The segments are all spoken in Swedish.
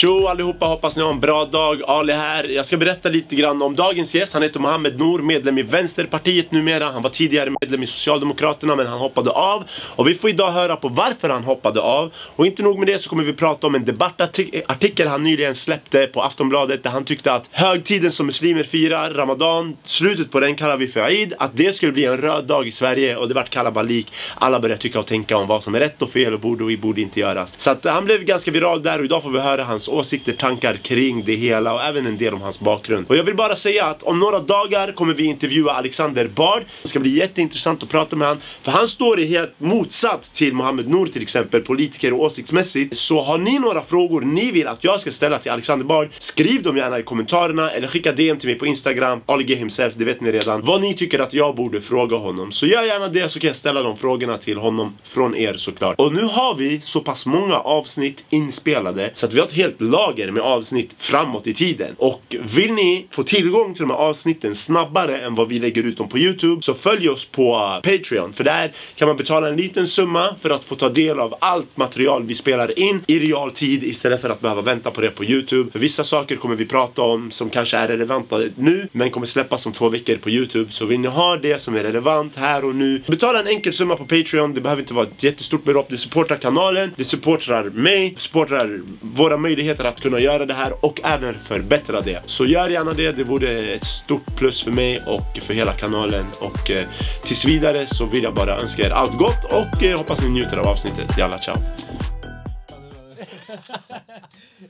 Tjo allihopa, hoppas ni har en bra dag. Ali här. Jag ska berätta lite grann om dagens gäst. Han heter Mohammed Nour, medlem i Vänsterpartiet numera. Han var tidigare medlem i Socialdemokraterna men han hoppade av. Och vi får idag höra på varför han hoppade av. Och inte nog med det så kommer vi prata om en debattartikel han nyligen släppte på Aftonbladet där han tyckte att högtiden som muslimer firar, Ramadan, slutet på den kallar vi för Eid, att det skulle bli en röd dag i Sverige och det vart kalabalik. Alla började tycka och tänka om vad som är rätt och fel och borde och vi borde inte göra. Så att han blev ganska viral där och idag får vi höra hans hans åsikter, tankar kring det hela och även en del om hans bakgrund. Och jag vill bara säga att om några dagar kommer vi intervjua Alexander Bard. Det ska bli jätteintressant att prata med han. För han står i helt motsatt till Mohammed Nour till exempel, politiker och åsiktsmässigt. Så har ni några frågor ni vill att jag ska ställa till Alexander Bard, skriv dem gärna i kommentarerna eller skicka DM till mig på Instagram, AliG himself, det vet ni redan. Vad ni tycker att jag borde fråga honom. Så gör gärna det så kan jag ställa de frågorna till honom från er såklart. Och nu har vi så pass många avsnitt inspelade så att vi har ett helt lager med avsnitt framåt i tiden. Och vill ni få tillgång till de här avsnitten snabbare än vad vi lägger ut dem på Youtube så följ oss på eh, Patreon. För där kan man betala en liten summa för att få ta del av allt material vi spelar in i realtid istället för att behöva vänta på det på Youtube. För vissa saker kommer vi prata om som kanske är relevanta nu men kommer släppas om två veckor på Youtube. Så vill ni ha det som är relevant här och nu, betala en enkel summa på Patreon. Det behöver inte vara ett jättestort belopp. Det supportar kanalen, det supportar mig, supportar våra möjligheter möjligheter att kunna göra det här och även förbättra det. Så gör gärna det, det vore ett stort plus för mig och för hela kanalen. Och eh, tills vidare så vill jag bara önska er allt gott och eh, hoppas ni njuter av avsnittet. Jalla, ciao!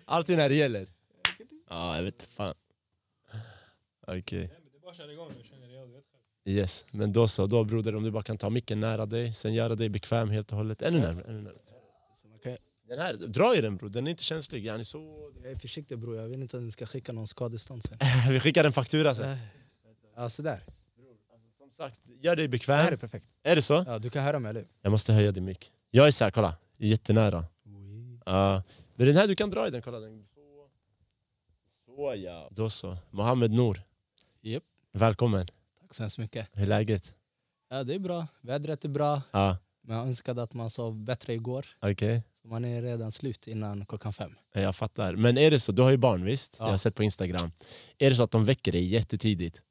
Alltid när det gäller? Ja, jag vet fan. Okej. Okay. Yes, men då så. Då broder, om du bara kan ta micken nära dig, sen göra dig bekväm helt och hållet. Ännu närmare. Ännu närmare. Den här, dra i den bror, den är inte känslig. Yani så... Jag är försiktig bror, jag vill inte att ni ska skicka någon skadestånd sen. Vi skickar en faktura sen. Ja, sådär. Som sagt, gör dig bekväm. Det här är perfekt. Är det så? Ja, du kan höra mig eller Jag måste höja din mick. Jag är såhär, kolla. Jättenära. Uh, men den här, du kan dra i den, kolla. Den. Så, så ja. Då så. Mohammed Nour. Yep. Välkommen. Tack så hemskt mycket. Hur är läget? Ja, det är bra. Vädret är bra. Uh. Men jag önskade att man sov bättre igår. Okay. Man är redan slut innan klockan fem. Jag fattar. Men är det så, du har ju barn visst? Ja. Jag har sett på Instagram. Är det så att de väcker dig jättetidigt?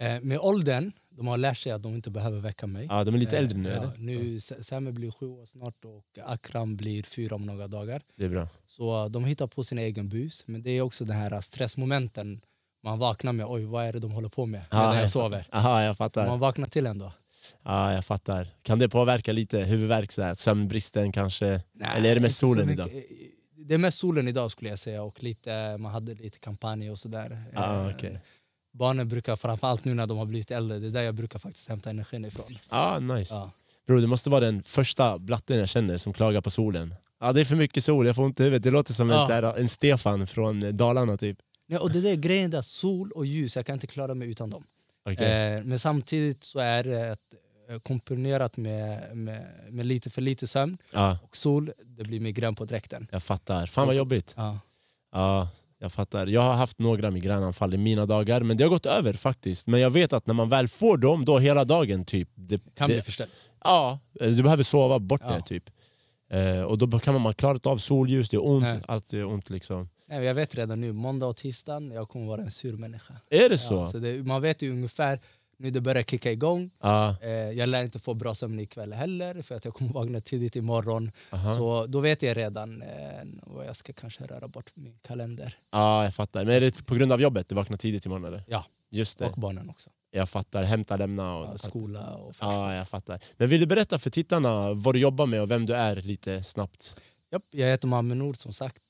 Eh, med åldern, de har lärt sig att de inte behöver väcka mig. Ja, de är lite äldre nu eh, eller? Ja, nu Sami blir sju år snart och Akram blir fyra om några dagar. Det är bra. Så de hittar på sin egen bus. Men det är också den här stressmomenten man vaknar med. Oj, vad är det de håller på med jag, jag sover? Aha, jag fattar. Så man vaknar till ändå. Ja, jag fattar. Kan det påverka lite? Huvudvärk, så här, sömnbristen kanske? Nej, Eller är det mest solen idag? Det är mest solen idag skulle jag säga och lite, man hade lite kampanj och sådär. Ah, okay. Barnen brukar, framförallt nu när de har blivit äldre, det är där jag brukar faktiskt hämta energin ifrån. Ah, nice. Ja. Bro, du måste vara den första blatten jag känner som klagar på solen. Ja, det är för mycket sol, jag får ont i huvudet. Det låter som ja. en, här, en Stefan från Dalarna typ. Ja, och det där grejen där, sol och ljus, jag kan inte klara mig utan dem. Okay. Eh, men samtidigt så är det Eh, komponerat med, med, med, lite för lite sömn ja. och sol, det blir migrän på dräkten. Jag fattar. Fan vad jobbigt. Ja. ja. Jag fattar. Jag har haft några migränanfall i mina dagar, men det har gått över faktiskt. Men jag vet att när man väl får dem, då hela dagen typ... Det, kan det, bli förstört. Ja, du behöver sova bort ja. det typ. Eh, och då kan man, man klarat av solljus, det är ont, allt är ont liksom. Nej, jag vet redan nu, måndag och tisdag, jag kommer vara en sur människa. Är det så? Ja, så det, man vet ju ungefär nu det börjar kicka igång. Ah. Eh, jag lär inte få bra sömn ikväll heller för att jag kommer vakna tidigt imorgon. Aha. Så då vet jag redan eh, vad jag ska kanske röra bort min kalender. Ja, ah, jag fattar. Men är det på grund av jobbet du vaknar tidigt imorgon eller? Ja, Just det. och barnen också. Jag fattar, hämta, lämna och... Ja, skola och Ja, jag fattar. Men vill du berätta för tittarna vad du jobbar med och vem du är lite snabbt? Japp, jag heter Mohammed Nour som sagt.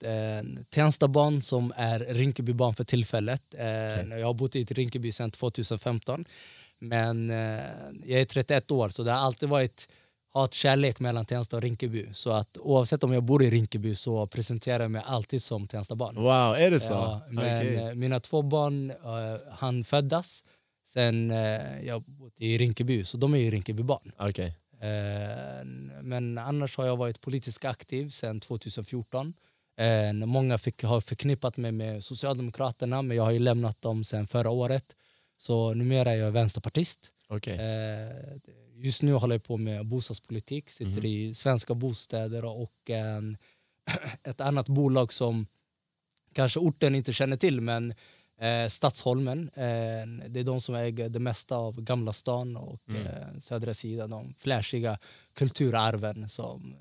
Tenstabarn som är Rinkebybarn för tillfället. Okay. Jag har bott i Rinkeby sedan 2015. Men eh, jag är 31 år så det har alltid varit hat-kärlek mellan Tensta och Rinkeby. Så att oavsett om jag bor i Rinkeby så presenterar jag mig alltid som Tenstabarn. Wow, är det så? Ja, men okay. Eh, mina två barn uh, han föddas sen uh, jag bott i Rinkeby, så de är ju Rinkebybarn. Okay. Uh, men annars har jag varit politiskt aktiv sedan 2014. Uh, många fick, har förknippat mig med Socialdemokraterna men jag har lämnat dem sedan förra året. Så numera är jag vänsterpartist. Okay. Eh, just nu håller jag på med bostadspolitik, sitter mm. i Svenska Bostäder och en, ett annat bolag som kanske orten inte känner till men eh, Stadsholmen, eh, det är de som äger det mesta av Gamla stan och Mm. eh, södra sidan, de flashiga kulturarven som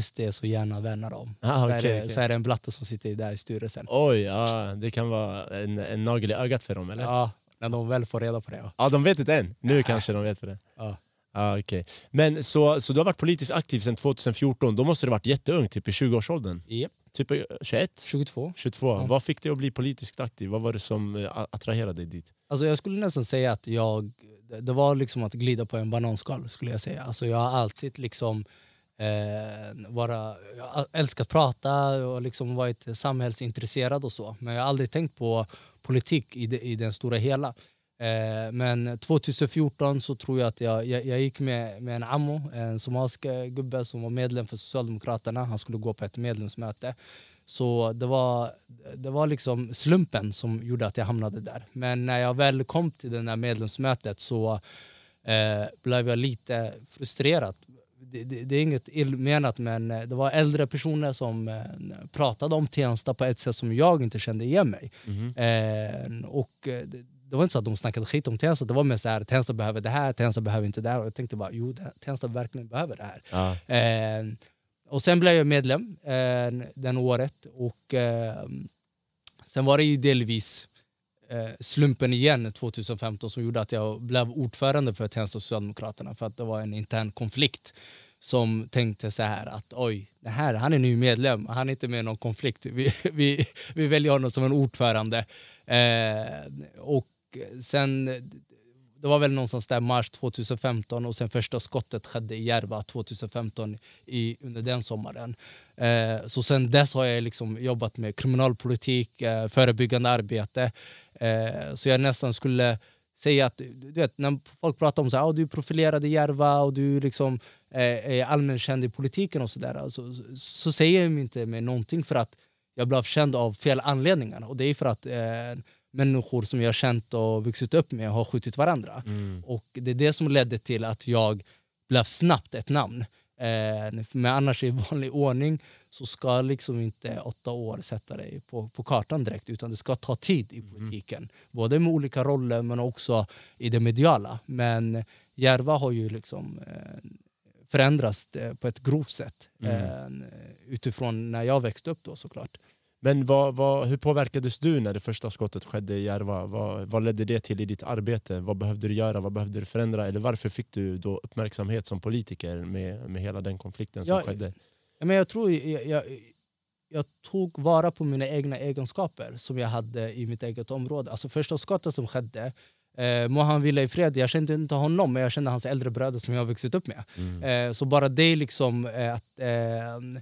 SD så gärna värnar om. Ah, så, okej, är det, okej. så är det en blatte som sitter där i styrelsen. Oj, ja, det kan vara en, en nagel i ögat för dem eller? Ja, Ja, när de väl får reda på det. Ja. de vet inte än. Nu kanske de vet för det. Ja. Ah, okay. Men så, så du har varit politiskt aktiv sedan 2014, då måste du ha varit jätteung, typ i 20-årsåldern? Yep. Typ eh, 21? 22. 22? Ja. Vad fick dig att bli politiskt aktiv? Vad var det som eh, attraherade dig dit? Alltså jag skulle nästan säga att jag, det var liksom att glida på en bananskal skulle jag säga. Alltså jag har alltid liksom eh, vara, jag älskat prata och liksom varit samhällsintresserad och så. Men jag har aldrig tänkt på politik i, det, i den stora hela. Eh, men 2014 så tror jag att jag, jag, jag gick med, med en ammo, en somalisk eh, gubbe som var medlem för Socialdemokraterna. Han skulle gå på ett medlemsmöte. Så det var, det var liksom slumpen som gjorde att jag hamnade där. Men när jag väl kom till det där medlemsmötet så eh, blev jag lite frustrerad. Det, det, det är inget illmenat men eh, det var äldre personer som eh, pratade om Tensta på ett sätt som jag inte kände igen mig. Eh, och det, det var inte så att de snackade skit om Tensta, det var mer så här Tensta behöver det här, Tensta behöver inte det här. Och jag tänkte bara jo, Tensta verkligen behöver det här. Ja. Eh, och sen blev jag medlem eh, den året och eh, sen var det ju delvis eh, slumpen igen 2015 som gjorde att jag blev ordförande för Tensta Socialdemokraterna för att det var en intern konflikt som tänkte så här att oj, det här, han är ny medlem, han är inte med i någon konflikt. Vi, vi, vi väljer honom som en ordförande. Eh, och Eh, sen, det var väl någonstans där mars 2015 och sen första skottet skedde i Järva 2015 i, under den sommaren. Eh, så sen dess har jag liksom jobbat med kriminalpolitik, eh, förebyggande arbete. Eh, så jag nästan skulle säga att du vet, när folk pratar om att oh, du är profilerad i Järva och du liksom, eh, är allmänkänd i politiken och sådär så, så, alltså, så säger jag inte mig någonting för att jag blev känd av fel anledningar. Och det är för att eh, människor som jag har känt och vuxit upp med har skjutit varandra. Och det är det som ledde till att jag blev snabbt ett namn. Eh, men annars i vanlig ordning så ska liksom inte åtta år sätta dig på, på kartan direkt utan det ska ta tid i politiken. Både med olika roller men också i det mediala. Men Järva har ju liksom eh, förändrats eh, på ett grovt sätt eh, utifrån när jag växte upp då såklart. Men vad, vad, hur påverkades du när det första skottet skedde i Järva? Vad, vad ledde det till i ditt arbete? Vad behövde du göra? Vad behövde du förändra? Eller varför fick du då uppmärksamhet som politiker med, med hela den konflikten som Ja, skedde? Ja, men jag tror jag, jag, jag tog vara på mina egna egenskaper som jag hade i mitt eget område. Alltså första skottet som skedde, eh, må han vila i fred, jag kände inte honom men jag kände hans äldre bröder som jag har vuxit upp med. Eh, så bara det liksom eh, att eh,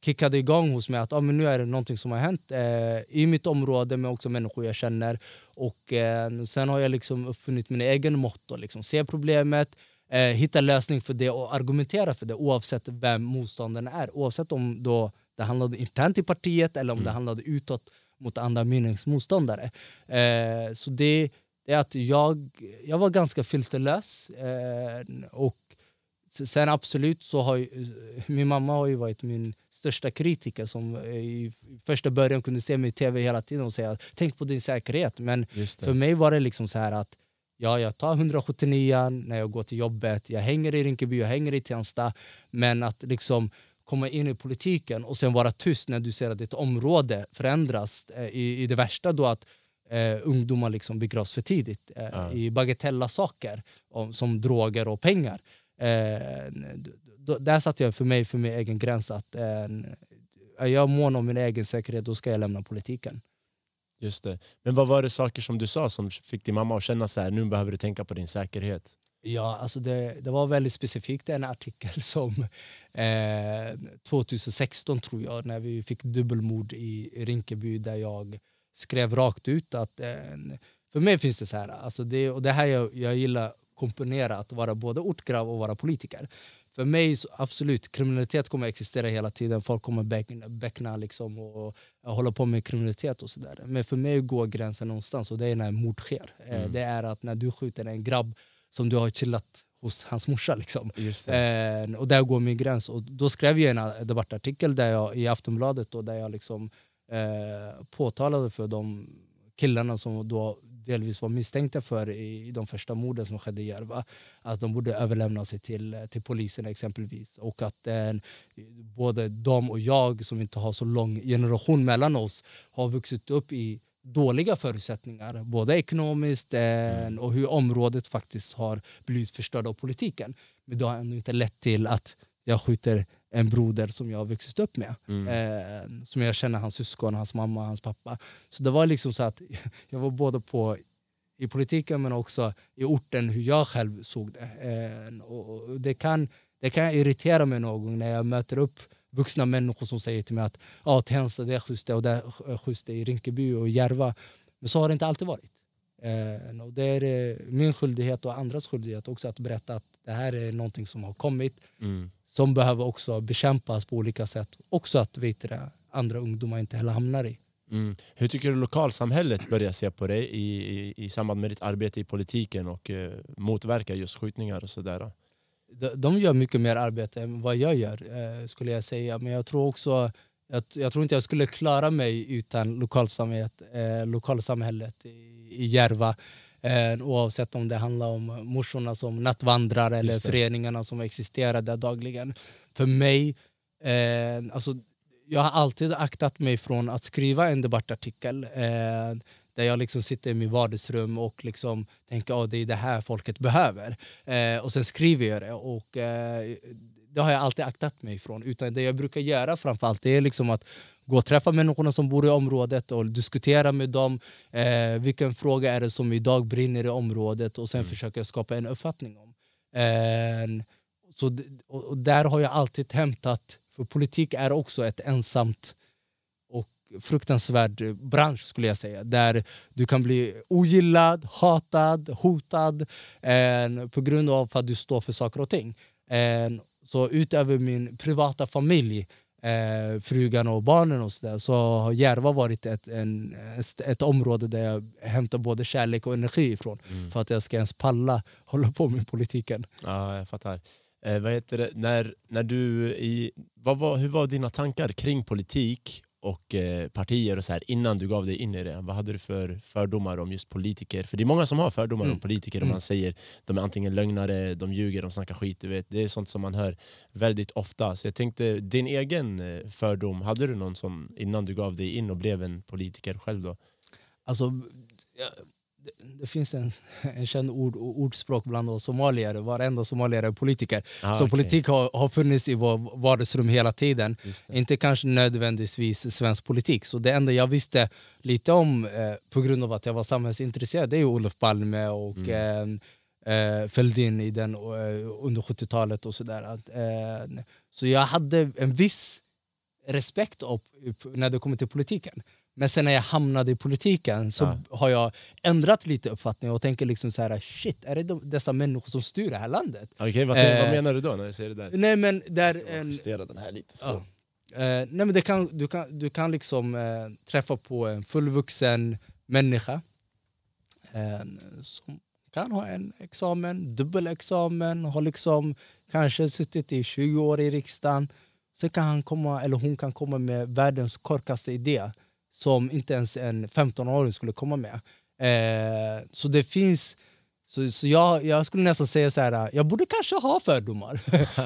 kickade igång hos mig att ah, men nu är det någonting som har hänt eh, i mitt område men också människor jag känner. Och eh, sen har jag liksom uppfunnit min egen motto, liksom, se problemet, eh, hitta lösning för det och argumentera för det oavsett vem motståndaren är. Oavsett om då det handlade internt i partiet eller om det handlade utåt mot andra meningsmotståndare. Eh, så det, det är att jag, jag var ganska filterlös eh, och Sen absolut så har ju, min mamma har ju varit min största kritiker som i första början kunde se mig i tv hela tiden och säga tänk på din säkerhet. Men för mig var det liksom så här att ja, jag tar 179 när jag går till jobbet, jag hänger i Rinkeby, jag hänger i Tensta. Men att liksom komma in i politiken och sen vara tyst när du ser att ditt område förändras eh, i, i det värsta då att eh, ungdomar liksom begravs för tidigt eh, Ja. i bagatella saker om, som droger och pengar. Eh, d- d- där satte jag för mig för min egen gräns att eh, är jag mån om min egen säkerhet då ska jag lämna politiken. Just det. Men vad var det saker som du sa som fick din mamma att känna så här, nu behöver du tänka på din säkerhet? Ja, alltså det, det var väldigt specifikt en artikel som eh, 2016 tror jag när vi fick dubbelmord i Rinkeby där jag skrev rakt ut att eh, för mig finns det så här, alltså det, och det här jag, jag gillar komponera att vara både ortgrav och vara politiker. För mig, absolut, kriminalitet kommer existera hela tiden. Folk kommer beckna, liksom och, och hålla på med kriminalitet och sådär. Men för mig går gränsen någonstans och det är när mord sker. Eh, Det är att när du skjuter en grabb som du har chillat hos hans morsa. Liksom. Eh, och där går min gräns. Och då skrev jag en debattartikel där jag, i Aftonbladet då, där jag liksom, eh, påtalade för de killarna som då delvis var misstänkta för i, de första morden som skedde i Järva. Att de borde överlämna sig till, till polisen exempelvis. Och att eh, både de och jag som inte har så lång generation mellan oss har vuxit upp i dåliga förutsättningar, både ekonomiskt eh, mm. och hur området faktiskt har blivit förstört av politiken. Men det har ändå inte lett till att jag skjuter en broder som jag har vuxit upp med. Mm. Eh, som jag känner hans syskon, hans mamma, hans pappa. Så det var liksom så att jag var både på i politiken men också i orten hur jag själv såg det. Eh, och det, kan, det kan irritera mig någon gång när jag möter upp vuxna människor som säger till mig att ah, Tensta det är schysst och det är schysst i Rinkeby och Järva. Men så har det inte alltid varit. Eh, och det är eh, min skyldighet och andras skyldighet också att berätta att det här är någonting som har kommit mm. som behöver också bekämpas på olika sätt. Också att vet det, andra ungdomar inte heller hamnar i. Mm. Hur tycker du lokalsamhället börjar se på dig i, i, i samband med ditt arbete i politiken och eh, motverka just skjutningar och sådär? De, de gör mycket mer arbete än vad jag gör eh, skulle jag säga. Men jag tror också jag, jag, tror inte jag skulle klara mig utan lokalsamhället, eh, lokalsamhället i, i Järva. Eh, oavsett om det handlar om morsorna som nattvandrar eller föreningarna som existerar där dagligen. För mig, eh, alltså, jag har alltid aktat mig från att skriva en debattartikel eh, där jag liksom sitter i mitt vardagsrum och liksom tänker att det är det här folket behöver. Eh, och sen skriver jag det. Och, eh, det har jag alltid aktat mig ifrån. Utan det jag brukar göra framförallt det är liksom att gå och träffa människorna som bor i området och diskutera med dem. Eh, vilken fråga är det som idag brinner i området och sen mm. försöka skapa en uppfattning om. Eh, så, och där har jag alltid hämtat, för politik är också ett ensamt och fruktansvärd bransch skulle jag säga. Där du kan bli ogillad, hatad, hotad eh, på grund av att du står för saker och ting. Eh, så utöver min privata familj, eh, frugan och barnen och så, där, så har Järva varit ett, en, ett område där jag hämtar både kärlek och energi ifrån mm. för att jag ska ens palla hålla på med politiken. Ja, jag fattar. Eh, vad heter det? När, när du i, vad var, hur var dina tankar kring politik och eh, partier och så här, innan du gav dig in i det? Vad hade du för fördomar om just politiker? För det är många som har fördomar mm. om politiker. Mm. man säger de är antingen lögnare, de ljuger, de snackar skit. Du vet. Det är sånt som man hör väldigt ofta. Så jag tänkte, din egen eh, fördom, hade du någon sån innan du gav dig in och blev en politiker själv? då? Alltså, det finns en, en känd ord, ordspråk bland oss somalier. Varenda somalier är politiker. Ah, så okay. politik har, har funnits i vår vardagsrum hela tiden. Inte kanske nödvändigtvis svensk politik. Så det enda jag visste lite om eh, på grund av att jag var samhällsintresserad det är Olof Palme och mm. eh, eh, Fälldin i den, eh, under 70-talet och sådär. Eh, så jag hade en viss respekt upp, när det kommer till politiken. Men sen när jag hamnade i politiken så ja. har jag ändrat lite uppfattning och tänker liksom så här, shit, är det dessa människor som styr det här landet? Okay, vad, eh, vad menar du då när du säger det där? Nej, men där, justera den här lite. Så. Ja. Eh, nej, men det kan, du, kan, du kan liksom eh, träffa på en fullvuxen människa som kan ha en examen, dubbelexamen, har liksom kanske suttit i 20 år i riksdagen. Sen kan han komma, eller hon kan komma med världens korkaste idé som inte ens en 15-åring skulle komma med. Eh, så det finns... Så, så jag, jag skulle nästan säga så här, jag borde kanske ha fördomar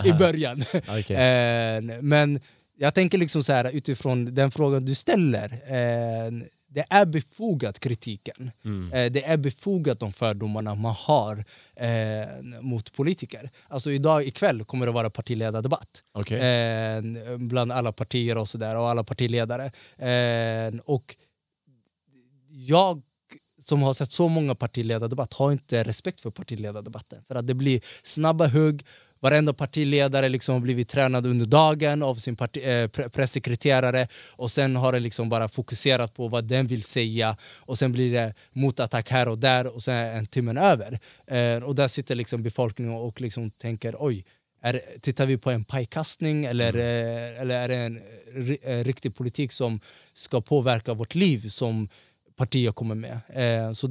i början. okay. eh, men jag tänker liksom så här, utifrån den frågan du ställer. Eh, det är befogat kritiken. Mm. Eh, det är befogat de fördomarna man har eh, mot politiker. Alltså idag ikväll kommer det vara partiledardebatt okay. eh, bland alla partier och, så där, och alla partiledare. Eh, och jag som har sett så många partiledardebatt har inte respekt för partiledardebatten. För att det blir snabba hugg, Varenda partiledare liksom har blivit tränad under dagen av sin parti, eh, pressekreterare och sen har det liksom bara fokuserat på vad den vill säga och sen blir det motattack här och där och sen är en timmen över. Eh, och där sitter liksom befolkningen och liksom tänker oj, är, tittar vi på en pajkastning eller, mm. eh, eller är det en eh, riktig politik som ska påverka vårt liv som partier kommer med? Eh, så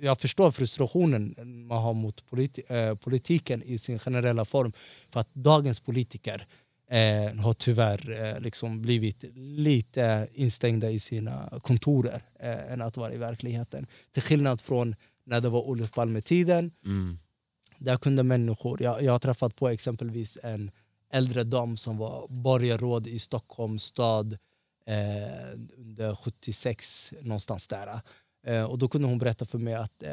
jag förstår frustrationen man har mot politi äh, politiken i sin generella form. För att dagens politiker eh, har tyvärr eh, liksom blivit lite instängda i sina kontorer eh, än att vara i verkligheten. Till skillnad från när det var Olof Palme-tiden. Mm. Där kunde människor, jag, jag har träffat på exempelvis en äldre dam som var borgarråd i Stockholms stad eh, under 76, någonstans där. Eh, och då kunde hon berätta för mig att eh,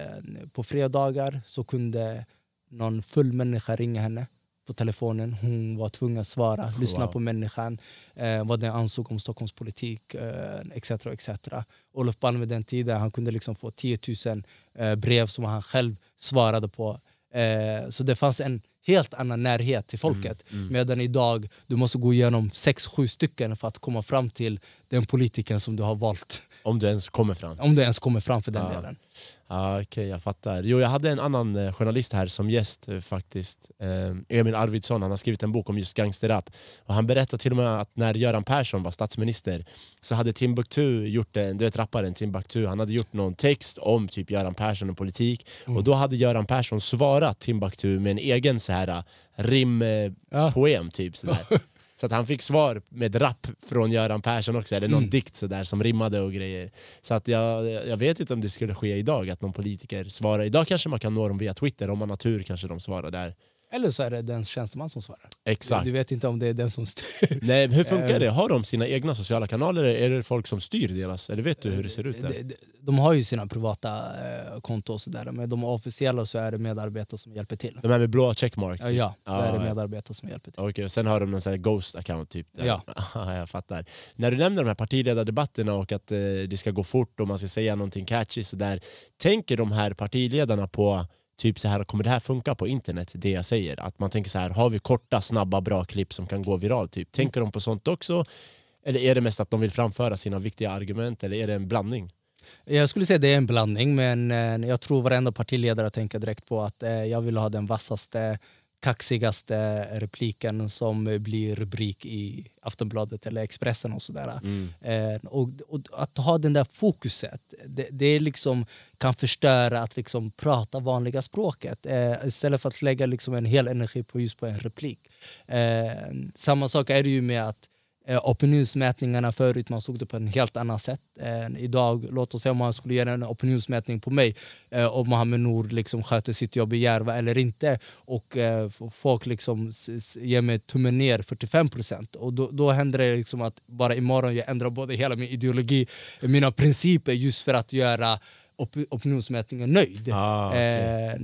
på fredagar så kunde någon full människa ringa henne på telefonen. Hon var tvungen att svara, lyssna Wow. på människan, eh, vad den ansåg om Stockholms politik eh, etc. etc. Olof Palme den tiden han kunde liksom få 10 000 eh, brev som han själv svarade på. Eh, så det fanns en helt annan närhet till folket. Medan idag du måste gå igenom sex sju stycken för att komma fram till den politiken som du har valt. Om du ens kommer fram. Om du ens kommer fram för den Ja. delen. Ja, Okej, jag fattar. Jo, jag hade en annan eh, journalist här som gäst eh, faktiskt. Eh, Emil Arvidsson, han har skrivit en bok om just gangsterrap. Och han berättade till och med att när Göran Persson var statsminister så hade Timbuktu gjort en, du vet rapparen Timbuktu, han hade gjort någon text om typ Göran Persson och politik. Och då hade Göran Persson svarat Timbuktu med en egen så här eh, rimpoem Ja. typ sådär. Så att han fick svar med rap från Göran Persson också, eller någon Mm. dikt sådär som rimmade och grejer. Så att jag, jag vet inte om det skulle ske idag, att någon politiker svarar. Idag kanske man kan nå dem via Twitter, om man har tur kanske de svarar där. Eller så är det den tjänsteman som svarar. Exakt. Du vet inte om det är den som styr. Nej, hur funkar Eh. det? Har de sina egna sociala kanaler eller är det folk som styr deras? Eller vet du hur det ser ut där? De, de, de har ju sina privata eh, konton och sådär, men de officiella så är det medarbetare som hjälper till. De här med blå checkmark? Ja, ja då är det ja. medarbetare som hjälper till. Okej, och sen har de en sån ghost account typ? Där. Ja. jag fattar. När du nämner de här partiledardebatterna och att eh, det ska gå fort och man ska säga någonting catchy sådär. Tänker de här partiledarna på typ så här, kommer det här funka på internet, det jag säger? Att man tänker så här, har vi korta, snabba, bra klipp som kan gå viralt? Typ. Tänker de på sånt också? Eller är det mest att de vill framföra sina viktiga argument? Eller är det en blandning? Jag skulle säga det är en blandning, men eh, jag tror varenda partiledare tänker direkt på att eh, jag vill ha den vassaste, kaxigaste repliken som blir rubrik i Aftonbladet eller Expressen och sådär. Eh, och, och att ha den där fokuset, det, det liksom kan förstöra att liksom prata vanliga språket eh, istället för att lägga liksom en hel energi på just på en replik. Eh, samma sak är det ju med att opinionsmätningarna förut, man såg det på en helt annat sätt än idag. Låt oss säga om man skulle göra en opinionsmätning på mig eh, om Mohammed Nour liksom sköter sitt jobb i Järva eller inte och eh, folk liksom ger mig tummen ner 45 procent och då, då händer det liksom att bara imorgon jag ändrar både hela min ideologi, mina principer just för att göra op- opinionsmätningen nöjd. Ah. Eh,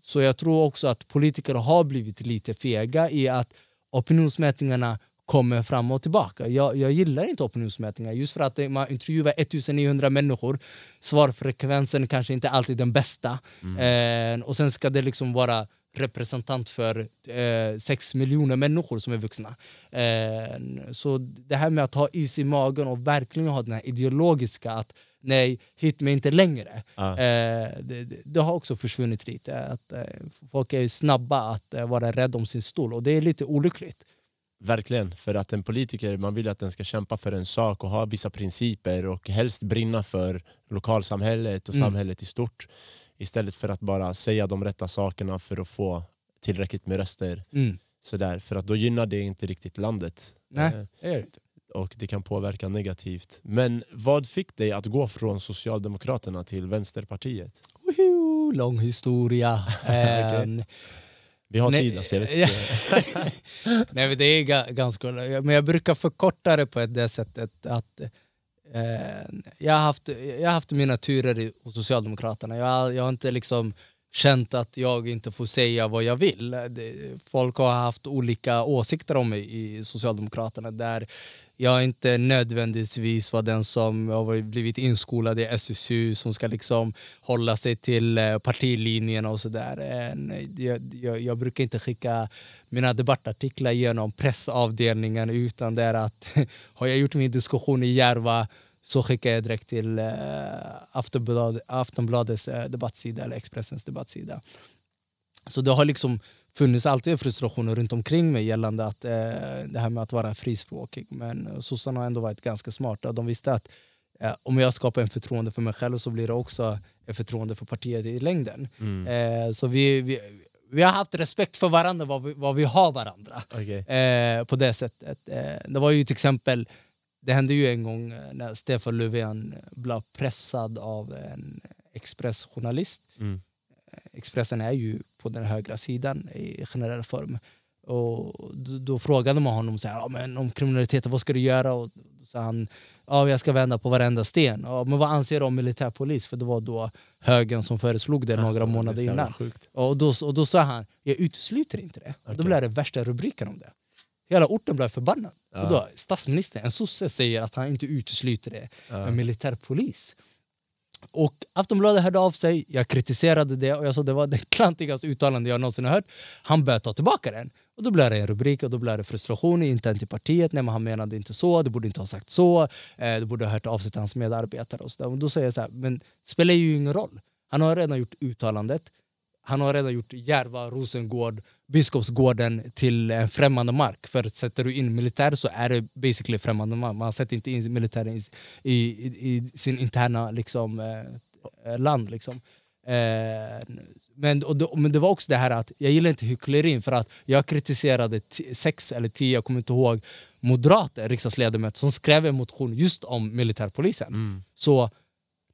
så jag tror också att politiker har blivit lite fega i att opinionsmätningarna kommer fram och tillbaka. Jag, jag gillar inte opinionsmätningar just för att man intervjuar 1900 människor. Svarfrekvensen kanske inte alltid den bästa. Eh, och sen ska det liksom vara representant för eh, 6 miljoner människor som är vuxna. Eh, så det här med att ha is i magen och verkligen ha den här ideologiska att nej, hit mig inte längre. Ja. Eh, det, det, det har också försvunnit lite. Att, eh, folk är snabba att eh, vara rädda om sin stol och det är lite olyckligt. Verkligen, för att en politiker man vill att den ska kämpa för en sak och ha vissa principer och helst brinna för lokalsamhället och Mm. samhället i stort istället för att bara säga de rätta sakerna för att få tillräckligt med röster. Mm. Sådär, för att då gynnar det inte riktigt landet Nej, Eh, det är det inte. och det kan påverka negativt. Men vad fick dig att gå från Socialdemokraterna till Vänsterpartiet? Woho, lång historia. Okej. Vi har Nej, tid alltså, jag vet inte. Nej, men det är ga- ganska... Men jag brukar förkorta det på det sättet att eh, jag, har haft, jag har haft mina turer i, hos Socialdemokraterna. Jag, jag har inte liksom känt att jag inte får säga vad jag vill. Folk har haft olika åsikter om mig i Socialdemokraterna där jag inte nödvändigtvis var den som har blivit inskolad i SSU som ska liksom hålla sig till eh, partilinjen och sådär. Eh, jag, jag, jag brukar inte skicka mina debattartiklar genom pressavdelningen utan det är att har jag gjort min diskussion i Järva så skickar jag direkt till eh, Aftonblad, Aftonbladets eh, debattsida eller Expressens debattsida. Så det har liksom funnits alltid frustrationer runt omkring mig gällande att, eh, det här med att vara frispråkig. Men sossarna har ändå varit ganska smarta. De visste att eh, om jag skapar en förtroende för mig själv så blir det också ett förtroende för partiet i längden. Mm. Så vi, vi, vi har haft respekt för varandra, vad vi, vad vi har varandra. Eh, på det sättet. Det var ju till exempel, det hände ju en gång eh, när Stefan Löfven blev pressad av en Expressjournalist. Mm. Expressen är ju på den högra sidan i generell form. Och då, då frågade man honom så här, men om kriminaliteten, vad ska du göra? Och då sa han, ja, jag ska vända på varenda sten. Ja, men vad anser du om militärpolis? För det var då högern som föreslog det några Alltså, det är månader jävla innan. Sjukt. Och då, och då sa han, jag utesluter inte det. Och då blev det värsta rubriken om det. Hela orten blev förbannad. Ja. Och då, statsministern, en sosse, säger att han inte utesluter det med militärpolis. Och Aftonbladet hörde av sig, jag kritiserade det och jag sa det var det klantigaste uttalande jag någonsin har hört. Han började ta tillbaka den. Och då blev det en rubrik och då blev det frustration internt i partiet. Nej, men han menade inte så, det borde inte ha sagt så. Eh, det borde ha hört av sig till hans medarbetare. Och så där. Och då säger jag så här, men det spelar ju ingen roll. Han har redan gjort uttalandet. Han har redan gjort Järva, Rosengård, Biskopsgården till en främmande mark. För sätter du in militär så är det basically främmande mark. Man sätter inte in militären i, i, i, sin interna liksom, eh, land. Liksom. Eh, men, och det, men det var också det här att jag gillar inte hycklerin för att jag kritiserade sex eller tio, jag kommer inte ihåg, moderata riksdagsledamöter som skrev en motion just om militärpolisen. Så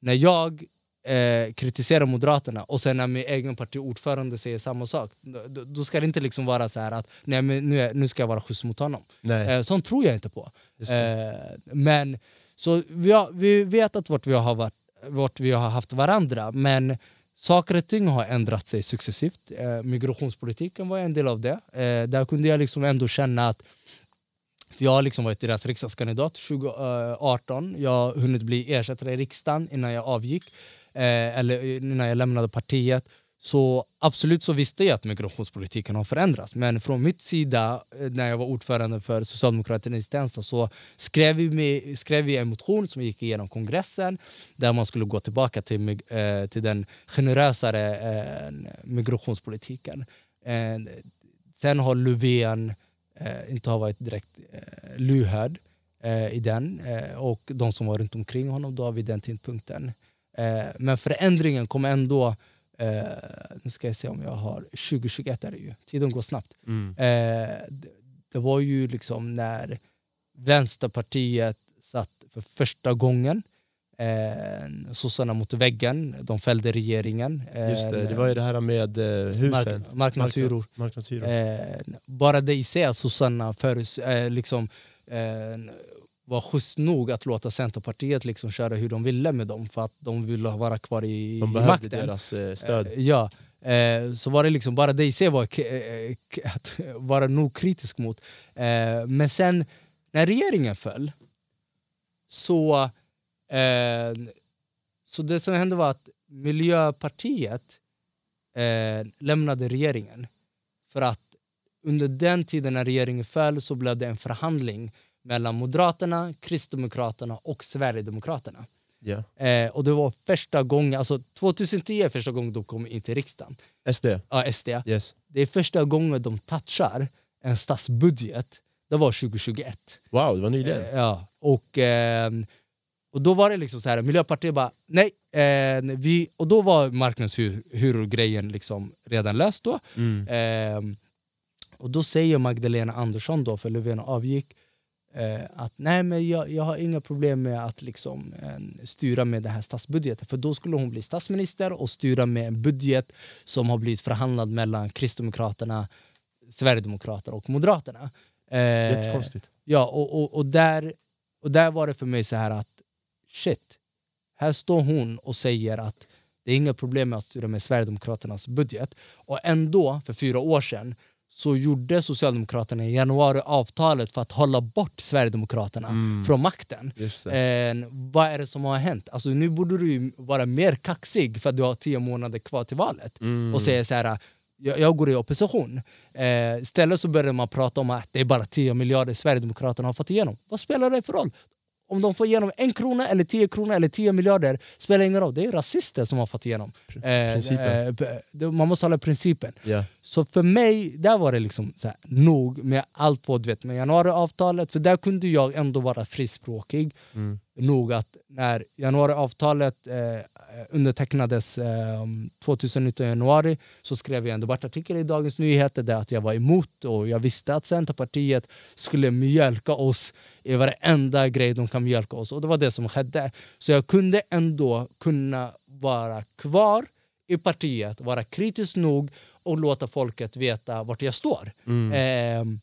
när jag eh, kritiserar Moderaterna och sen när min egen partiordförande säger samma sak då, då ska det inte liksom vara så här att nej, men nu, är, nu ska jag vara schysst mot honom. Nej. Eh, sånt tror jag inte på. Eh, men så vi, har, vi vet att vart vi, har varit, vart vi har haft varandra men saker och ting har ändrat sig successivt. Eh, migrationspolitiken var en del av det. Eh, där kunde jag liksom ändå känna att för jag har liksom varit deras riksdagskandidat 2018. Jag har hunnit bli ersättare i riksdagen innan jag avgick. Eh, eller eh, när jag lämnade partiet. Så absolut så visste jag att migrationspolitiken har förändrats. Men från mitt sida, eh, när jag var ordförande för Socialdemokraterna i Stensta så skrev vi, med, skrev vi en motion som gick igenom kongressen där man skulle gå tillbaka till, eh, till den generösare eh, migrationspolitiken. Eh, sen har Löfven eh, inte har varit direkt eh, lyhörd eh, i den eh, och de som var runt omkring honom då vid den tidpunkten. Eh, men förändringen kom ändå, eh, nu ska jag se om jag har, 2021 är det ju, tiden går snabbt. Mm. Eh, det, det var ju liksom när Vänsterpartiet satt för första gången eh, sossarna mot väggen, de fällde regeringen. Eh, Just det, det var ju det här med eh, husen. Mark- marknadshyror. Marknads- marknadshyror. Eh, bara det i sig att sossarna förus, eh, liksom, eh, var schysst nog att låta Centerpartiet liksom köra hur de ville med dem för att de ville vara kvar i, De i behövde makten. deras eh, stöd. Eh, ja. Eh, så var det liksom bara det i sig var att vara nog kritisk mot. Men sen när regeringen föll så, så det som hände var att Miljöpartiet lämnade regeringen. För att under den tiden när regeringen föll så blev det en förhandling mellan Moderaterna, Kristdemokraterna och Sverigedemokraterna. Ja. Eh, och det var första gången, alltså 2010 är första gången de kom in till riksdagen. SD, Ja, SD. yes. Det är första gången de touchar en statsbudget. Det var 2021. Wow, det var nyligen. Eh, ja. och, eh, och då var det liksom så här, Miljöpartiet bara nej. Eh, vi, och då var marknadshyror-grejen liksom redan löst då. Mm. Eh, och då säger Magdalena Andersson, då, för Löfven avgick, eh, att nej men jag, jag har inga problem med att liksom, eh, styra med den här statsbudgeten. För då skulle hon bli statsminister och styra med en budget som har blivit förhandlad mellan Kristdemokraterna, Sverigedemokraterna och Moderaterna. Eh, Jättekonstigt. Ja, och, och, och, där, och där var det för mig så här att shit, här står hon och säger att det är inga problem med att styra med Sverigedemokraternas budget. Och ändå, för fyra år sedan, så gjorde Socialdemokraterna i januari avtalet för att hålla bort Sverigedemokraterna från makten. Eh, vad är det som har hänt? Alltså, nu borde du vara mer kaxig för att du har tio månader kvar till valet Mm. och säga så här jag, jag går i opposition. Eh, istället så börjar man prata om att det är bara 10 miljarder Sverigedemokraterna har fått igenom. Vad spelar det för roll? Om de får igenom en krona, eller 10 kronor eller 10 miljarder spelar ingen roll. Det är rasister som har fått igenom. Eh, eh, man måste hålla principen. Ja. Så för mig, där var det liksom här, nog med allt på du vet, med januariavtalet. För där kunde jag ändå vara frispråkig. Mm. Nog att när januariavtalet eh, undertecknades eh, 2019 i januari så skrev jag en debattartikel i Dagens Nyheter där att jag var emot och jag visste att Centerpartiet skulle mjölka oss i varenda grej de kan mjölka oss och det var det som skedde. Så jag kunde ändå kunna vara kvar i partiet, vara kritisk nog och låta folket veta vart jag står. Mm. Eh,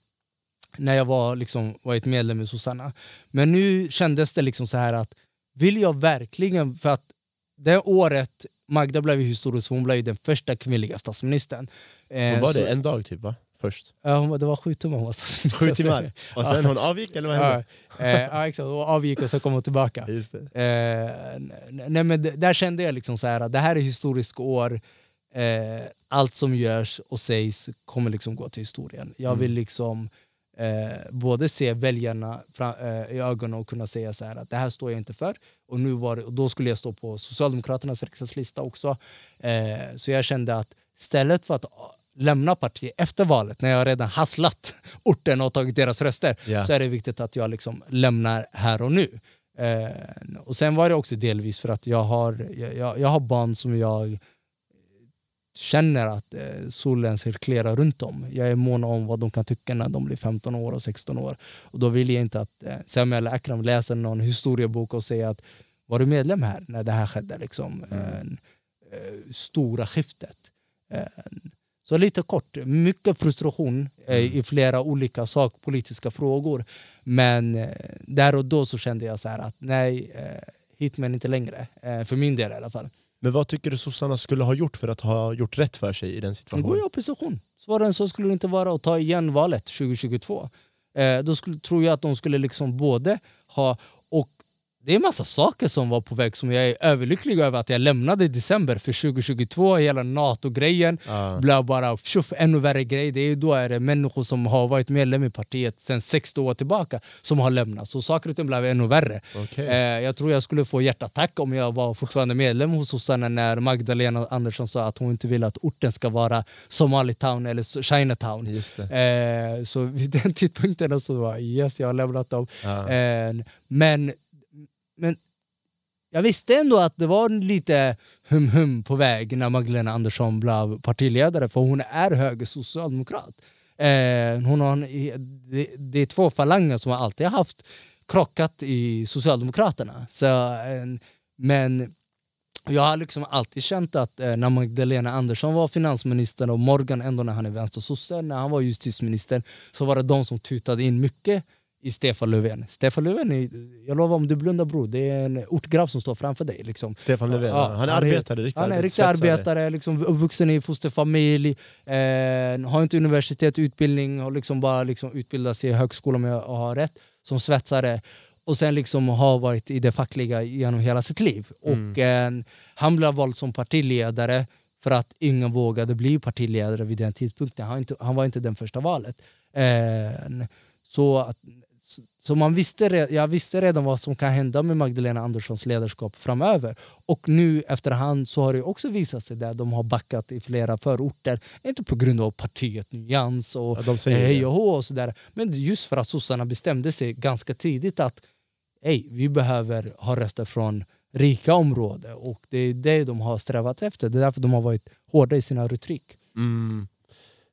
när jag var liksom, varit medlem i sossarna. Men nu kändes det liksom så här att vill jag verkligen, för att det året Magda blev historisk, hon blev den första kvinnliga statsministern. Eh, var så- det en dag typ va? Först? Ja, hon, det var sju timmar hon var. Sju timmar? Och sen hon avgick eller vad hände? Ja, eh, ja exakt, hon avgick och så kom hon tillbaka. Just det. Eh, nej, men där kände jag liksom så här, att det här är historiskt år. Eh, allt som görs och sägs kommer liksom gå till historien. Jag vill liksom eh, både se väljarna fram, eh, i ögonen och kunna säga så här att det här står jag inte för. Och, nu var det, och då skulle jag stå på Socialdemokraternas riksdagslista också. Eh, så jag kände att istället för att lämna partiet efter valet när jag redan hasslat orten och tagit deras röster Ja. så är det viktigt att jag liksom lämnar här och nu. Eh, och sen var det också delvis för att jag har, jag, jag, har barn som jag känner att eh, solen cirkulerar runt dem. Jag är mån om vad de kan tycka när de blir 15 år och 16 år. Och då vill jag inte att eh, Samuel Akram läser någon historiebok och säger att var du medlem här när det här skedde? Liksom, eh, eh, stora skiftet. Så lite kort, mycket frustration eh, i flera olika sakpolitiska frågor. Men eh, där och då så kände jag så att nej, eh, hit men inte längre. För min del i alla fall. Men vad tycker du sossarna skulle ha gjort för att ha gjort rätt för sig i den De går i situationen? opposition. Svårare än så skulle det inte vara att ta igen valet 2022. Eh, då skulle, tror jag att de skulle liksom både ha... Det är en massa saker som var på väg som jag är överlycklig över att jag lämnade i december för 2022, hela NATO-grejen Ja. blev bara tjoff, ännu värre grej. Det är då är det människor som har varit medlem i partiet sedan 60 år tillbaka som har lämnat. Så saker och ting blev ännu värre. Okej. Eh, jag tror jag skulle få hjärtattack om jag var fortfarande medlem hos sossarna när Magdalena Andersson sa att hon inte vill att orten ska vara Somalitown eller Chinatown. Eh, så vid den tidpunkten så var yes, jag har lämnat dem. Ja. Eh, men, men jag visste ändå att det var lite hum-hum på väg när Magdalena Andersson blev partiledare för hon är höger socialdemokrat. Eh, hon har, en- det, det är två falanger som har alltid haft krockat i Socialdemokraterna. Så, eh, men jag har liksom alltid känt att eh, när Magdalena Andersson var finansminister och Morgan ändå när han är vänstersosse, när han var justitieminister så var det de som tutade in mycket i Stefan Löfven. Stefan Löfven, är, jag lovar om du blundar bror, det är en ortgrav som står framför dig. Liksom. Stefan Löfven, Ja, han är arbetare, riktig Han är riktig arbetare, liksom, uppvuxen i fosterfamilj, eh, har inte universitetsutbildning, har liksom bara liksom utbildat sig i högskolan om jag har rätt, som svetsare. Och sen liksom har varit i det fackliga genom hela sitt liv. Och eh, Han blev vald som partiledare för att ingen vågade bli partiledare vid den tidpunkten. Han, inte, han var inte den första valet. Eh, så att, så man visste, jag visste redan vad som kan hända med Magdalena Anderssons ledarskap framöver. Och nu efterhand så har det också visat sig där de har backat i flera förorter. Inte på grund av partiet Nyans och Ja, hej och hå och sådär. Men just för att sossarna bestämde sig ganska tidigt att hey, vi behöver ha röster från rika områden. Och det är det de har strävat efter. Det är därför de har varit hårda i sina retorik. Mm.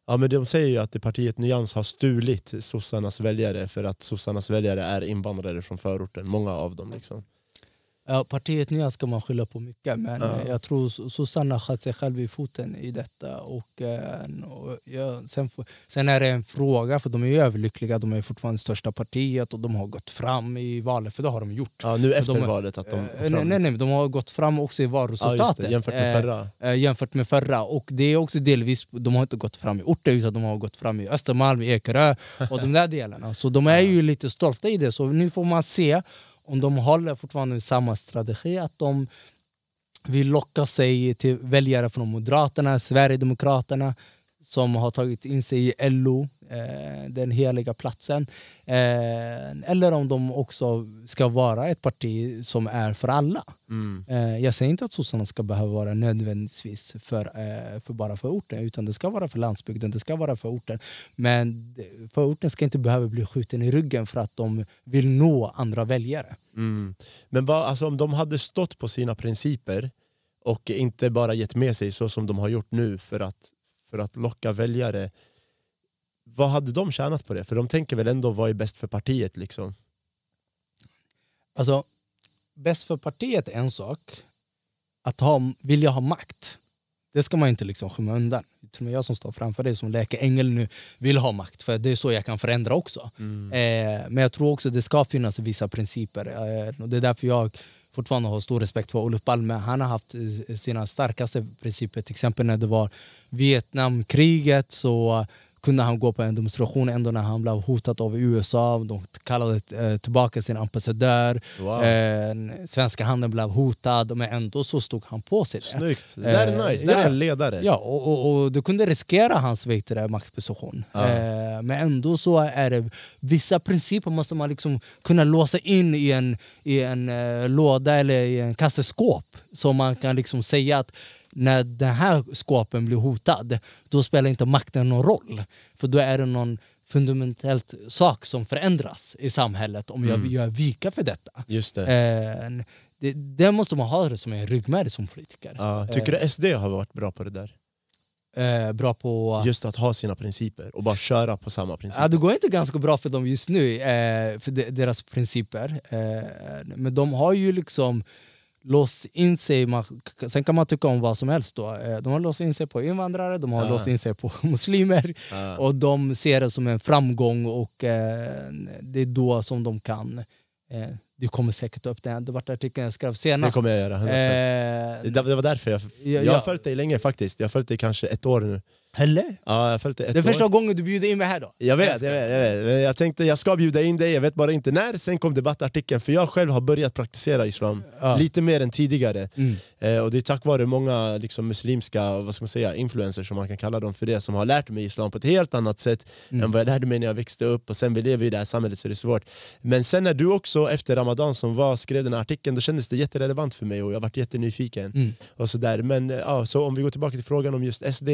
Ja, men de säger ju att det partiet Nyans har stulit sossarnas väljare för att sossarnas väljare är invandrare från förorten, många av dem. Liksom. Ja, partiet Nyans ska man skylla på mycket men Ja. eh, jag tror sossarna sköt sig själv i foten i detta. Och, eh, och, ja, sen, sen är det en fråga, för de är ju överlyckliga, de är fortfarande största partiet och de har gått fram i valet, för det har de gjort. Ja, nu efter de- valet att de... Eh, nej, nej, nej, de har gått fram också i ja, valresultatet. det, jämfört med förra. eh, jämfört med förra. Och det är också delvis, de har inte gått fram i orten utan de har gått fram i Östermalm, i Ekerö och de där delarna. Så de är ju lite stolta i det. Så nu får man se om de håller fortfarande samma strategi. Att de vill locka sig till väljare från Moderaterna, Sverigedemokraterna som har tagit in sig i LO, eh, den heliga platsen. Eh, eller om de också ska vara ett parti som är för alla. Mm. Eh, jag säger inte att sossarna ska behöva vara nödvändigtvis för, eh, för bara för orten utan det ska vara för landsbygden, det ska vara för orten. Men förorten ska inte behöva bli skjuten i ryggen för att de vill nå andra väljare. Mm. Men vad, alltså, om de hade stått på sina principer och inte bara gett med sig så som de har gjort nu för att, för att locka väljare. Vad hade de tjänat på det? För de tänker väl ändå vad är bäst för partiet liksom? Alltså, bäst för partiet är en sak. Att ha, vilja ha makt, det ska man inte liksom skymma undan. Till och med jag som står framför dig som läkeängel nu vill ha makt, för det är så jag kan förändra också. Mm. Eh, men jag tror också att det ska finnas vissa principer. Eh, och det är därför jag fortfarande har stor respekt för Olof Palme. Han har haft eh, sina starkaste principer, till exempel när det var Vietnamkriget så kunde han gå på en demonstration ändå när han blev hotad av USA. De kallade eh, tillbaka sin ambassadör. Wow. Eh, svenska handeln blev hotad, men ändå så stod han på sig. Snyggt, det där är nice, det där är en ledare. Ja, och, och, och du kunde riskera hans vet maktposition. Ja. Eh, men ändå så är det vissa principer måste man liksom kunna låsa in i en, i en eh, låda eller i en kasseskåp. Så man kan liksom säga att när den här skåpen blir hotad, då spelar inte makten någon roll. För då är det någon fundamentellt sak som förändras i samhället om jag gör vika för detta. Just det. Eh, det, det måste man ha det som en ryggmärg som politiker. Ja, tycker du SD har varit bra på det där? Eh, bra på... Just att ha sina principer och bara köra på samma principer. Ja, det går inte ganska bra för dem just nu, eh, för de, deras principer. Eh, men de har ju liksom låst in sig, sen kan man tycka om vad som helst då. Eh, de har låst in sig på invandrare, de har Ja. låst in sig på muslimer Ja. och de ser det som en framgång och eh, det är då som de kan eh, du kommer säkert upp den debattartikeln jag skrev Det senast. kommer jag göra, 100%. Eh, det, det var därför jag, ja, jag har följt dig länge faktiskt, jag har följt dig kanske ett år nu. Eller? Ja, jag följt dig ett Det är år. första gången du bjuder in mig här då. Jag vet, jag älskar. vet, jag vet. Jag tänkte jag ska bjuda in dig, jag vet bara inte när. Sen kom debattartikeln, för jag själv har börjat praktisera islam Ja. lite mer än tidigare. Mm. Eh, och det är tack vare många liksom, muslimska vad ska man säga, influencers, som man kan kalla dem för det, som har lärt mig islam på ett helt annat sätt Mm. än vad jag lärde mig när jag växte upp. Och sen vi lever i det här samhället så är det svårt. Men sen när du också efter Ramadan som var skrev den här artikeln, då kändes det jätterelevant för mig och jag varit jättenyfiken. Mm. Och så där. Men eh, ja, så om vi går tillbaka till frågan om just SD,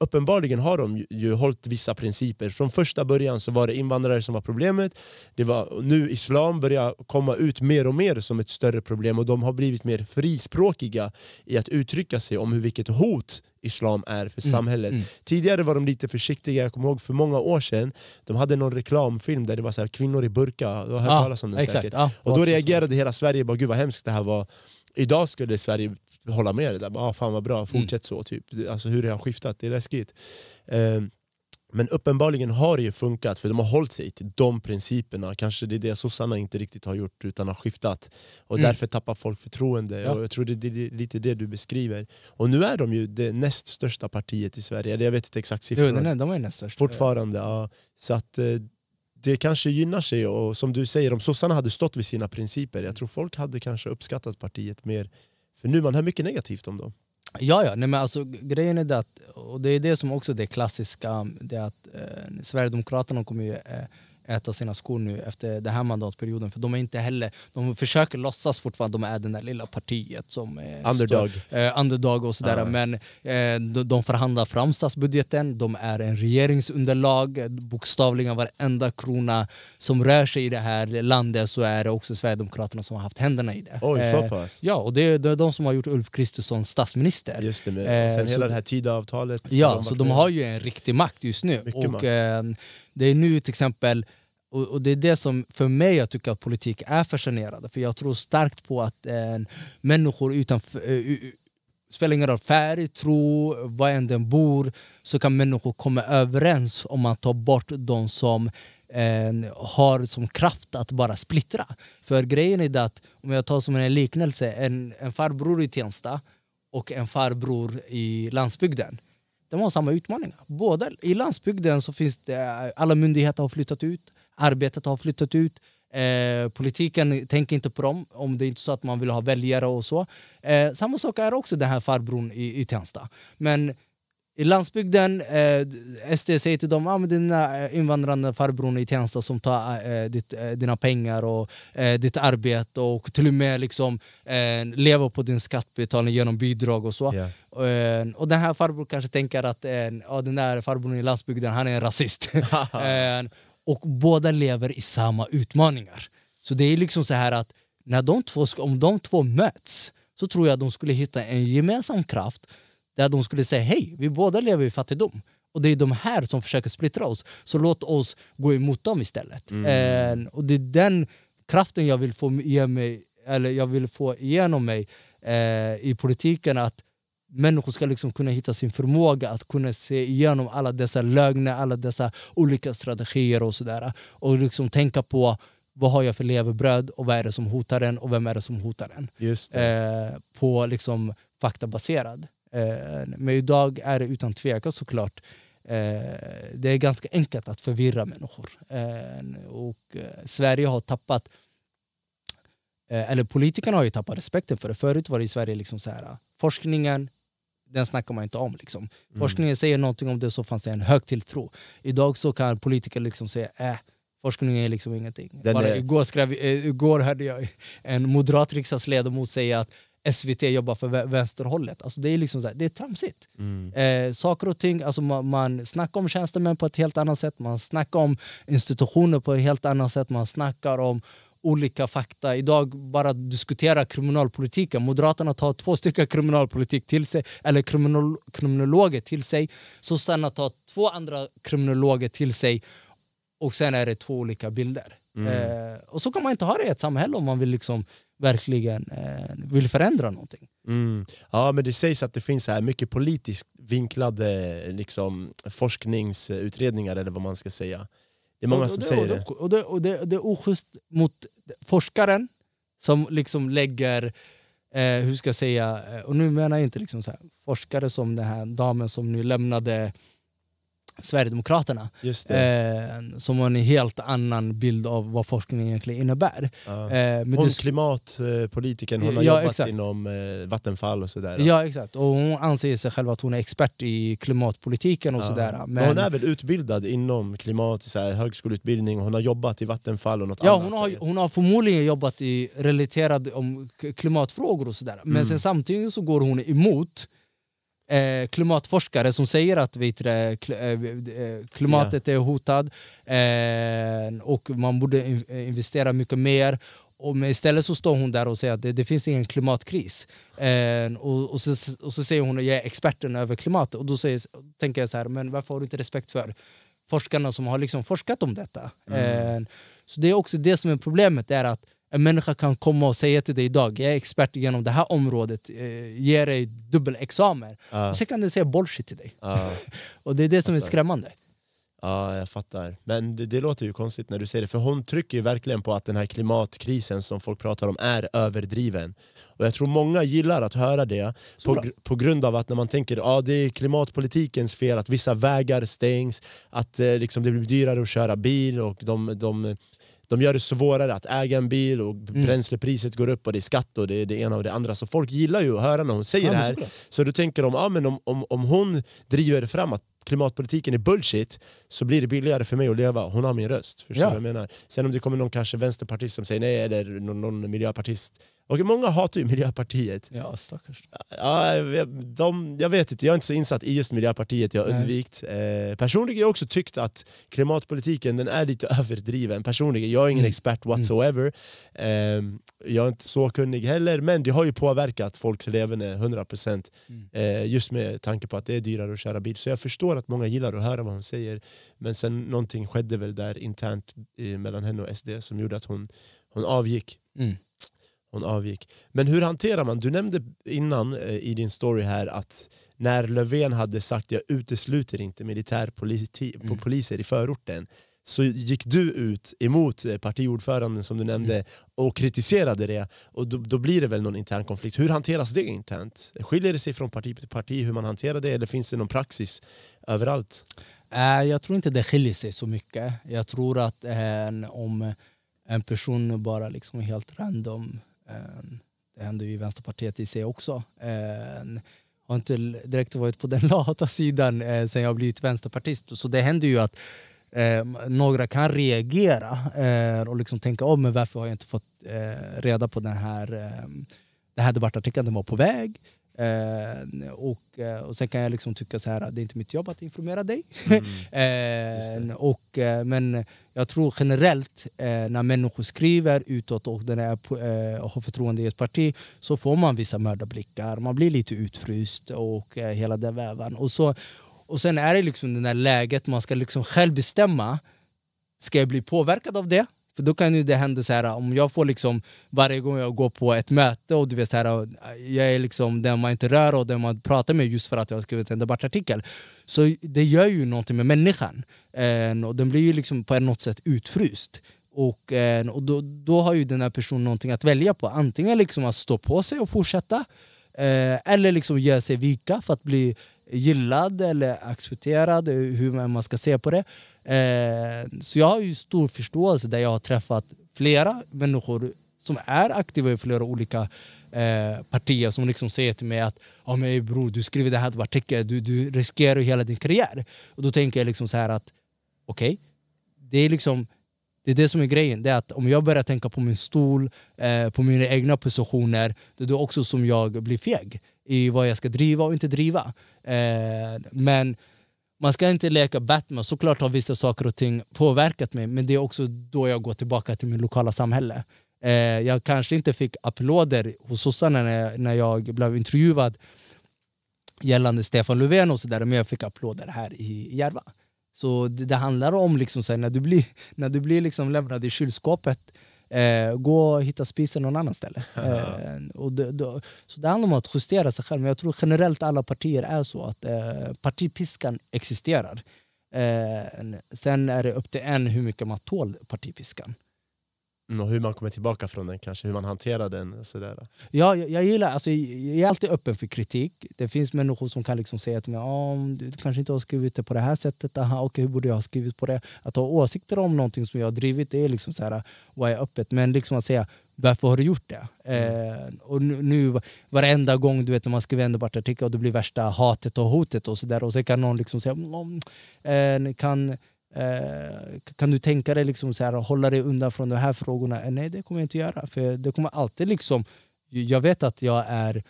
uppenbarligen har de ju, ju hållit vissa principer. Från första början så var det invandrare som var problemet. Det var, nu islam börjar komma ut mer och mer som ett större problem och de har blivit mer frispråkiga i att uttrycka sig om hur vilket hot islam är för samhället. mm. Tidigare var de lite försiktiga, jag kommer ihåg för många år sedan, de hade någon reklamfilm där det var så här, kvinnor i burka, du har hört Ja, talas om den exakt. säkert. Ja, och då reagerade hela Sverige, bara, gud vad hemskt det här var. Idag skulle Sverige hålla med det där, ah, fan vad bra, fortsätt så. Typ. Alltså hur det har skiftat, det är läskigt. Eh, men uppenbarligen har det ju funkat för de har hållit sig till de principerna. Kanske det är det sossarna inte riktigt har gjort utan har skiftat. Och Mm. därför tappar folk förtroende. Ja. Och jag tror det är lite det du beskriver. Och nu är de ju det näst största partiet i Sverige. Jag vet inte exakt Jo, siffrorna. är, de är näst störst. Fortfarande, ja. Så att eh, det kanske gynnar sig och som du säger, om sossarna hade stått vid sina principer, jag tror folk hade kanske uppskattat partiet mer. För nu man hör mycket negativt om dem. Ja, ja. Nej, men alltså, grejen är det att, och det är det som också är det klassiska, det är att eh, Sverigedemokraterna kommer ju eh, äta sina skor nu efter den här mandatperioden. För de är inte heller, de försöker låtsas fortfarande att de är det där lilla partiet som eh, Underdog. Står, eh, underdog och sådär. Ja. Men eh, de, de förhandlar fram statsbudgeten, de är en regeringsunderlag. Bokstavligen varenda krona som rör sig i det här landet så är det också Sverigedemokraterna som har haft händerna i det. Oj, så Eh, pass? Ja, och det är, det är de som har gjort Ulf Kristersson statsminister. Just det, med, Eh, sen så- hela det här Tidöavtalet. Ja, varit så de har ju en riktig makt just nu. Mycket och makt. Det är nu till exempel, och, och det är det som för mig jag tycker att politik är fascinerande. För jag tror starkt på att eh, människor utanför eh, spelar ingen roll färg, tro, var än den bor så kan människor komma överens om man tar bort de som eh, har som kraft att bara splittra. För grejen är att, om jag tar som en liknelse, en, en farbror i Tensta och en farbror i landsbygden. De har samma utmaningar. Båda, I landsbygden så finns det, eh, alla myndigheter har flyttat ut, arbetet har flyttat ut, eh, politiken tänker inte på dem om det är inte så att man vill ha väljare och så. Eh, samma sak är också den här farbrorn i, i Tensta. Men i landsbygden, eh, SD säger till dem att ah, den där invandrande farbrorn i Tensta som tar eh, ditt, eh, dina pengar och eh, ditt arbete och till och med liksom, eh, lever på din skattbetalning genom bidrag och så. Eh, och den här farbrorn kanske tänker att eh, den där farbrorn i landsbygden han är en rasist. eh, och båda lever i samma utmaningar. Så det är liksom så här att när de två, om de två möts så tror jag att de skulle hitta en gemensam kraft där de skulle säga hej, vi båda lever i fattigdom. Och det är de här som försöker splittra oss. Så låt oss gå emot dem istället. Mm. Eh, och det är den kraften jag vill få, ge mig, eller jag vill få igenom mig eh, i politiken. Att människor ska liksom kunna hitta sin förmåga att kunna se igenom alla dessa lögner, alla dessa olika strategier och sådär. Och liksom tänka på vad har jag för levebröd och vad är det som hotar den och vem är det som hotar den. Eh, på liksom faktabaserad. Eh, men idag är det utan tvekan såklart eh, det är ganska enkelt att förvirra människor. Eh, och Sverige har tappat eller politikerna har ju tappat respekten för det. Förut var det i Sverige liksom så här, forskningen den snackar man inte om. Liksom. Mm. Forskningen säger någonting om det så fanns det en hög tilltro. Idag så kan politiker liksom säga äh, forskning är liksom ingenting. Den Bara är- igår, skrev, igår hörde jag en moderat riksdagsledamot säga att SVT jobbar för vä- vänsterhållet. Alltså det är liksom så här, det är tramsigt. Mm. Eh, saker och ting, alltså man, man snackar om tjänstemän på ett helt annat sätt, man snackar om institutioner på ett helt annat sätt, man snackar om olika fakta. Idag bara diskutera kriminalpolitiken. Moderaterna tar två stycken kriminalpolitik till sig, eller kriminal, kriminologer till sig. Sossarna tar två andra kriminologer till sig och sen är det två olika bilder. Eh, och så kan man inte ha det i ett samhälle om man vill liksom verkligen eh, vill förändra någonting. Mm. Ja, men det sägs att det finns här mycket politiskt vinklade liksom, forskningsutredningar eller vad man ska säga. Det är många och, som och säger det, det. och det, och det, det är oschysst mot forskaren som liksom lägger, eh, hur ska jag säga, eh, och nu menar jag inte liksom så här, forskare som den här damen som nu lämnade Sverigedemokraterna eh, som har en helt annan bild av vad forskning egentligen innebär. ja. Eh, Hon det- klimatpolitiken, hon har Ja, jobbat exakt. inom eh, Vattenfall och sådär. Ja exakt, och hon anser sig själv att hon är expert i klimatpolitiken och Ja. sådär. Men Men, hon är väl utbildad inom klimat, så här, högskoleutbildning, hon har jobbat i Vattenfall och något Ja, annat. hon har, hon har förmodligen jobbat i relaterad om klimatfrågor och sådär. Men Mm. sen samtidigt så går hon emot eh, klimatforskare som säger att vet du, eh, eh, klimatet är hotad eh, och man borde eh, investera mycket mer. Och istället så står hon där och säger att det, det finns ingen klimatkris. Eh, och, och, så, och så säger hon att jag är experten över klimatet. Och då säger, tänker jag så här, men varför har du inte respekt för forskarna som har liksom forskat om detta? Eh, så det är också det som är problemet, är att en människa kan komma och säga till dig idag, jag är expert igenom det här området, eh, ge dig dubbelexamen. Ja, Och sen kan den säga bullshit till dig. ja, Och det är det som är skrämmande. ja, jag fattar. Men det, det låter ju konstigt när du säger det, för hon trycker ju verkligen på att den här klimatkrisen som folk pratar om är överdriven. Och jag tror många gillar att höra det på, på grund av att när man tänker att ah, det är klimatpolitikens fel att vissa vägar stängs, att eh, liksom, det blir dyrare att köra bil och de, de, de gör det svårare att äga en bil och Mm. bränslepriset går upp och det är skatt och det är det ena och det andra. Så folk gillar ju att höra när hon säger Ja, det här. såklart. Så du tänker om, ah, men om, om, om hon driver fram att klimatpolitiken är bullshit så blir det billigare för mig att leva. Hon har min röst. Förstår Ja. jag menar? Sen om det kommer någon kanske vänsterpartist som säger nej eller någon, någon miljöpartist. Och många hatar ju Miljöpartiet. Ja, stackars. Ja, de, jag vet inte, jag är inte så insatt i just Miljöpartiet, jag har Nej. undvikt. Eh, personligen har jag också tyckt att klimatpolitiken den är lite överdriven. Personligen, jag är ingen Mm. expert whatsoever. Eh, jag är inte så kunnig heller, men det har ju påverkat folks leverne 100% Mm. eh, just med tanke på att det är dyrare att köra bil. Så jag förstår att många gillar att höra vad hon säger. Men sen någonting skedde väl där internt eh, mellan henne och SD som gjorde att hon, hon avgick. Mm. Hon avgick. Men hur hanterar man, du nämnde innan eh, i din story här att när Löfven hade sagt jag utesluter inte militär politi- på Mm. poliser i förorten så gick du ut emot eh, partiordföranden som du nämnde Mm. och kritiserade det och då, då blir det väl någon intern konflikt. Hur hanteras det internt? Skiljer det sig från parti till parti hur man hanterar det eller finns det någon praxis överallt? Eh, Jag tror inte det skiljer sig så mycket. Jag tror att om en person bara liksom helt random, Ehm, det händer ju i Vänsterpartiet i sig också, Jag har inte direkt varit på den lata sidan eh, sen jag blivit vänsterpartist. Så det händer ju att ehm, några kan reagera eh, och liksom tänka om, men varför har jag inte fått eh, reda på den här, den här debattartikeln, den var på väg. Eh, och, eh, och sen kan jag liksom tycka så här att det är inte mitt jobb att informera dig. Mm. eh, och, eh, men jag tror generellt eh, när människor skriver utåt och den är, eh, har förtroende i ett parti så får man vissa mördarblickar, man blir lite utfryst och eh, hela den väven. Och, så, och sen är det liksom det där läget man ska liksom själv bestämma, ska jag bli påverkad av det? För då kan ju det hända så här om jag får liksom varje gång jag går på ett möte och du vet så här, jag är liksom den man inte rör och den man pratar med just för att jag har skrivit en debattartikel. Så det gör ju någonting med människan. Eh, och den blir ju liksom på något sätt utfryst. Och, eh, och då, då har ju den här personen någonting att välja på. Antingen liksom att stå på sig och fortsätta eh, eller liksom ge sig vika för att bli gillad eller accepterad, eh, hur man ska se på det. Eh, så jag har ju stor förståelse där jag har träffat flera människor som är aktiva i flera olika eh, partier som liksom säger till mig att oh, men bror, du skriver det här typ artikeln, du, du riskerar hela din karriär. Och då tänker jag liksom så här att okej, okay, det är liksom det är det som är grejen. Det är att om jag börjar tänka på min stol, eh, på mina egna positioner, det är då också som jag blir feg i vad jag ska driva och inte driva. Eh, men man ska inte leka Batman. Såklart har vissa saker och ting påverkat mig men det är också då jag går tillbaka till min lokala samhälle. Eh, jag kanske inte fick applåder hos sossarna när, jag, när jag blev intervjuad gällande Stefan Löfven och sådär men jag fick applåder här i Järva. Så det, det handlar om liksom, så här, när du blir, när du blir liksom lämnad i kylskåpet Eh, gå och hitta spisen någon annan ställe. Eh, och det, det, så det handlar om att justera sig själv. Men jag tror generellt alla partier är så att eh, partipiskan existerar. Eh, sen är det upp till en hur mycket man tål partipiskan. Mm, och hur man kommer tillbaka från den, kanske hur man hanterar den. Och sådär. Ja, jag, jag gillar, alltså, jag är alltid öppen för kritik. Det finns människor som kan liksom säga till mig oh, du kanske inte har skrivit det på det här sättet. Aha, okay, hur borde jag ha skrivit på det? Att ha åsikter om någonting som jag har drivit, det är liksom så här, vad är öppet. Men liksom att säga varför har du gjort det? Mm. Eh, och nu, nu varenda gång du vet, när man skriver en debattartikel och det blir värsta hatet och hotet och så där och så kan någon liksom säga mm, eh, kan Eh, kan du tänka dig liksom så här, hålla dig undan från de här frågorna? Eh, nej, det kommer jag inte göra. För det kommer alltid liksom, jag vet att jag är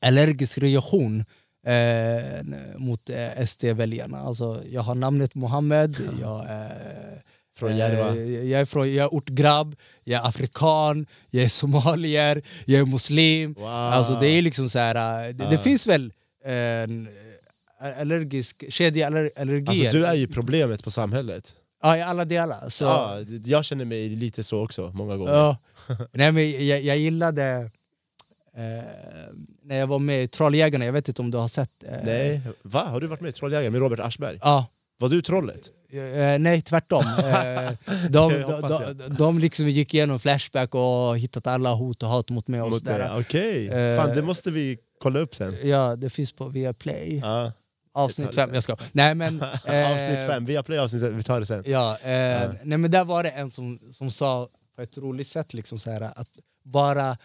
allergisk reaktion eh, mot eh, SD-väljarna. Alltså, jag har namnet Mohammed, jag är från Järva? Jag är, från, jag är ortgrabb, jag är afrikan, jag är somalier, jag är muslim. Wow. Alltså, det är liksom så här, det, det finns väl allergisk, kedjeallergier. Alltså, du är ju problemet på samhället. Ja, i alla delar. Så... Ja, jag känner mig lite så också, många gånger. Ja. Nej, men jag, jag gillade eh, när jag var med i Trolljägarna, jag vet inte om du har sett? Eh... Nej, va? Har du varit med i Trolljägarna med Robert Aschberg? Ja. Var du trollet? Eh, nej, tvärtom. Eh, de, de, de, de liksom gick igenom Flashback och hittat alla hot och hat mot mig. Okej, okay. eh, Fan, det måste vi kolla upp sen. Ja, det finns på Viaplay. Ja. Avsnitt fem, jag ska. Nej, men, eh, avsnitt fem, vi har play avsnitt vi tar det sen. Ja, eh, ja. Nej, men där var det en som, som sa på ett roligt sätt liksom så här, att bara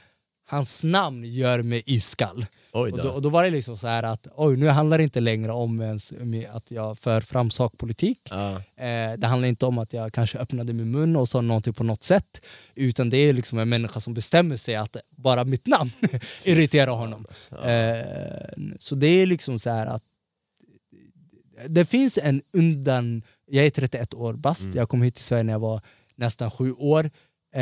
hans namn gör mig iskall. Och då, och då var det liksom så här att oj, nu handlar det inte längre om ens, att jag för fram sakpolitik. Ja. Eh, det handlar inte om att jag kanske öppnade min mun och sa någonting på något sätt. Utan det är liksom en människa som bestämmer sig att bara mitt namn irriterar honom. Ja. Eh, så det är liksom så här att det finns en undan... Jag är 31 år bast, mm. jag kom hit till Sverige när jag var nästan sju år. Eh,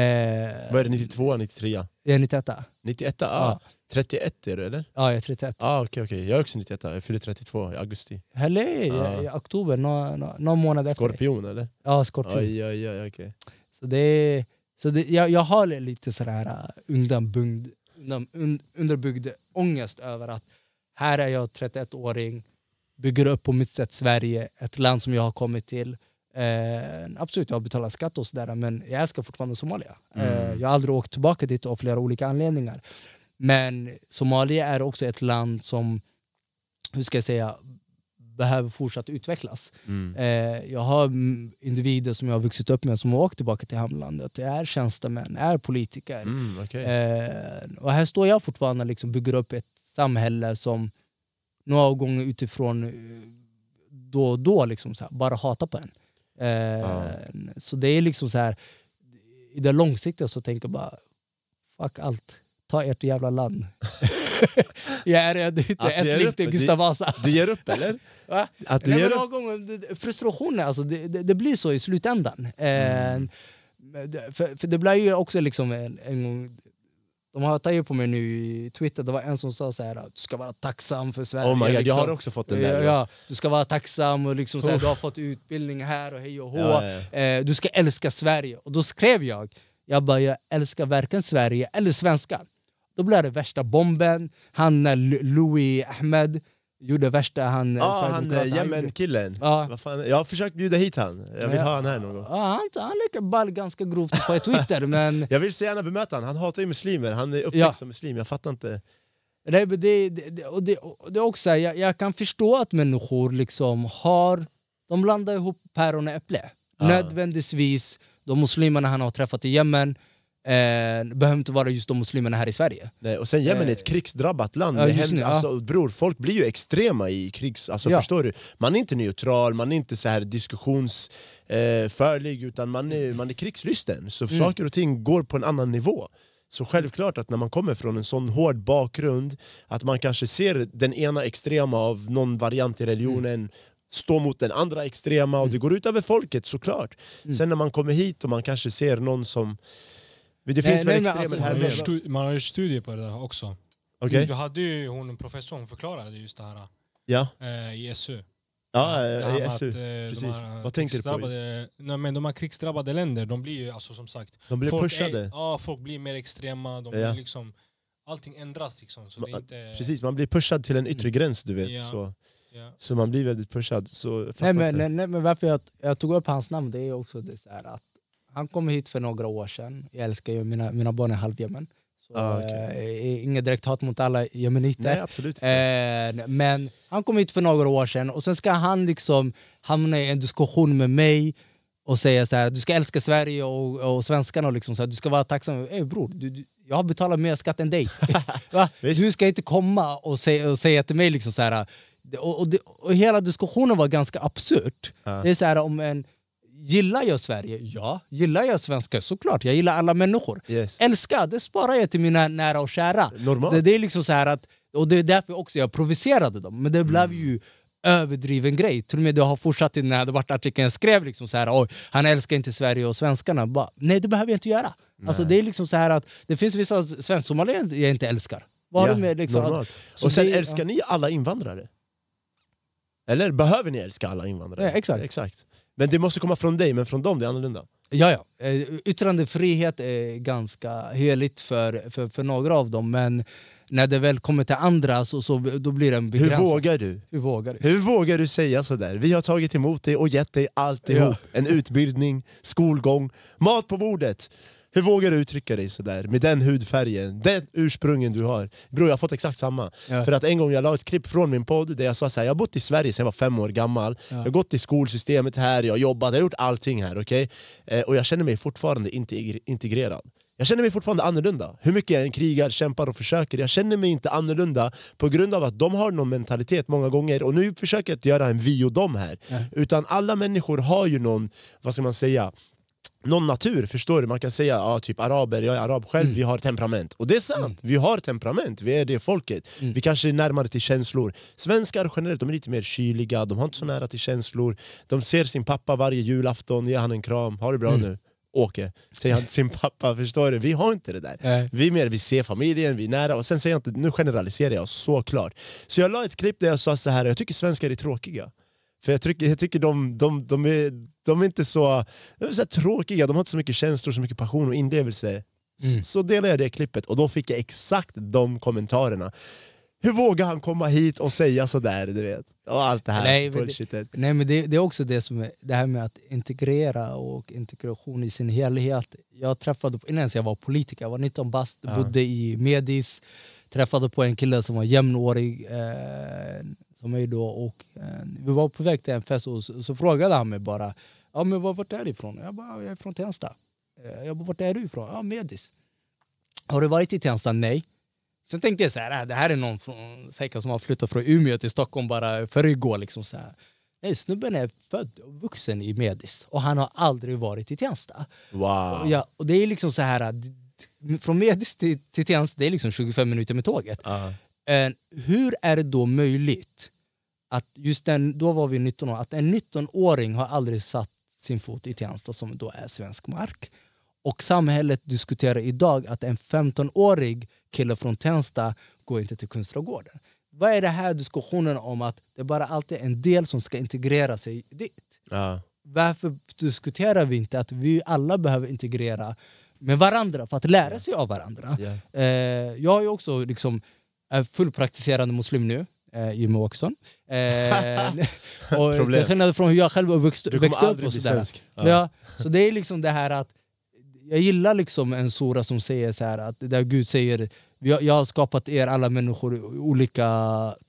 Vad är det, 92 93? Jag är 91. 91? Ah, ja. 31 är du eller? Ja, jag är 31. Ah, okay, okay. Jag är också 91, jag fyller 32 i augusti. Helle, ah. i oktober, någon, någon månad efter. Skorpion eller? Ja, skorpion. Oj, oj, oj, okay. Så, det, så det, jag, jag har lite sådär äh, undanbyggd, undan, underbyggd ångest över att här är jag 31-åring, bygger upp på mitt sätt Sverige, ett land som jag har kommit till. Eh, absolut, jag har betalat skatt och sådär men jag älskar fortfarande Somalia. Eh, mm. Eh, jag har aldrig åkt tillbaka dit av flera olika anledningar. Men Somalia är också ett land som, hur ska jag säga, behöver fortsatt utvecklas. Mm. Eh, jag har individer som jag har vuxit upp med som har åkt tillbaka till hemlandet. Det är tjänstemän, är politiker. Mm, okay. eh, och här står jag fortfarande och liksom bygger upp ett samhälle som några gånger utifrån eh, då och då liksom så här, bara hatar på en. Eh, ah. Så det är liksom så här, i det långsiktiga så tänker jag bara fuck allt, ta ert jävla land. jag är redo du ett du- Gustav Vasa. Du ger upp eller? Va? Att du Nej, ger upp? gång, frustrationen, alltså, det, det, det blir så i slutändan. Mm. Eh, det- för, för det blir ju också liksom en, en gång... De har tagit på mig nu i Twitter, det var en som sa så här, du ska vara tacksam för Sverige. Oh my god, liksom. jag har också fått den där. ja, du ska vara tacksam och liksom så här, du har fått utbildning här och hej och hå. Ja, ja, Eh, du ska älska Sverige. Och då skrev jag, jag bara jag älskar varken Sverige eller svenskar. Då blev det värsta bomben. Han eh, Louis Ahmed gjorde värsta han eh, Ja, han eh, Yemen-killen. Ja. Jag har försökt bjuda hit han. Jag vill Ja. ha han här någon gång. Ja, han, han leker ball ganska grovt på Twitter men Jag vill så gärna bemöta han. Han hatar ju muslimer. Han är uppväxt Ja. som muslim. Jag fattar inte. det, det, det, och det, och det också, jag, jag kan förstå att människor liksom har, de blandar ihop päron och äpple. Ja. Nödvändigtvis, de muslimerna han har träffat i Yemen eh, behöver inte vara just de muslimerna här i Sverige. Nej, och sen Yemen är ett Eh, krigsdrabbat land. ja, hem, nu, ja. alltså, bror, folk blir ju extrema i krigs... Alltså, Ja. förstår du? Man är inte neutral, man är inte så här diskussionsförlig, eh, utan man är, man är krigslysten. Så Mm. saker och ting går på en annan nivå. Så självklart att när man kommer från en sån hård bakgrund, att man kanske ser den ena extrema av någon variant i religionen Mm. stå mot den andra extrema och det går ut över folket såklart. Mm. Sen när man kommer hit och man kanske ser någon som... Det Nej, finns väl nej, men extremer alltså, här Man har, stu- man har gjort studier på det där också. Okej? Du hade ju hon en professor, hon förklarade just det här Ja, eh, i SU. ja Det eh, med SU. att, eh, precis. Här, Vad tänker du på Nej, men de här krigsdrabbade länder, de blir ju alltså som sagt... De blir folk pushade. Är, ja, folk blir mer extrema. De Ja. blir liksom, allting ändras liksom. Så det är inte, Precis, man blir pushad till en yttre Mm. gräns du vet. Ja. Så, Ja. så man blir väldigt pushad. Så Nej men, nej, nej, men varför jag, jag tog upp hans namn det är också det så här att han kom hit för några år sedan. Jag älskar ju mina, mina barn är halvjemen. Ah, okej. eh, inget direkt hat mot alla jemeniter. Nej absolut inte. Eh, men han kom hit för några år sedan och sen ska han liksom hamna i en diskussion med mig och säga så här, du ska älska Sverige och, och svenskarna och liksom så här, du ska vara tacksam. Ey bror, du, du, jag har betalat mer skatt än dig. Du ska inte komma och säga, och säga till mig liksom så här, och, och, det, och hela diskussionen var ganska absurt. Ja. Det är så här om en Gillar jag Sverige? Ja. Gillar jag svenskar? Såklart. Jag gillar alla människor. Yes. Älska, det sparar jag till mina nära och kära. Normalt. Det, det är liksom så här att, och det är därför också jag provocerade dem. Men det blev Mm. ju överdriven grej. Till och med det har fortsatt i den här debattartikeln. Jag skrev liksom så här, Oj, han älskar inte Sverige och svenskarna. Bara, Nej, det behöver jag inte göra. Alltså, det är liksom så här att det finns vissa svensk-somalier jag inte älskar. Vad Ja, med liksom, normalt. att, Och sen det- älskar ni alla invandrare? Eller behöver ni älska alla invandrare? Ja, exakt. exakt. Men det måste komma från dig, men från dem det är annorlunda. Ja, ja. Eh, Yttrandefrihet är ganska heligt för, för, för några av dem men när det väl kommer till andra så, så då blir den Hur begränsad. vågar du? Hur vågar du? Hur vågar du säga sådär? Vi har tagit emot dig och gett dig alltihop. En utbildning, skolgång, mat på bordet. Hur vågar du uttrycka dig sådär med den hudfärgen, den ursprungen du har? Bror jag har fått exakt samma. Ja. För att en gång jag la ett klipp från min podd där jag sa såhär, jag har bott i Sverige sedan jag var fem år gammal. Jag har gått i skolsystemet här, jag har jobbat, jag har gjort allting här. okej? Eh, och jag känner mig fortfarande inte integrerad. Jag känner mig fortfarande annorlunda. Hur mycket jag än krigar, kämpar och försöker, jag känner mig inte annorlunda på grund av att de har någon mentalitet många gånger, och nu försöker jag inte göra en vi och dem här. Utan alla människor har ju någon, vad ska man säga, någon natur, förstår du? Man kan säga ja, typ araber, jag är arab själv, vi har temperament. Och det är sant, vi har temperament, vi är det folket. Vi kanske är närmare till känslor. Svenskar generellt, de är lite mer kyliga, de har inte så nära till känslor. De ser sin pappa varje julafton, ger han en kram, ha det bra nu. Åke, säger han till sin pappa, förstår du? Vi har inte det där. Nej. Vi mer, vi ser familjen, vi är nära, och sen säger jag inte, nu generaliserar jag såklart. Så jag la ett klipp där jag sa så här, jag tycker svenskar är tråkiga. För jag tycker, jag tycker de, de, de, är, de är inte så, är så tråkiga, de har inte så mycket känslor, så mycket passion och inlevelse. Mm. Så, delade jag det klippet och då fick jag exakt de kommentarerna. Hur vågar han komma hit och säga sådär? Du vet? Och allt det här Nej, men det- bullshitet. Nej, men det, det är också det som är det här med att integrera och integration i sin helhet. Jag träffade, innan jag var politiker, jag var 19 bast, Ja. bodde i Medis, träffade på en kille som var jämnårig eh, som mig då och eh, vi var på väg till en fest och så, så frågade han mig bara ja, men var, vart är du ifrån? Jag bara, jag är från Tensta. Eh, Jag bara, vart är du ifrån? Ja, Medis. Har du varit i Tensta? Nej. Sen tänkte jag så här, äh, det här är någon från, säkert som har flyttat från Umeå till Stockholm bara för igår. Liksom så här. Nej, snubben är född och vuxen i Medis och han har aldrig varit i Tensta. Wow. Och, ja, och det är liksom så här, från Medis till, till Tensta det är liksom 25 minuter med tåget. Ja. Eh, hur är det då möjligt att just den, då var vi 19 år, att en 19-åring har aldrig satt sin fot i Tensta som då är svensk mark. Och samhället diskuterar idag att en 15-årig kille från Tensta går inte till Kungsträdgården. Vad är det här diskussionen om att det är bara alltid en del som ska integrera sig dit? Ja. Varför diskuterar vi inte att vi alla behöver integrera med varandra för att lära sig av varandra? Ja. Eh, jag är ju också liksom, är fullpraktiserande muslim nu, eh, Jimmie Åkesson. Eh, och till skillnad från hur jag själv växt, växte upp och sådär. Ja. Ja. så det är liksom det här att jag gillar liksom en sura som säger så här att där Gud säger "Vi har- jag har skapat er alla människor i olika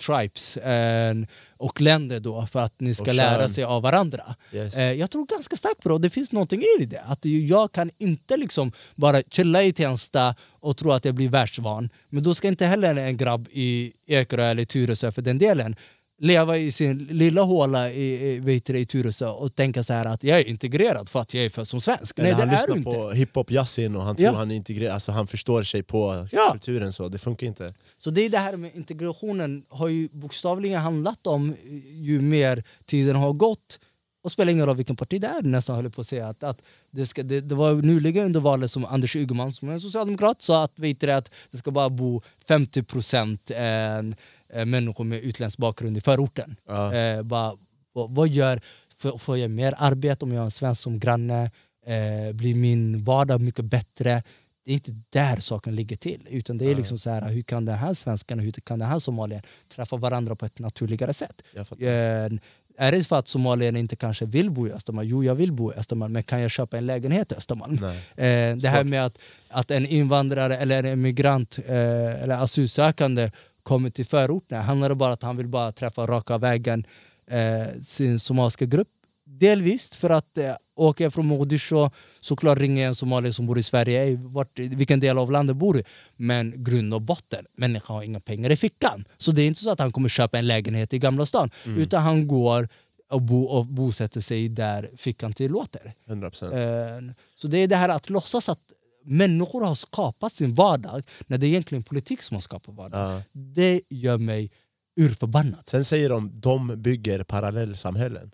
tribes eh, och länder då för att ni ska lära sig av varandra. Yes. Eh, jag tror ganska starkt på det och det finns någonting i det. Att jag kan inte liksom bara chilla i Tensta och tro att jag blir världsvan. Men då ska inte heller en grabb i Ekerö eller Tyresö för den delen leva i sin lilla håla i, i, vet du, i Tyresö och tänka så här att jag är integrerad för att jag är född som svensk. Eller Nej det han är lyssnar på hiphop Yasin och han tror Ja. han är integrerad, alltså han förstår sig på Ja. kulturen så, det funkar inte. Så det är det här med integrationen har ju bokstavligen handlat om ju mer tiden har gått och spelar ingen roll vilken parti det är nästan höll på att säga. Att, att det, ska, det, det var nyligen under valet som Anders Ygeman som är socialdemokrat sa att, vet du, att det ska bara bo 50 procent eh, människor med utländsk bakgrund i förorten. Ja. Eh, bara, vad, vad gör, får, får jag mer arbete om jag har en svensk som granne? Eh, blir min vardag mycket bättre? Det är inte där saken ligger till. Utan det är liksom så här, hur kan den här svenskan och hur kan den här somalien träffa varandra på ett naturligare sätt? Eh, är det för att somalierna inte kanske vill bo i Östermalm? Jo, jag vill bo i Östermalm, men kan jag köpa en lägenhet i Östermalm? Eh, det här med att, att en invandrare eller en migrant eh, eller asylsökande kommer till förorten, handlar det bara om att han vill bara träffa raka vägen eh, sin somaliska grupp? Delvis för att eh, åker jag från Mogadishu såklart ringer en somalier som bor i Sverige, "Ey, vart, vilken del av landet bor du? Men grund och botten, människan har inga pengar i fickan. Så det är inte så att han kommer köpa en lägenhet i Gamla stan, utan han går och, bo, och bosätter sig där fickan tillåter. 100%. Eh, Så det är det här att låtsas att människor har skapat sin vardag när det är egentligen politik som har skapat vardagen. Ja. Det gör mig urförbannad. Sen säger de de bygger parallellsamhällen.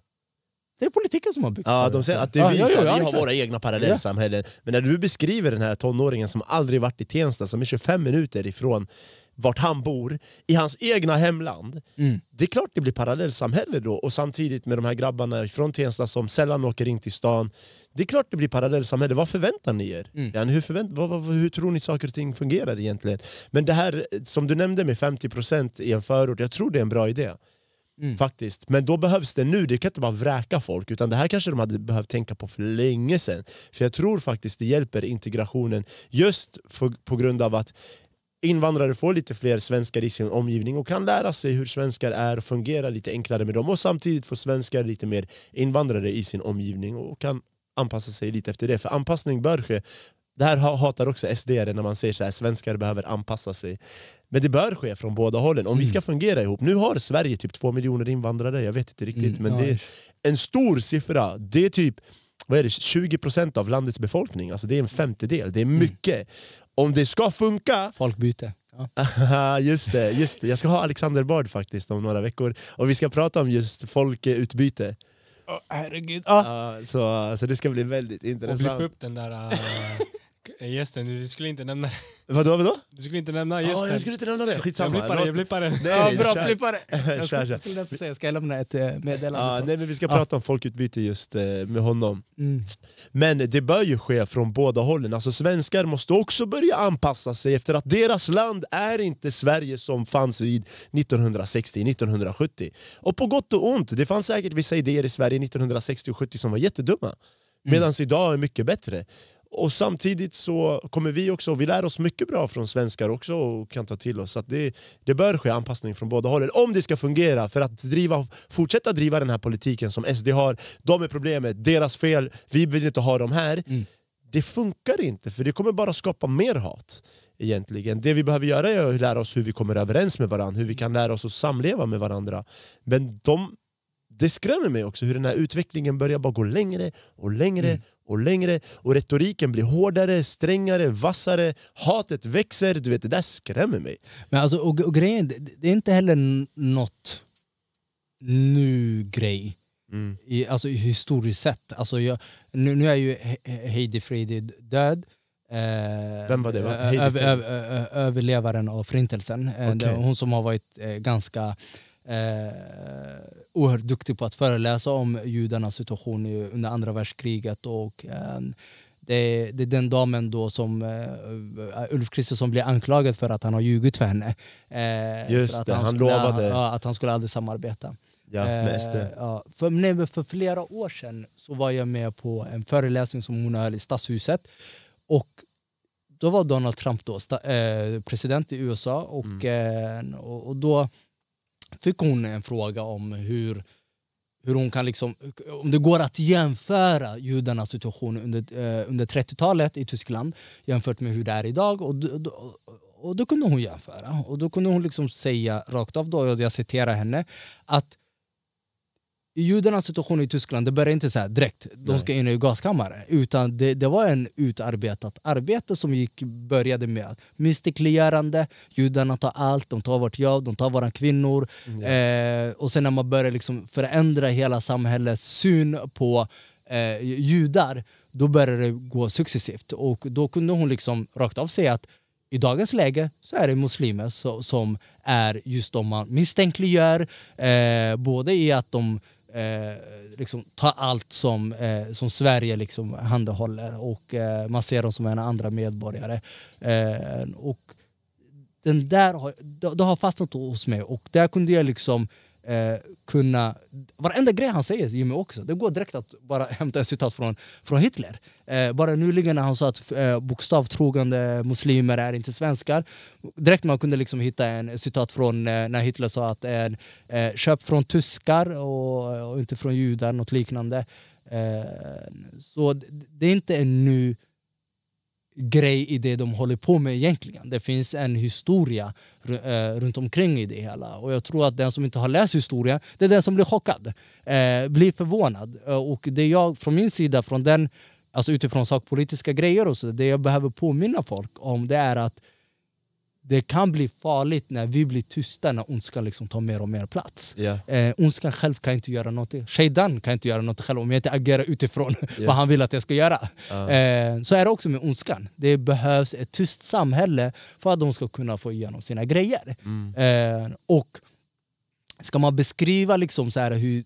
Det är politiken som har byggt Ja, de säger att det är Ja, vi, ja, ja, här, vi har våra egna parallellsamhällen. Men när du beskriver den här tonåringen som aldrig varit i Tensta, som är 25 minuter ifrån vart han bor, i hans egna hemland. Mm. Det är klart det blir parallellsamhälle då, och samtidigt med de här grabbarna från Tensta som sällan åker in till stan. Det är klart det blir parallellsamhälle, vad förväntar ni er? Mm. Hur, förvänt, vad, vad, hur tror ni saker och ting fungerar egentligen? Men det här som du nämnde med 50% i en förort, jag tror det är en bra idé. Mm. Faktiskt. Men då behövs det nu, det kan inte bara vräka folk utan det här kanske de hade behövt tänka på för länge sedan. För jag tror faktiskt det hjälper integrationen just för, på grund av att invandrare får lite fler svenskar i sin omgivning och kan lära sig hur svenskar är och fungerar lite enklare med dem och samtidigt får svenskar lite mer invandrare i sin omgivning och kan anpassa sig lite efter det. För anpassning bör ske. Det här ha- hatar också SD när man säger så här, svenskar behöver anpassa sig. Men det bör ske från båda hållen om vi ska fungera ihop. Nu har Sverige typ två miljoner invandrare, jag vet inte riktigt. Mm, men det är en stor siffra. Det är typ vad är det, 20% av landets befolkning. Alltså det är en femtedel, det är mycket. Om det ska funka Folkbyte. Ja. Just det, just det. Jag ska ha Alexander Bard faktiskt om några veckor och vi ska prata om just folkutbyte. Herregud. Ja. Ja, så, så det ska bli väldigt Och blippa intressant. upp den där äh, gästen, du skulle inte nämna, Vadå? vadå? du skulle inte nämna gästen. jag skulle inte nämna det, jag skitsamma. blippar det, jag blippar det. Nej, Ja, bra, kör. flippare! Jag skulle, kör. skulle säga, ska jag lämna ett eh, meddelande? På- nej, men vi ska Ja. prata om folkutbyte just eh, med honom. Mm. Men det bör ju ske från båda hållen. Alltså svenskar måste också börja anpassa sig efter att deras land är inte Sverige som fanns vid 1960-1970. Och på gott och ont, det fanns säkert vissa idéer i Sverige 1960 och 70 som var jättedumma. Medan idag är mycket bättre. Och samtidigt så kommer vi också, vi lär oss mycket bra från svenskar också och kan ta till oss. Så att det, det bör ske anpassning från båda hållen om det ska fungera för att driva, fortsätta driva den här politiken som SD har. De är problemet, deras fel, vi vill inte ha dem här. Det funkar inte för det kommer bara skapa mer hat. Egentligen. Det vi behöver göra är att lära oss hur vi kommer överens med varandra, hur vi kan lära oss att samleva med varandra. Men de, det skrämmer mig också hur den här utvecklingen börjar bara gå längre och längre och längre och retoriken blir hårdare, strängare, vassare. Hatet växer. Du vet, det där skrämmer mig. Men alltså, och, och grejen, det, är inte heller något nu grej. Mm. I, alltså historiskt sett. Alltså jag, nu, nu är ju He- He- Heidi Fredi död. Eh, Vem var det, va? ö- Heidi ö- Fredi? ö- ö- överlevaren av förintelsen. Eh, Okej. Hon som har varit eh, ganska eh, oerhört duktig på att föreläsa om judarnas situation under andra världskriget. Och, eh, det, det är den damen då som eh, Ulf Kristersson blir anklagad för att han har ljugit för henne. Eh, Just för att det, han skulle, lovade. Ja, att han skulle aldrig samarbeta. Ja, med Eh, SD. ja. För, nej, för flera år sedan så var jag med på en föreläsning som hon höll i Stadshuset. Och då var Donald Trump då, sta, eh, president i USA och, eh, och, och då fick hon en fråga om hur, hur hon kan liksom, om det går att jämföra judarnas situation under, eh, under 30-talet i Tyskland jämfört med hur det är idag. Och, då- och då kunde hon jämföra. Och då kunde hon liksom säga rakt av, då, och jag citerar henne, att judarnas situation i Tyskland, det började inte så här direkt, de ska in i gaskammare. Utan det, det var en utarbetat arbete som gick, började med misstänkliggörande. Judarna tar allt, de tar vårt jobb, de tar våra kvinnor. Eh, och sen när man börjar liksom förändra hela samhällets syn på eh, judar, då började det gå successivt. Och då kunde hon liksom rakt av säga att i dagens läge så är det muslimer så, som är just de man misstänkliggör. Eh, både i att de eh, liksom ta allt som, eh, som Sverige liksom handhåller och eh, man ser dem som en andra medborgare. Eh, och den där har, det, det har fastnat hos mig och där kunde jag liksom eh, kunna... Varenda grej han säger Jimmy, också. Det går direkt att bara hämta ett citat från, från Hitler. Eh, bara nyligen när han sa att eh, bokstavtrogande muslimer är inte svenskar. Direkt man kunde liksom hitta en citat från eh, när Hitler sa att eh, eh, köp från tyskar och, och inte från judar, något liknande. Eh, så det, det är inte en ny grej i det de håller på med egentligen. Det finns en historia eh, runt omkring i det hela. Och jag tror att den som inte har läst historia, det är den som blir chockad. Eh, blir förvånad. Eh, och det jag från min sida, från den, alltså utifrån sakpolitiska grejer och så, det jag behöver påminna folk om det är att det kan bli farligt när vi blir tysta när ondskan liksom tar mer och mer plats. Ja. Eh, ondskan själv kan inte göra någonting. Shaidan kan inte göra något själv om jag inte agerar utifrån vad han vill att jag ska göra. Eh, så är det också med ondskan. Det behövs ett tyst samhälle för att de ska kunna få igenom sina grejer. Eh, och ska man beskriva liksom så här hur...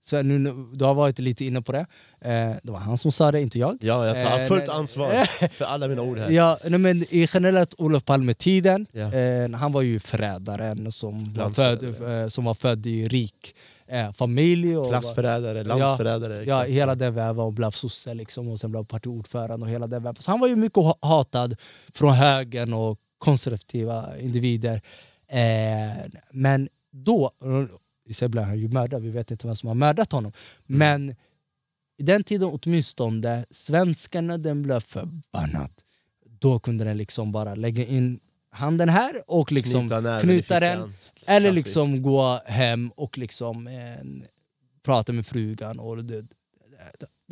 Så nu, du har varit lite inne på det. Eh, det var han som sa det, inte jag. Ja, jag tar Eh, fullt ansvar för alla mina ord här. Ja, nej, men I generellt Olof Palme-tiden, Ja. eh, han var ju förrädaren som var, född, eh, som var född i rik eh, familj. Och Klassförrädare, landsförrädare. Ja, exakt. hela den väven och blev sosse liksom, och sen blev partiordförande och hela den väven. Så han var ju mycket ha- hatad från högern och konservativa individer. Men då, sig blev han ju mördad, vi vet inte vem som har mördat honom. Men i den tiden åtminstone, svenskarna den blev förbannad. Då kunde den liksom bara lägga in handen här och liksom Knyta i knyta den. Eller liksom gå hem och liksom eh, prata med frugan. Och det,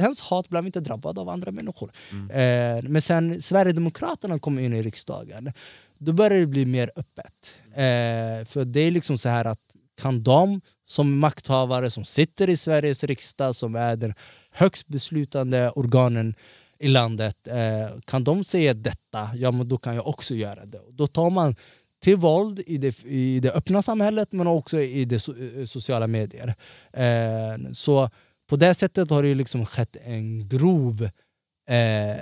hans hat blev inte drabbad av andra människor. Eh, men sen Sverigedemokraterna kom in i riksdagen, då började det bli mer öppet. Eh, för det är liksom så här att kan de som makthavare som sitter i Sveriges riksdag, som är den högst beslutande organen i landet, eh, kan de säga detta, ja men då kan jag också göra det. Då tar man till våld i det, i det öppna samhället men också i de so, eh, sociala medier. Eh, så på det sättet har det liksom skett en grov eh,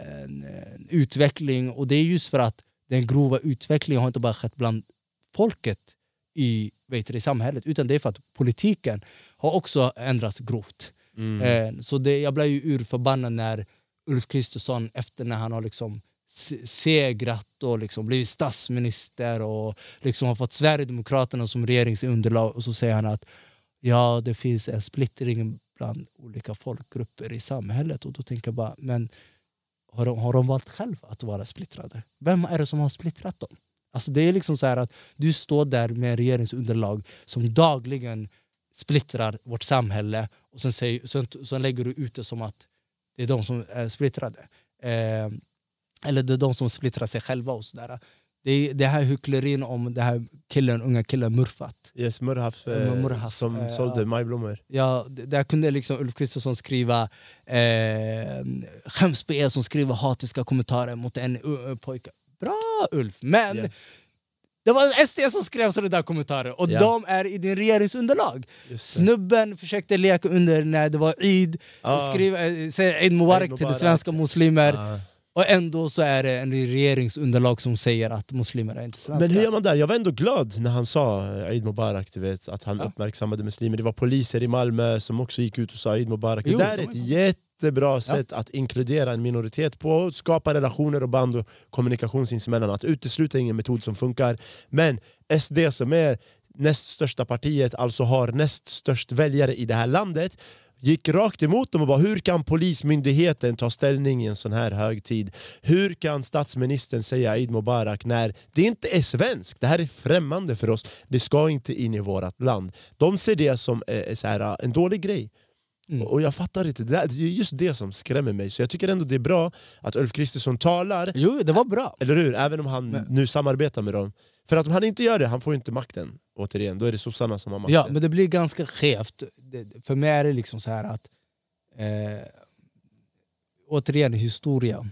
utveckling och det är just för att den grova utvecklingen har inte bara skett bland folket i, vet du, i samhället utan det är för att politiken har också ändrats grovt. Eh, så det, jag blev ju urförbannad när Ulf Kristersson efter när han har liksom se- segrat och liksom blivit statsminister och liksom har fått Sverigedemokraterna som regeringsunderlag och så säger han att ja, det finns en splittring bland olika folkgrupper i samhället och då tänker jag bara, men har de, har de valt själva att vara splittrade? Vem är det som har splittrat dem? Alltså det är liksom så här att du står där med regeringsunderlag som dagligen splittrar vårt samhälle och sen, säger, sen, sen lägger du ut det som att det är de som är splittrade. Eh, eller det är de som splittrar sig själva och sådär. Det det här hycklerin om den här killen, unga killen Murfat. Yes, Murhaf, eh, Murhaf, som eh, sålde majblommor. Ja, där kunde liksom Ulf Kristersson skriva eh, skäms på er som skriver hatiska kommentarer mot en uh, pojke. Bra Ulf! Men Ja. det var SD som skrev sådana där kommentarer och Ja. de är i din regeringsunderlag. Snubben försökte leka under när det var Eid, Ah. skriva, eh, säga Eid Mubarak Eid till Mubarak. svenska muslimer Ah. och ändå så är det en regeringsunderlag som säger att muslimer är inte svenskar. Men hur gör man där? Jag var ändå glad när han sa Eid Mubarak, du vet, att han Ja. uppmärksammade muslimer. Det var poliser i Malmö som också gick ut och sa Eid Mubarak. Jo, det där är ett är- jättebra sätt att inkludera en minoritet på, skapa relationer och band och kommunikation sinsemellan. Att utesluta ingen metod som funkar. Men SD som är näst största partiet, alltså har näst störst väljare i det här landet gick rakt emot dem och bara hur kan polismyndigheten ta ställning i en sån här högtid? Hur kan statsministern säga Eid Mubarak när det inte är svenskt? Det här är främmande för oss. Det ska inte in i vårt land. De ser det som eh, så här, en dålig grej. Mm. Och jag fattar inte, det är just det som skrämmer mig. Så jag tycker ändå det är bra att Ulf Kristersson talar, Jo, det var bra. eller hur? Även om han Men- nu samarbetar med dem. För att om han inte gör det, han får inte makten. Återigen, då är det sossarna som har makten. Ja, men det blir ganska skevt. Det- För mig är det liksom så här att... Eh, återigen, historia.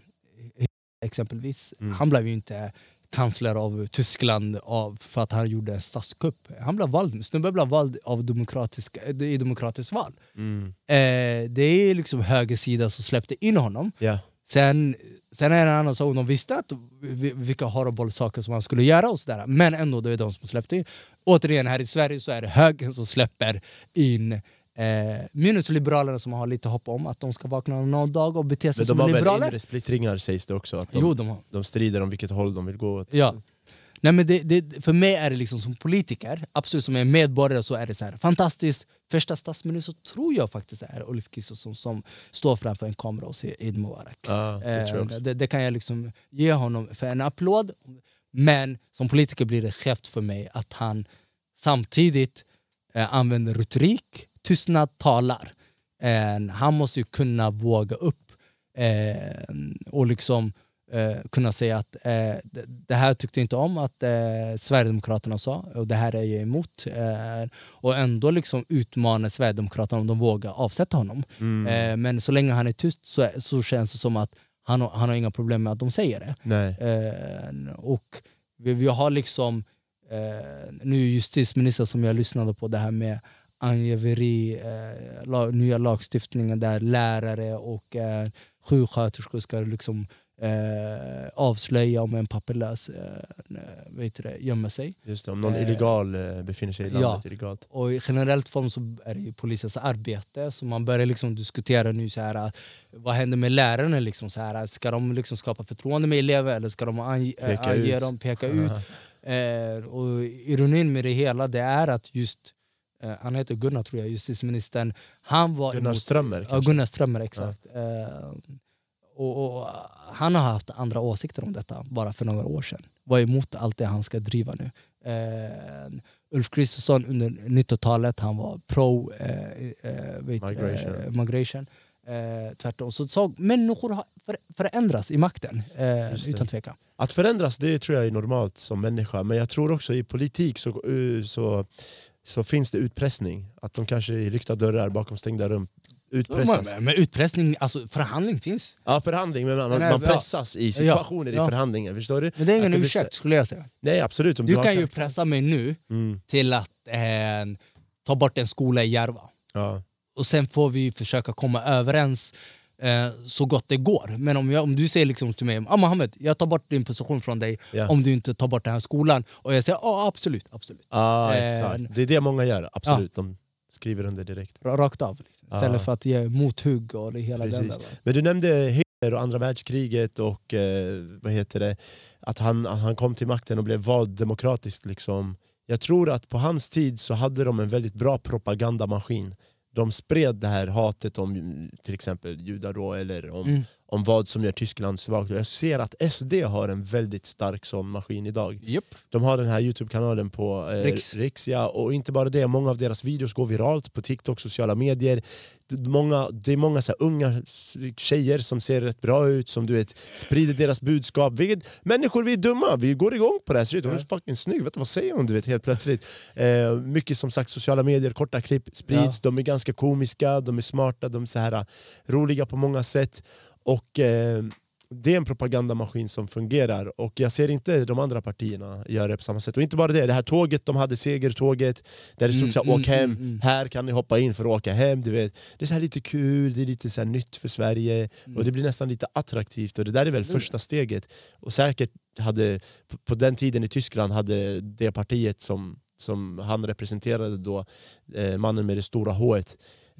Exempelvis. Mm. Han blev ju inte kansler av Tyskland av, för att han gjorde en statskupp. Han blev vald, snubben blev vald av demokratisk, i demokratiskt val. Mm. Eh, det är liksom högersida som släppte in honom. Ja. Sen, sen är det en annan sak, de visste att, vi- vilka horrible saker som han skulle göra och sådär. Men ändå, det är de som släppte in. Återigen, här i Sverige så är det högern som släpper in eh, minus Liberalerna som har lite hopp om att de ska vakna någon dag och bete sig Men som de har väl liberaler. inre splittringar sägs det också. Att de, Jo, de har. de strider om vilket håll de vill gå åt. Ja. Nej, men det, det, för mig är det liksom som politiker, absolut som en medborgare så är det så här fantastiskt. Första statsminister tror jag faktiskt är Ulf Kristersson som står framför en kamera och säger Eid Mubarak. Ja, det Eh, det, det kan jag liksom ge honom för en applåd. Men som politiker blir det skevt för mig att han samtidigt eh, använder retorik, tystnad talar. Eh, han måste ju kunna våga upp eh, och liksom eh, kunna säga att eh, det, här tyckte jag inte om att eh, Sverigedemokraterna sa och det här är jag emot. Eh, och ändå liksom utmana Sverigedemokraterna om de vågar avsätta honom. Mm. Men så länge han är tyst så, så känns det som att han, har- han har inga problem med att de säger det. Och vi, vi har liksom nu justitieminister som jag lyssnade på det här med angiveri, eh, lag, nya lagstiftningen där lärare och eh, sjuksköterskor ska liksom eh, avslöja om en papperlös eh, det, gömmer sig. Just det, om någon Eh, illegal eh, befinner sig i ja. landet illegalt. Och i generellt form så är det polisens arbete. Så man börjar liksom diskutera nu så här, vad händer med lärarna? Liksom så här, ska de liksom skapa förtroende med elever eller ska de ange, Peka ange ut. dem, peka ut? Eh, och ironin med det hela det är att just, eh, han heter Gunnar tror jag, justitieministern, han var Gunnar emot, Strömmer Ja? Gunnar Strömmer, exakt. Eh, och, och, han har haft andra åsikter om detta bara för några år sedan. Var emot allt det han ska driva nu. Eh, Ulf Kristersson under 90-talet, han var pro eh, eh, vet, Migration. Migration. Eh, tvärtom. Så, så människor har för, förändras i makten, eh, utan tvekan. Att förändras det tror jag är normalt som människa men jag tror också i politik så, så, så finns det utpressning. Att de kanske i lyckta dörrar bakom stängda rum utpressas. Men, utpressning, alltså förhandling finns. Ja förhandling, men man, Men, man ja. pressas i situationer Ja. i förhandlingar. Förstår du? Men det är ingen ursäkt skulle jag säga. Nej absolut. Du har kan ju pressa mig nu Mm, till att eh, ta bort en skola i Järva. ja. och sen får vi försöka komma överens eh, så gott det går. Men om, jag, om du säger liksom till mig ah, Mohammed, jag tar bort din position från dig Ja. om du inte tar bort den här skolan. Och jag säger ja absolut, absolut. Ah, Eh, exakt. Det är det många gör, absolut. De skriver under direkt. Ra- Rakt av. Liksom. Istället Ja. för att ge mothugg och det hela den där. Men du nämnde Hitler och andra världskriget och eh, vad heter det, att han, att han kom till makten och blev vald demokratiskt. Liksom. Jag tror att på hans tid så hade de en väldigt bra propagandamaskin. De spred det här hatet om mm, till exempel judar då, eller om, Mm om vad som gör Tyskland svagt. Jag ser att SD har en väldigt stark sån maskin idag. Japp. De har den här Youtube-kanalen på eh, Riks. Riks ja, och inte bara det, många av deras videos går viralt på TikTok, sociala medier. Många, det är många så här, unga tjejer som ser rätt bra ut, som du vet, sprider deras budskap. Vilket, människor, vi är dumma, vi går igång på det här. Hon är fucking snygg, vet du, vad säger hon du vet, helt plötsligt? Eh, mycket som sagt sociala medier, korta klipp sprids, de är ganska komiska, de är smarta, de är så här, roliga på många sätt. Och eh, det är en propagandamaskin som fungerar och jag ser inte de andra partierna göra det på samma sätt. Och inte bara det, det här tåget de hade, segertåget, där det stod Mm, så här, mm, åk hem, mm, mm. här kan ni hoppa in för att åka hem. Du vet. Det är så lite kul, det är lite så här nytt för Sverige Mm. och det blir nästan lite attraktivt och det där är väl första steget. Och säkert hade, på- den tiden i Tyskland hade det partiet som, som han representerade då, eh, mannen med det stora håret eh,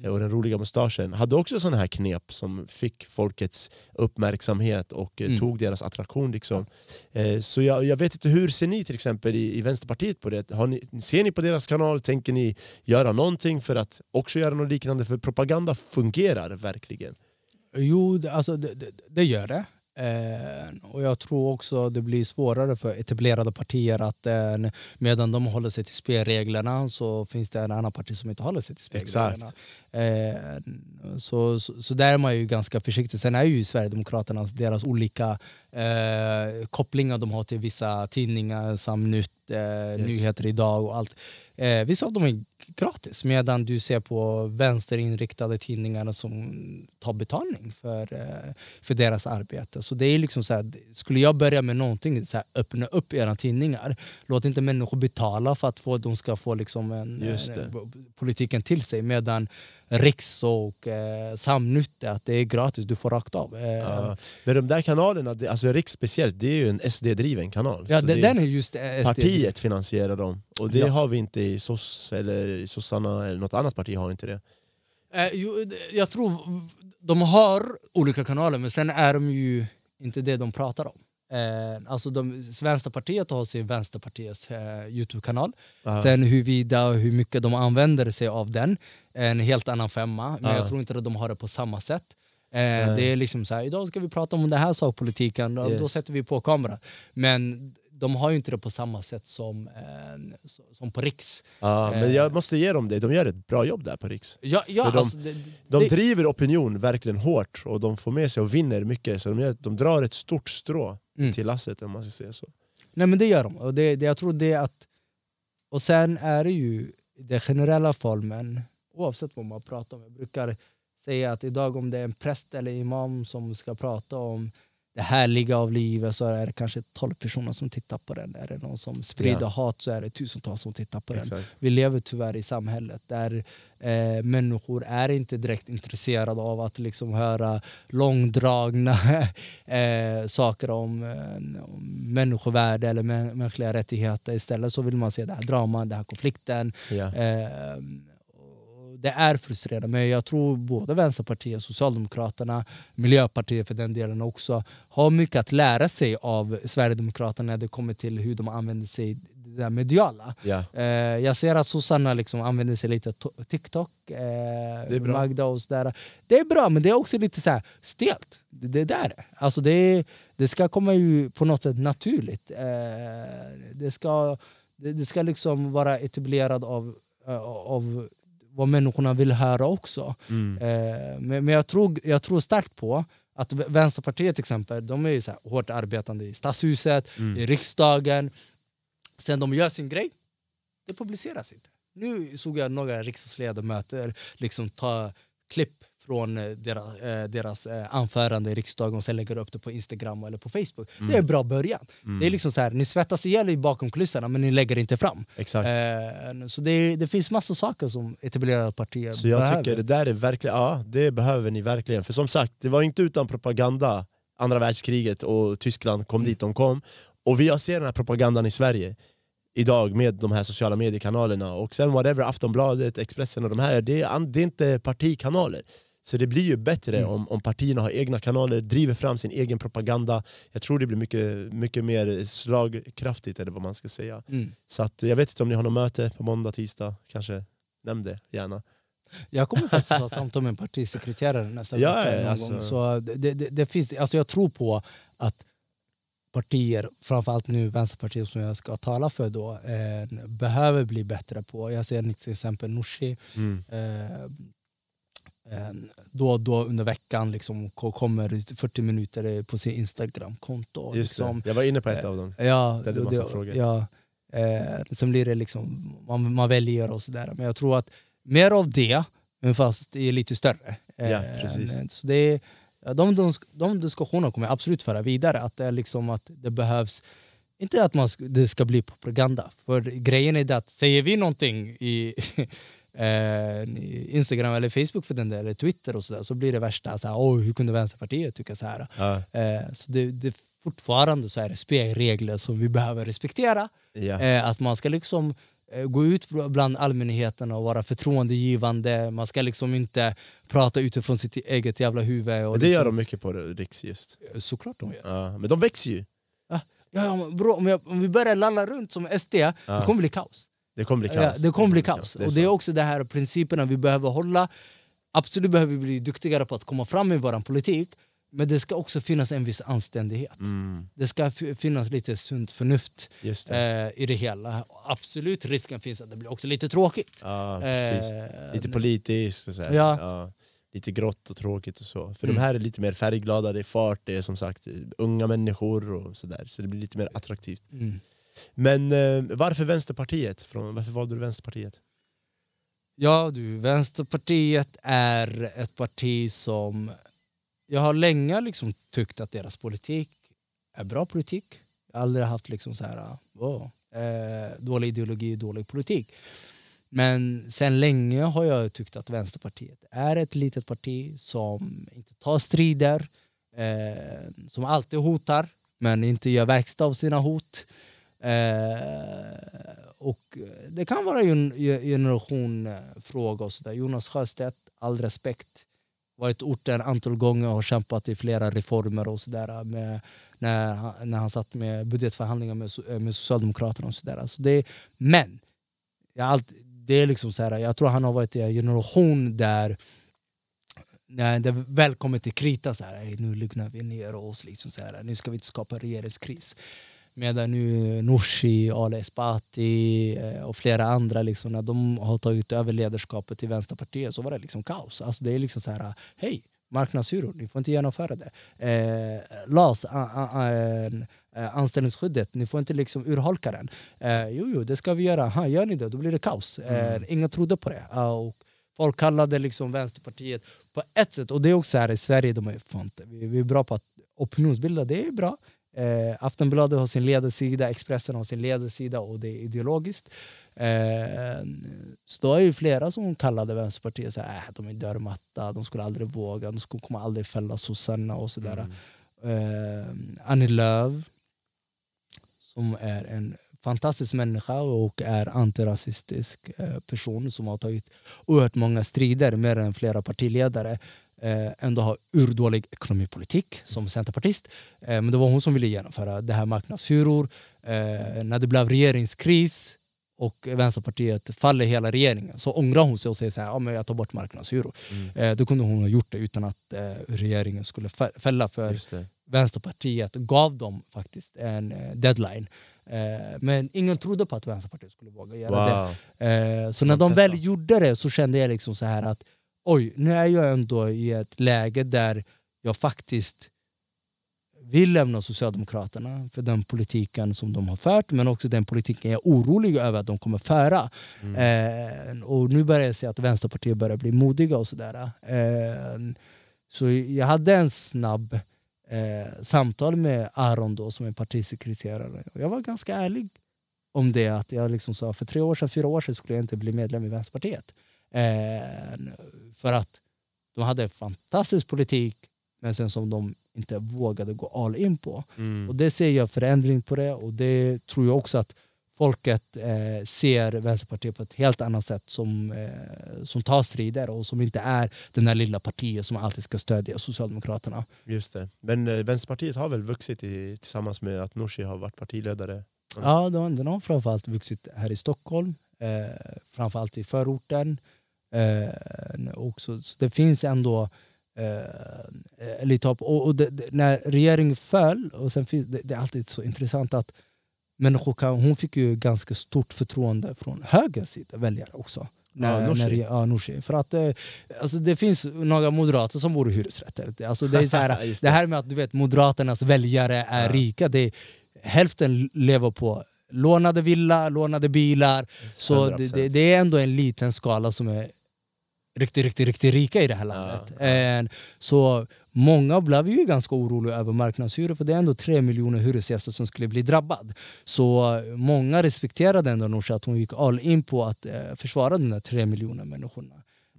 och den roliga mustaschen, hade också sådana här knep som fick folkets uppmärksamhet och eh, Mm. tog deras attraktion. Liksom. Eh, så jag, jag vet inte, hur ser ni till exempel i, i Vänsterpartiet på det? Ni, ser ni på deras kanal? Tänker ni göra någonting för att också göra något liknande? För propaganda fungerar verkligen. Jo, alltså, det, det, det gör det. Eh, och jag tror också det blir svårare för etablerade partier att eh, medan de håller sig till spelreglerna så finns det en annan parti som inte håller sig till spelreglerna. Eh, så, så, så där är man ju ganska försiktig. Sen är ju Sverigedemokraternas deras olika eh, kopplingar de har till vissa tidningar, Samnytt, eh, Nyheter idag och allt. Eh, vissa av dem är gratis medan du ser på vänsterinriktade tidningarna som tar betalning för, eh, för deras arbete. Så det är liksom så här, skulle jag börja med någonting, så här, öppna upp era tidningar. Låt inte människor betala för att få, de ska få liksom en, en, b- politiken till sig. Medan Riks och eh, Samnytt, att det är gratis, du får rakt av. Eh, Ja. Men de där kanalerna, det- alltså Riks speciellt, det är ju en SD-driven kanal. Ja, det, den är just eh, SD. partiet finansierar dem. Och det Ja. har vi inte i SOS eller i Sossarna eller något annat parti har inte det. Eh, jo, jag tror de har olika kanaler men sen är de ju inte det de pratar om. Eh, alltså de, Vänsterpartiet har sin Vänsterpartiets eh, Youtube-kanal. Ja. Sen huruvida hur mycket de använder sig av den är en helt annan femma. Men Ja. jag tror inte att de har det på samma sätt. Eh, det är liksom så här, idag ska vi prata om den här sakpolitiken, och då Yes. sätter vi på kameran. Men de har ju inte det på samma sätt som, eh, som på Riks. Ja, men jag måste ge dem det, de gör ett bra jobb där på Riks. Ja, ja, de- alltså, det, De det- driver opinion verkligen hårt och de får med sig och vinner mycket. Så de, gör, de drar ett stort strå Mm. till lasset om man ska säga så. Nej men det gör de. Och det, det, jag tror det att... Och sen är det ju den generella formen, oavsett vad man pratar om. Jag brukar säga att idag om det är en präst eller imam som ska prata om det härliga av livet så är det kanske 12 personer som tittar på den. Är det någon som sprider Ja. hat så är det tusentals som tittar på den. Exakt. Vi lever tyvärr i samhället där eh, människor är inte direkt intresserade av att liksom höra långdragna eh, saker om, eh, om människovärde eller mä- mänskliga rättigheter. Istället så vill man se det här draman, den här konflikten. Ja. Eh, det är frustrerande men jag tror både Vänsterpartiet, Socialdemokraterna, Miljöpartiet för den delen också har mycket att lära sig av Sverigedemokraterna när det kommer till hur de använder sig det där mediala. Ja. Eh, jag ser att sossarna liksom använder sig lite av TikTok, eh, är bra. Magda och sådär. Det är bra men det är också lite så här stelt. Det, det där är. Alltså det, det ska komma ju på något sätt naturligt. Eh, det, ska, det, det ska liksom vara etablerat av, eh, av vad människorna vill höra också. Mm. Eh, men men jag, tror, jag tror starkt på att Vänsterpartiet till exempel, de är ju så här hårt arbetande i stadshuset, Mm. i riksdagen. Sen de gör sin grej, det publiceras inte. Nu såg jag några riksdagsledamöter liksom ta klipp från eh, deras, eh, deras eh, anförande i riksdagen och sen lägger upp det på Instagram eller på Facebook. Det är en bra början. Det är liksom så här, ni svettas ihjäl bakom kulisserna men ni lägger inte fram. Exakt. Eh, så det, det finns massa saker som etablerade partier Så jag behöver. tycker det där är verkligen, ja det behöver ni verkligen. För som sagt, det var inte utan propaganda andra världskriget och Tyskland kom dit de kom. Och vi ser den här propagandan i Sverige idag med de här sociala mediekanalerna och sen whatever, Aftonbladet, Expressen och de här, det är, det är inte partikanaler. Så det blir ju bättre Mm. om, om partierna har egna kanaler, driver fram sin egen propaganda. Jag tror det blir mycket, mycket mer slagkraftigt eller vad man ska säga. Mm. Så att, jag vet inte om ni har något möte på måndag, tisdag, kanske nämn det gärna. Jag kommer faktiskt ha samtal med en partisekreterare nästa Ja, vecka. någon alltså. gång. Så det, det, det finns, alltså jag tror på att partier, framförallt nu Vänsterpartiet som jag ska tala för då, eh, behöver bli bättre på. Jag ser till exempel Nooshi Mm. eh, då och då under veckan liksom, ko- kommer 40 minuter på sin Instagramkonto. Liksom. Jag var inne på ett av dem. Ja, Ställde det- massa det- frågor. Ja, eh, sen blir det liksom, man, man väljer och sådär. Men jag tror att mer av det, men fast det är lite större. Eh, Ja, precis. Så det är, de, de, de diskussionerna kommer jag absolut föra vidare. Att det, är liksom att det behövs, inte att man, det ska bli propaganda. För grejen är det att säger vi någonting i eh, Instagram eller Facebook för den där, eller Twitter och så, där, så blir det värsta, så här, Oj, hur kunde Vänsterpartiet tycka så här? Ja, Eh, så det, det, fortfarande så är det spelregler som vi behöver respektera. ja. Eh, att man ska liksom eh, gå ut bland allmänheten och vara förtroendegivande. Man ska liksom inte prata utifrån sitt eget jävla huvud. Och det gör liksom, de mycket på Riks just. Såklart de gör. Ja. Men de växer ju. Ja, ja, men bro, om, jag, om vi börjar lalla runt som SD, det kommer bli kaos. Det kommer bli Ja, kaos. det kommer bli kaos. Det och det är också det här principerna vi behöver hålla. Absolut behöver vi bli duktigare på att komma fram med vår politik. Men det ska också finnas en viss anständighet. Mm, Det ska finnas lite sunt förnuft det. eh, i det hela. Absolut risken finns att det blir också lite tråkigt. Ja, precis. Eh, Lite politiskt och så här. Ja. Ja. Lite grått och tråkigt och så. För Mm. de här är lite mer färgglada, det är fart, det är som sagt unga människor och sådär. Så det blir lite mer attraktivt. Mm. Men eh, varför Vänsterpartiet? Från, varför valde du Vänsterpartiet? Ja du, Vänsterpartiet är ett parti som... Jag har länge liksom tyckt att deras politik är bra politik. Jag har aldrig haft liksom så här, wow, eh, dålig ideologi, dålig politik. Men sen länge har jag tyckt att Vänsterpartiet är ett litet parti som inte tar strider, eh, som alltid hotar men inte gör verkstad av sina hot. Eh, och det kan vara en generationsfråga. Och så där. Jonas Sjöstedt, all respekt, varit orten ett antal gånger och kämpat i flera reformer och sådär eh, när, han- när han satt med budgetförhandlingar med, eh, med Socialdemokraterna. och så där. Så alltså det, Men jag, allt, det är liksom så här, jag tror han har varit i en generation där när det väl kommer till krita, så här, nu lugnar vi ner oss, liksom så här, nu ska vi inte skapa regeringskris. Medan nu Nooshi, Ali Esbati eh, och flera andra, liksom, när de har tagit över ledarskapet i Vänsterpartiet så var det liksom kaos. Alltså, det är liksom så här, hej, marknadshyror, ni får inte genomföra det. Eh, LAS, a, a, a, eh, anställningsskyddet, ni får inte liksom urholka den. Eh, jo, jo, det ska vi göra. Ha, gör ni det, då blir det kaos. Eh, Ingen trodde på det. Ja, och folk kallade liksom Vänsterpartiet på ett sätt, och det är också här i Sverige, de är, fan, inte- vi, vi är bra på att opinionsbilda, det är bra. Eh, Aftonbladet har sin ledarsida, Expressen har sin ledarsida och det är ideologiskt. Eh, så då är ju flera som kallade Vänsterpartiet så här, äh, de är dörrmatta, de skulle aldrig våga, de skulle, kommer aldrig fälla sossarna och sådär. Eh, Annie Lööf som är en fantastisk människa och är antirasistisk eh, person som har tagit oerhört många strider, mer än flera partiledare ändå har urdålig ekonomipolitik som centerpartist. Eh, men det var hon som ville genomföra det här marknadshyror. Eh, när det blev regeringskris och Vänsterpartiet faller hela regeringen så ångrar hon sig och säger så här, ja, men jag tar bort marknadshyror. Eh, då kunde hon ha gjort det utan att eh, regeringen skulle fä- fälla för det. Vänsterpartiet gav dem faktiskt en eh, deadline. Eh, men ingen trodde på att Vänsterpartiet skulle våga göra det. Wow. Eh, så när de väl gjorde det så kände jag liksom så här att oj, nu är jag ändå i ett läge där jag faktiskt vill lämna Socialdemokraterna för den politiken som de har fört men också den politiken jag är orolig över att de kommer föra. Eh, och nu börjar jag se att Vänsterpartiet börjar bli modiga och sådär. Eh, så jag hade en snabb eh, samtal med Aron då, som är partisekreterare. Och jag var ganska ärlig om det. Att jag liksom sa för tre år sedan, fyra år sedan skulle jag inte bli medlem i Vänsterpartiet. För att de hade en fantastisk politik men sen som de inte vågade gå all in på. Mm. Och det ser jag förändring på det och det tror jag också att folket eh, ser Vänsterpartiet på ett helt annat sätt som, eh, som tar strider och som inte är den här lilla partiet som alltid ska stödja Socialdemokraterna. Just det. Men eh, Vänsterpartiet har väl vuxit i, tillsammans med att Nooshi har varit partiledare? Ja, den, den har framförallt vuxit här i Stockholm, eh, framförallt i förorten. Eh, också. Så det finns ändå eh, lite hopp. Och, och det, det, när regeringen föll, och sen finns, det, det är alltid så intressant att människor kan, hon fick ju ganska stort förtroende från högerns sida, väljare också. När, Ja, när, ja, Nooshi. För att eh, alltså, det finns några moderater som bor i hyresrätter. Alltså, det, är så här, Just det här med att du vet, moderaternas väljare är rika, det är, hälften lever på lånade villa, lånade bilar. Så det, 100%. det, det är ändå en liten skala som är riktigt, riktigt, riktigt rika i det här landet. Eh, Så många blev ju ganska oroliga över marknadshyror för det är ändå tre miljoner hyresgäster som skulle bli drabbad. Så många respekterade ändå Nooshi att hon gick all in på att eh, försvara de där tre miljoner människorna.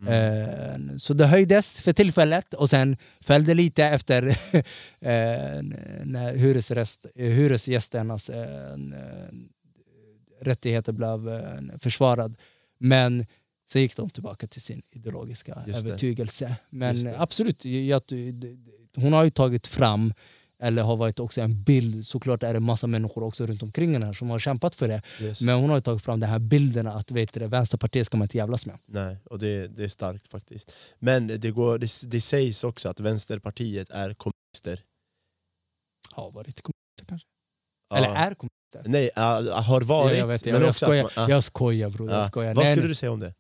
Eh, så det höjdes för tillfället och sen föll det lite efter när hyresgästernas rättigheter blev försvarad. Men sen gick de tillbaka till sin ideologiska Just det. övertygelse. Men absolut, jag, hon har ju tagit fram eller har varit också en bild, såklart är det massa människor också runt omkring henne som har kämpat för det. Yes. Men hon har ju tagit fram de här bilderna att vet du, Vänsterpartiet ska man inte jävlas med. Nej, och det, det är starkt faktiskt. Men det, går, det, det sägs också att Vänsterpartiet är kommunister. Har varit kommunister kanske? Ja. Eller är kommunister? Nej, äh, har varit. Ja, jag, vet, jag, men jag, också skojar, man, jag skojar bror. ja. Jag skojar. Vad Nej, skulle nej. du säga om det?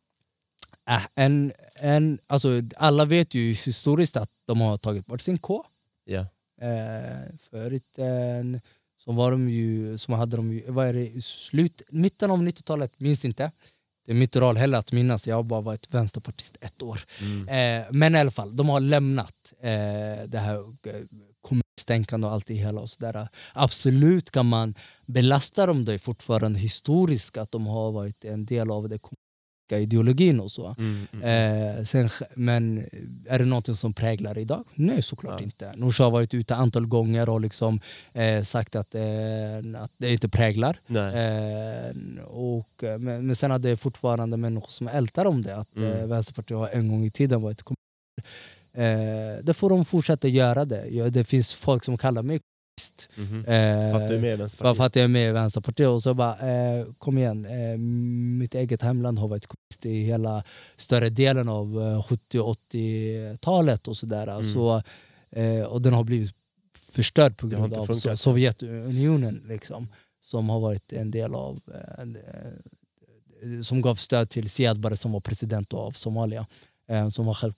Äh, en, en, alltså, alla vet ju historiskt att de har tagit bort sin K. Ja. Eh, förut eh, så var de ju, som hade de ju, vad är det, slut, mitten av 90-talet, minns inte. Det är mitt roll heller att minnas, jag har bara varit vänsterpartist ett år. Mm. Eh, men i alla fall, de har lämnat eh, det här eh, kommunisttänkande och allt det hela. Och så där. Absolut kan man belasta dem det fortfarande historiskt att de har varit en del av kommunistiska ideologin och så. Mm, mm. Eh, sen, men är det något som präglar idag? Nej såklart Ja. inte. Nooshi har varit ute antal gånger och liksom, eh, sagt att, eh, att det inte präglar. Eh, och, eh, men, men sen är det fortfarande människor som ältar om det. Att Mm. eh, Vänsterpartiet har en gång i tiden varit. Eh, det får de fortsätta göra det. Ja, det finns folk som kallar mig kommunist. Mhm. Eh, För att du är med i bara Vänsterpartiet? för att jag är med i Vänsterpartiet. Och så bara, eh, kom igen, eh, mitt eget hemland har varit kommunist i hela större delen av eh, 70 och 80-talet och sådär. Mm. Så, eh, och den har blivit förstörd på grund av funkat. so- Sovjetunionen. Liksom, som har varit en del av eh, eh, som gav stöd till Siad Barre som var president av Somalia. Eh, som var själv.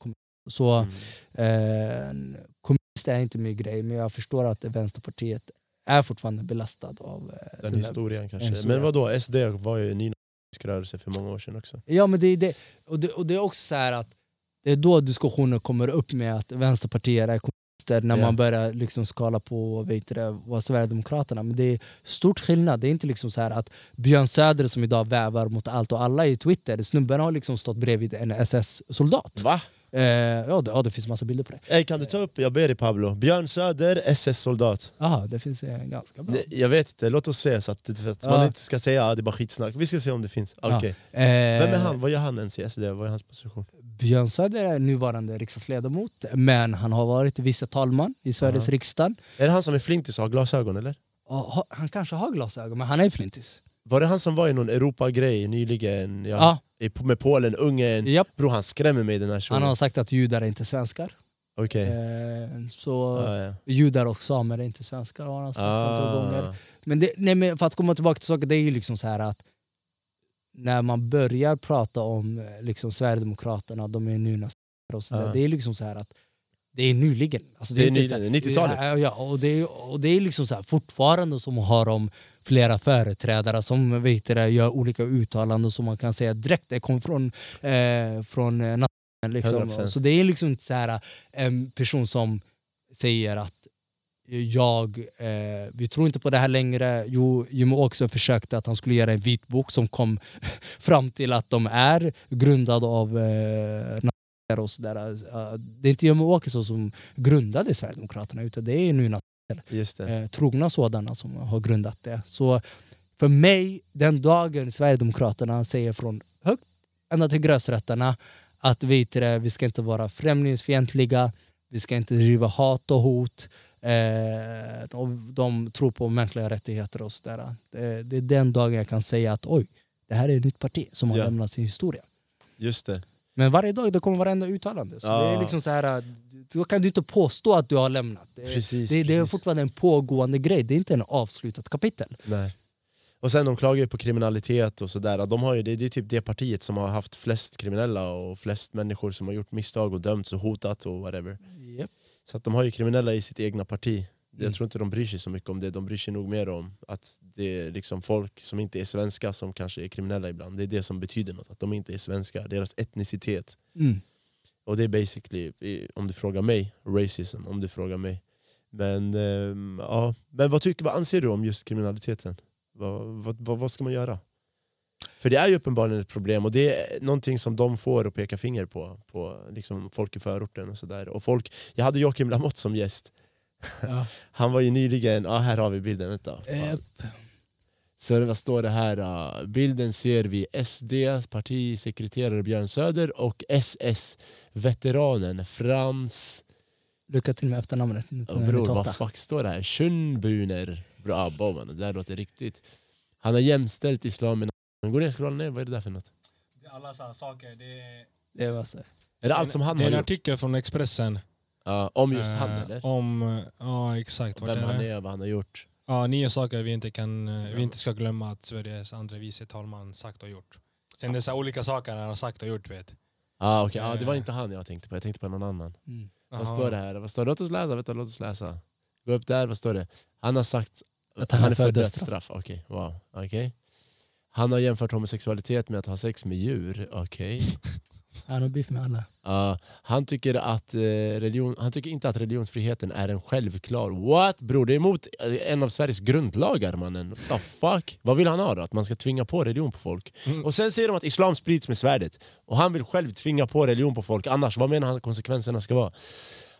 Så Mm. Kommunist är inte min grej, men jag förstår att Vänsterpartiet är fortfarande belastad av eh, Den den där- historien kanske. historia. Men vad då? SD var ju en ny rörelse för många år sedan också. Ja, men det, är det, och det, och det är också så här att det är då diskussionen kommer upp med att Vänsterpartiet är kommunister när Ja. man börjar liksom skala på vet du, det, vad Sverigedemokraterna Men det är stort skillnad. Det är inte liksom så att Björn Söder som idag vävar mot allt och alla i Twitter, snubben har liksom stått bredvid en SS-soldat. Va? Eh, ja, det, ja, det finns massa bilder på det. Ey, kan du ta upp, jag ber dig Pablo, Björn Söder, SS-soldat. Aha, det finns eh, ganska bra. Det- Jag vet inte, låt oss se så att, för att man inte ska säga att det är bara skitsnack. Vi ska se om det finns. Ja. Eh, Vem är han? Vad gör han ens i SD? Vad är hans position? Björn Söder är nuvarande riksdagsledamot men han har varit vice talman i Sveriges Aha. riksdag. Är det han som är flintis och har glasögon eller? Ha- han kanske har glasögon men han är flintis. Var det han som var i någon Europa-grej nyligen? Ja, i- Med Polen, Ungern? japp. Bro han skrämmer mig den här Han shunon. har sagt att judar är inte svenskar. Okej. Eh, så Ah, ja. judar och samer är inte svenskar har han sagt antal gånger. Ah. Men, det, nej, men för att komma tillbaka till saker, det är ju liksom så här att när man börjar prata om eh, liksom, Sverigedemokraterna, de är nu nazister och så där, Ja. det är liksom så här att det är nyligen. Alltså, Det är ny- så här- 90-talet. Ja, och det är, och det är liksom så här, fortfarande som har de flera företrädare som vet det, gör olika uttalanden som man kan säga direkt det kom från, eh, från eh, nationen. Liksom. 100%. Så det är liksom inte så här, en person som säger att jag, eh, vi tror inte på det här längre. Jo, Jimmie Åkesson försökte att han skulle göra en vitbok som kom fram till att de är grundade av eh, och sådär. Eh, det är inte Jimmie Åkesson som grundade Sverigedemokraterna utan det är nu. Eh, trogna sådana som har grundat det. Så för mig, den dagen Sverigedemokraterna säger från högt ända till gräsrötterna att det, vi ska inte vara främlingsfientliga, vi ska inte driva hat och hot. Eh, och de tror på mänskliga rättigheter och sådär. Det, det är den dagen jag kan säga att oj, det här är ett nytt parti som har Ja. lämnat sin historia. Just det. Men varje dag det kommer varenda uttalande. Så det är Ja. liksom så här, då kan du inte påstå att du har lämnat. Det, Precis, det, det är precis. fortfarande en pågående grej, det är inte en avslutat kapitel. Nej. Och sen de klagar ju på kriminalitet och sådär. De har ju, det, det är typ det partiet som har haft flest kriminella och flest människor som har gjort misstag och dömts och hotat och whatever. Yep. Så att de har ju kriminella i sitt egna parti. Mm. Jag tror inte de bryr sig så mycket om det. De bryr sig nog mer om att det är liksom folk som inte är svenska som kanske är kriminella ibland. Det är det som betyder något, att de inte är svenska. Deras etnicitet. Mm. Och det är basically, om du frågar mig, racism om du frågar mig. Men, ehm, ja. Men vad, tycker, vad anser du om just kriminaliteten? Vad, vad, vad, vad ska man göra? För det är ju uppenbarligen ett problem och det är någonting som de får att peka finger på, på liksom folk i förorten och sådär. Och folk, jag hade Joakim Lamotte som gäst. Ja. Han var ju nyligen, ja här har vi bilden, vänta. Fan. Så det- vad står det här? uh, bilden ser vi SD, partisekreterare Björn Söder och SS-veteranen Frans... Lycka till med efternamnet Oh, bror, 1998. vad fuck står det här? Schönbuner. Bra, bomman, det där låter riktigt. Han har jämställt islam med... Gå ner, scrolla ner, vad är det där för något? Det är alla så här saker. Det är, det var så. Är det allt som han det är har en gjort? artikel från Expressen. Ja, om just han eh, eller? Om, ja exakt. Vem är han det? är och vad han har gjort. Ja, nio saker vi inte, kan, eh, vi inte ska glömma att Sveriges andra vice talman sagt och gjort. Sen det är så här olika saker han har sagt och gjort vet. Ah, okay. ah, det var Eh. inte han jag tänkte på, jag tänkte på någon annan. Mm. Vad står det här? Vad står det? Låt oss läsa, vänta, låt oss läsa. Gå upp där, vad står det? Han har sagt Att han är för för dödsstraff. Okej, wow. Okej. Han har jämfört homosexualitet med att ha sex med djur. Okej. Han har beef med alla. Ja, han, tycker att, eh, religion, han tycker inte att religionsfriheten är en självklar... What bror? Det är emot eh, en av Sveriges grundlagar mannen. The fuck? Vad vill han ha då? Att man ska tvinga på religion på folk? Mm. Och sen säger de att islam sprids med svärdet. Och han vill själv tvinga på religion på folk. Annars, vad menar han konsekvenserna ska vara?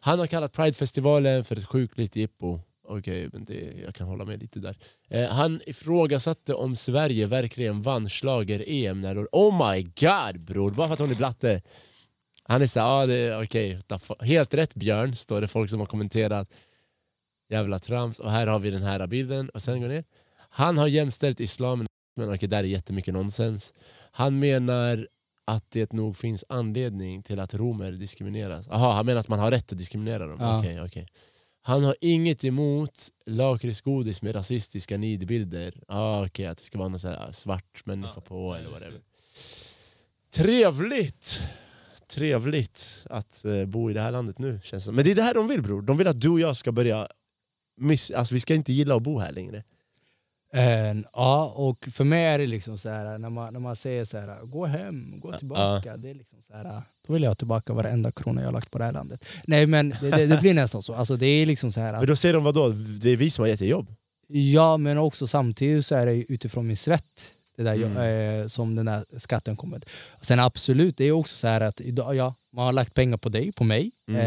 Han har kallat Pridefestivalen för ett sjukligt jippo. Okej, men det, jag kan hålla med lite där. Eh, han ifrågasatte om Sverige verkligen vann schlager-EM när. Oh my god bror, bara för att hon är blatte. Han är såhär, ah, det är okej. Helt rätt Björn, står det folk som har kommenterat. Jävla trams. Och här har vi den här bilden. Och sen går ner. Han har jämställt islam men okej, där är jättemycket nonsens. Han menar att det nog finns anledning till att romer diskrimineras. Aha, han menar att man har rätt att diskriminera dem. Ja. Okej, okej. Han har inget emot lakritsgodis med rasistiska nidbilder. Ah, okej, att det ska vara någon så här svart människa Ja, på eller just det. whatever. Trevligt! Trevligt att eh, bo i det här landet nu. Känns det. Men det är det här de vill bror. De vill att du och jag ska börja... Miss, alltså, vi ska inte gilla att bo här längre. Eh, ja, och för mig är det liksom så här när man, när man säger så här, gå hem, gå tillbaka. Det är liksom så här, då vill jag ha tillbaka varenda krona jag har lagt på det här landet. Nej men det, det, det blir nästan så. Alltså, det är liksom så här, Men då säger de vad då? Det är vi som har gett er jobb. Ja, men också samtidigt så är det utifrån min svett det där Mm. eh, som den där skatten kommer. Sen absolut, det är också så här att idag, ja, man har lagt pengar på dig, på mig. Mm.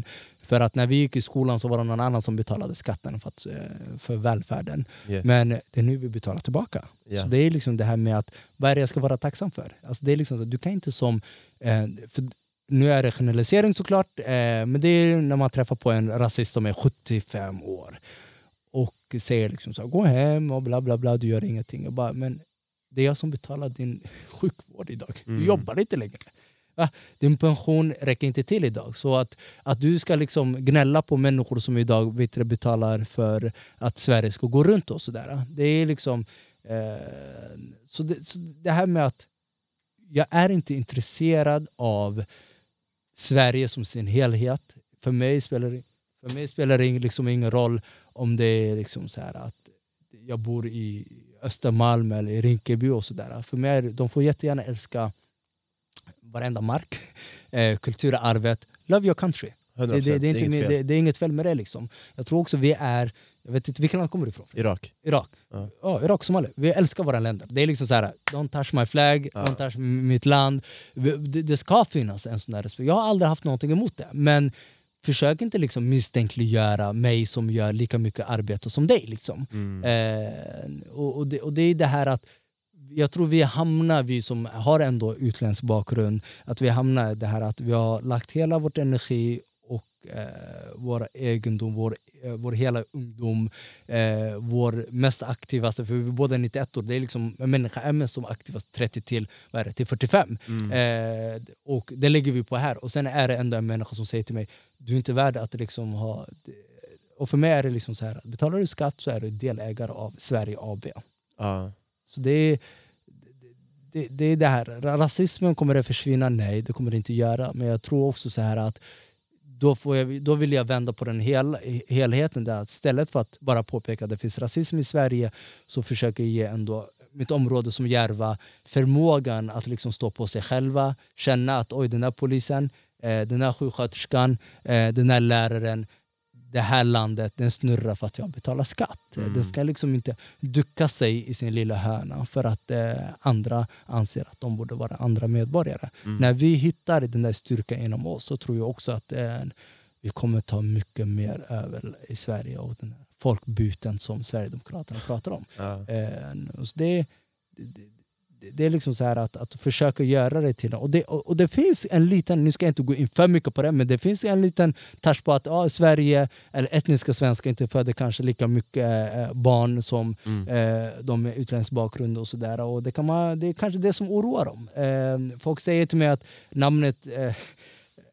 Eh, för att när vi gick i skolan så var det någon annan som betalade skatten för, att, eh, för välfärden. Yeah. Men det är nu vi betalar tillbaka. Ja. Så det är liksom det här med att vad är det jag ska vara tacksam för? Alltså det är liksom så, du kan inte som... Eh, för nu är det generalisering såklart, eh, men det är när man träffar på en rasist som är 75 år och säger liksom så här, gå hem och bla bla bla, du gör ingenting. Jag bara, men det är jag som betalar din sjukvård idag. Mm. Du jobbar inte längre. Ah, din pension räcker inte till idag. Så att, att du ska liksom gnälla på människor som idag vet du, betalar för att Sverige ska gå runt och sådär. Det är liksom... Eh, så, det, så det här med att jag är inte intresserad av Sverige som sin helhet. För mig spelar det, för mig spelar det liksom ingen roll om det är liksom så här att jag bor i Östermalm eller i Rinkeby och sådär. För mig är, de får jättegärna älska varenda mark, eh, kulturarvet. Love your country. 100%. Det, det, det, är inte, inget min- fel. det, det är inget fel med det. Liksom. Jag tror också vi är, jag vet inte vilket land kommer du ifrån? Irak. Irak. Ja. Ja. Irak, Somalia. Vi älskar våra länder. Det är liksom så här, don't touch my flag, Ja. don't touch mitt land. Det, det ska finnas en sån där respekt. Jag har aldrig haft någonting emot det. Men försök inte liksom misstänkliggöra mig som gör lika mycket arbete som dig. Liksom. Mm. Eh, och, och, det, och det är det här att jag tror vi hamnar, vi som har ändå utländsk bakgrund, att vi hamnar i det här att vi har lagt hela vårt energi och eh, vår egendom, vår, eh, vår hela ungdom, eh, vår mest aktivaste, för vi är båda 91 år, det är liksom, en människa är mest som aktivast 30 till, vad det, till 45. Mm. Eh, och det lägger vi på här. Och sen är det ändå en människa som säger till mig, du är inte värd att liksom ha... Och för mig är det liksom så här, betalar du skatt så är du delägare av Sverige AB. Ja. Så det är, det, det är det här, rasismen kommer det försvinna? Nej, det kommer det inte göra. Men jag tror också så här att då, får jag, då vill jag vända på den hel, helheten. Där. Istället för att bara påpeka att det finns rasism i Sverige så försöker jag ge ändå mitt område som Järva förmågan att liksom stå på sig själva, känna att oj den här polisen, eh, den här sjuksköterskan, eh, den här läraren det här landet den snurrar för att jag betalar skatt. Mm. Den ska liksom inte ducka sig i sin lilla hörna för att eh, andra anser att de borde vara andra medborgare. Mm. När vi hittar den där styrkan inom oss så tror jag också att eh, vi kommer ta mycket mer över i Sverige och den här folkbyten som Sverigedemokraterna pratar om. Ja. Eh, så det, det, det är liksom så här att, att försöka göra det till... Och det, och det finns en liten, nu ska jag inte gå in för mycket på det, men det finns en liten touch på att ja, Sverige, eller etniska svenskar, inte föder kanske lika mycket eh, barn som Mm. eh, de med utländsk bakgrund och sådär. Och det, kan man, det är kanske det som oroar dem. Eh, folk säger till mig att namnet eh,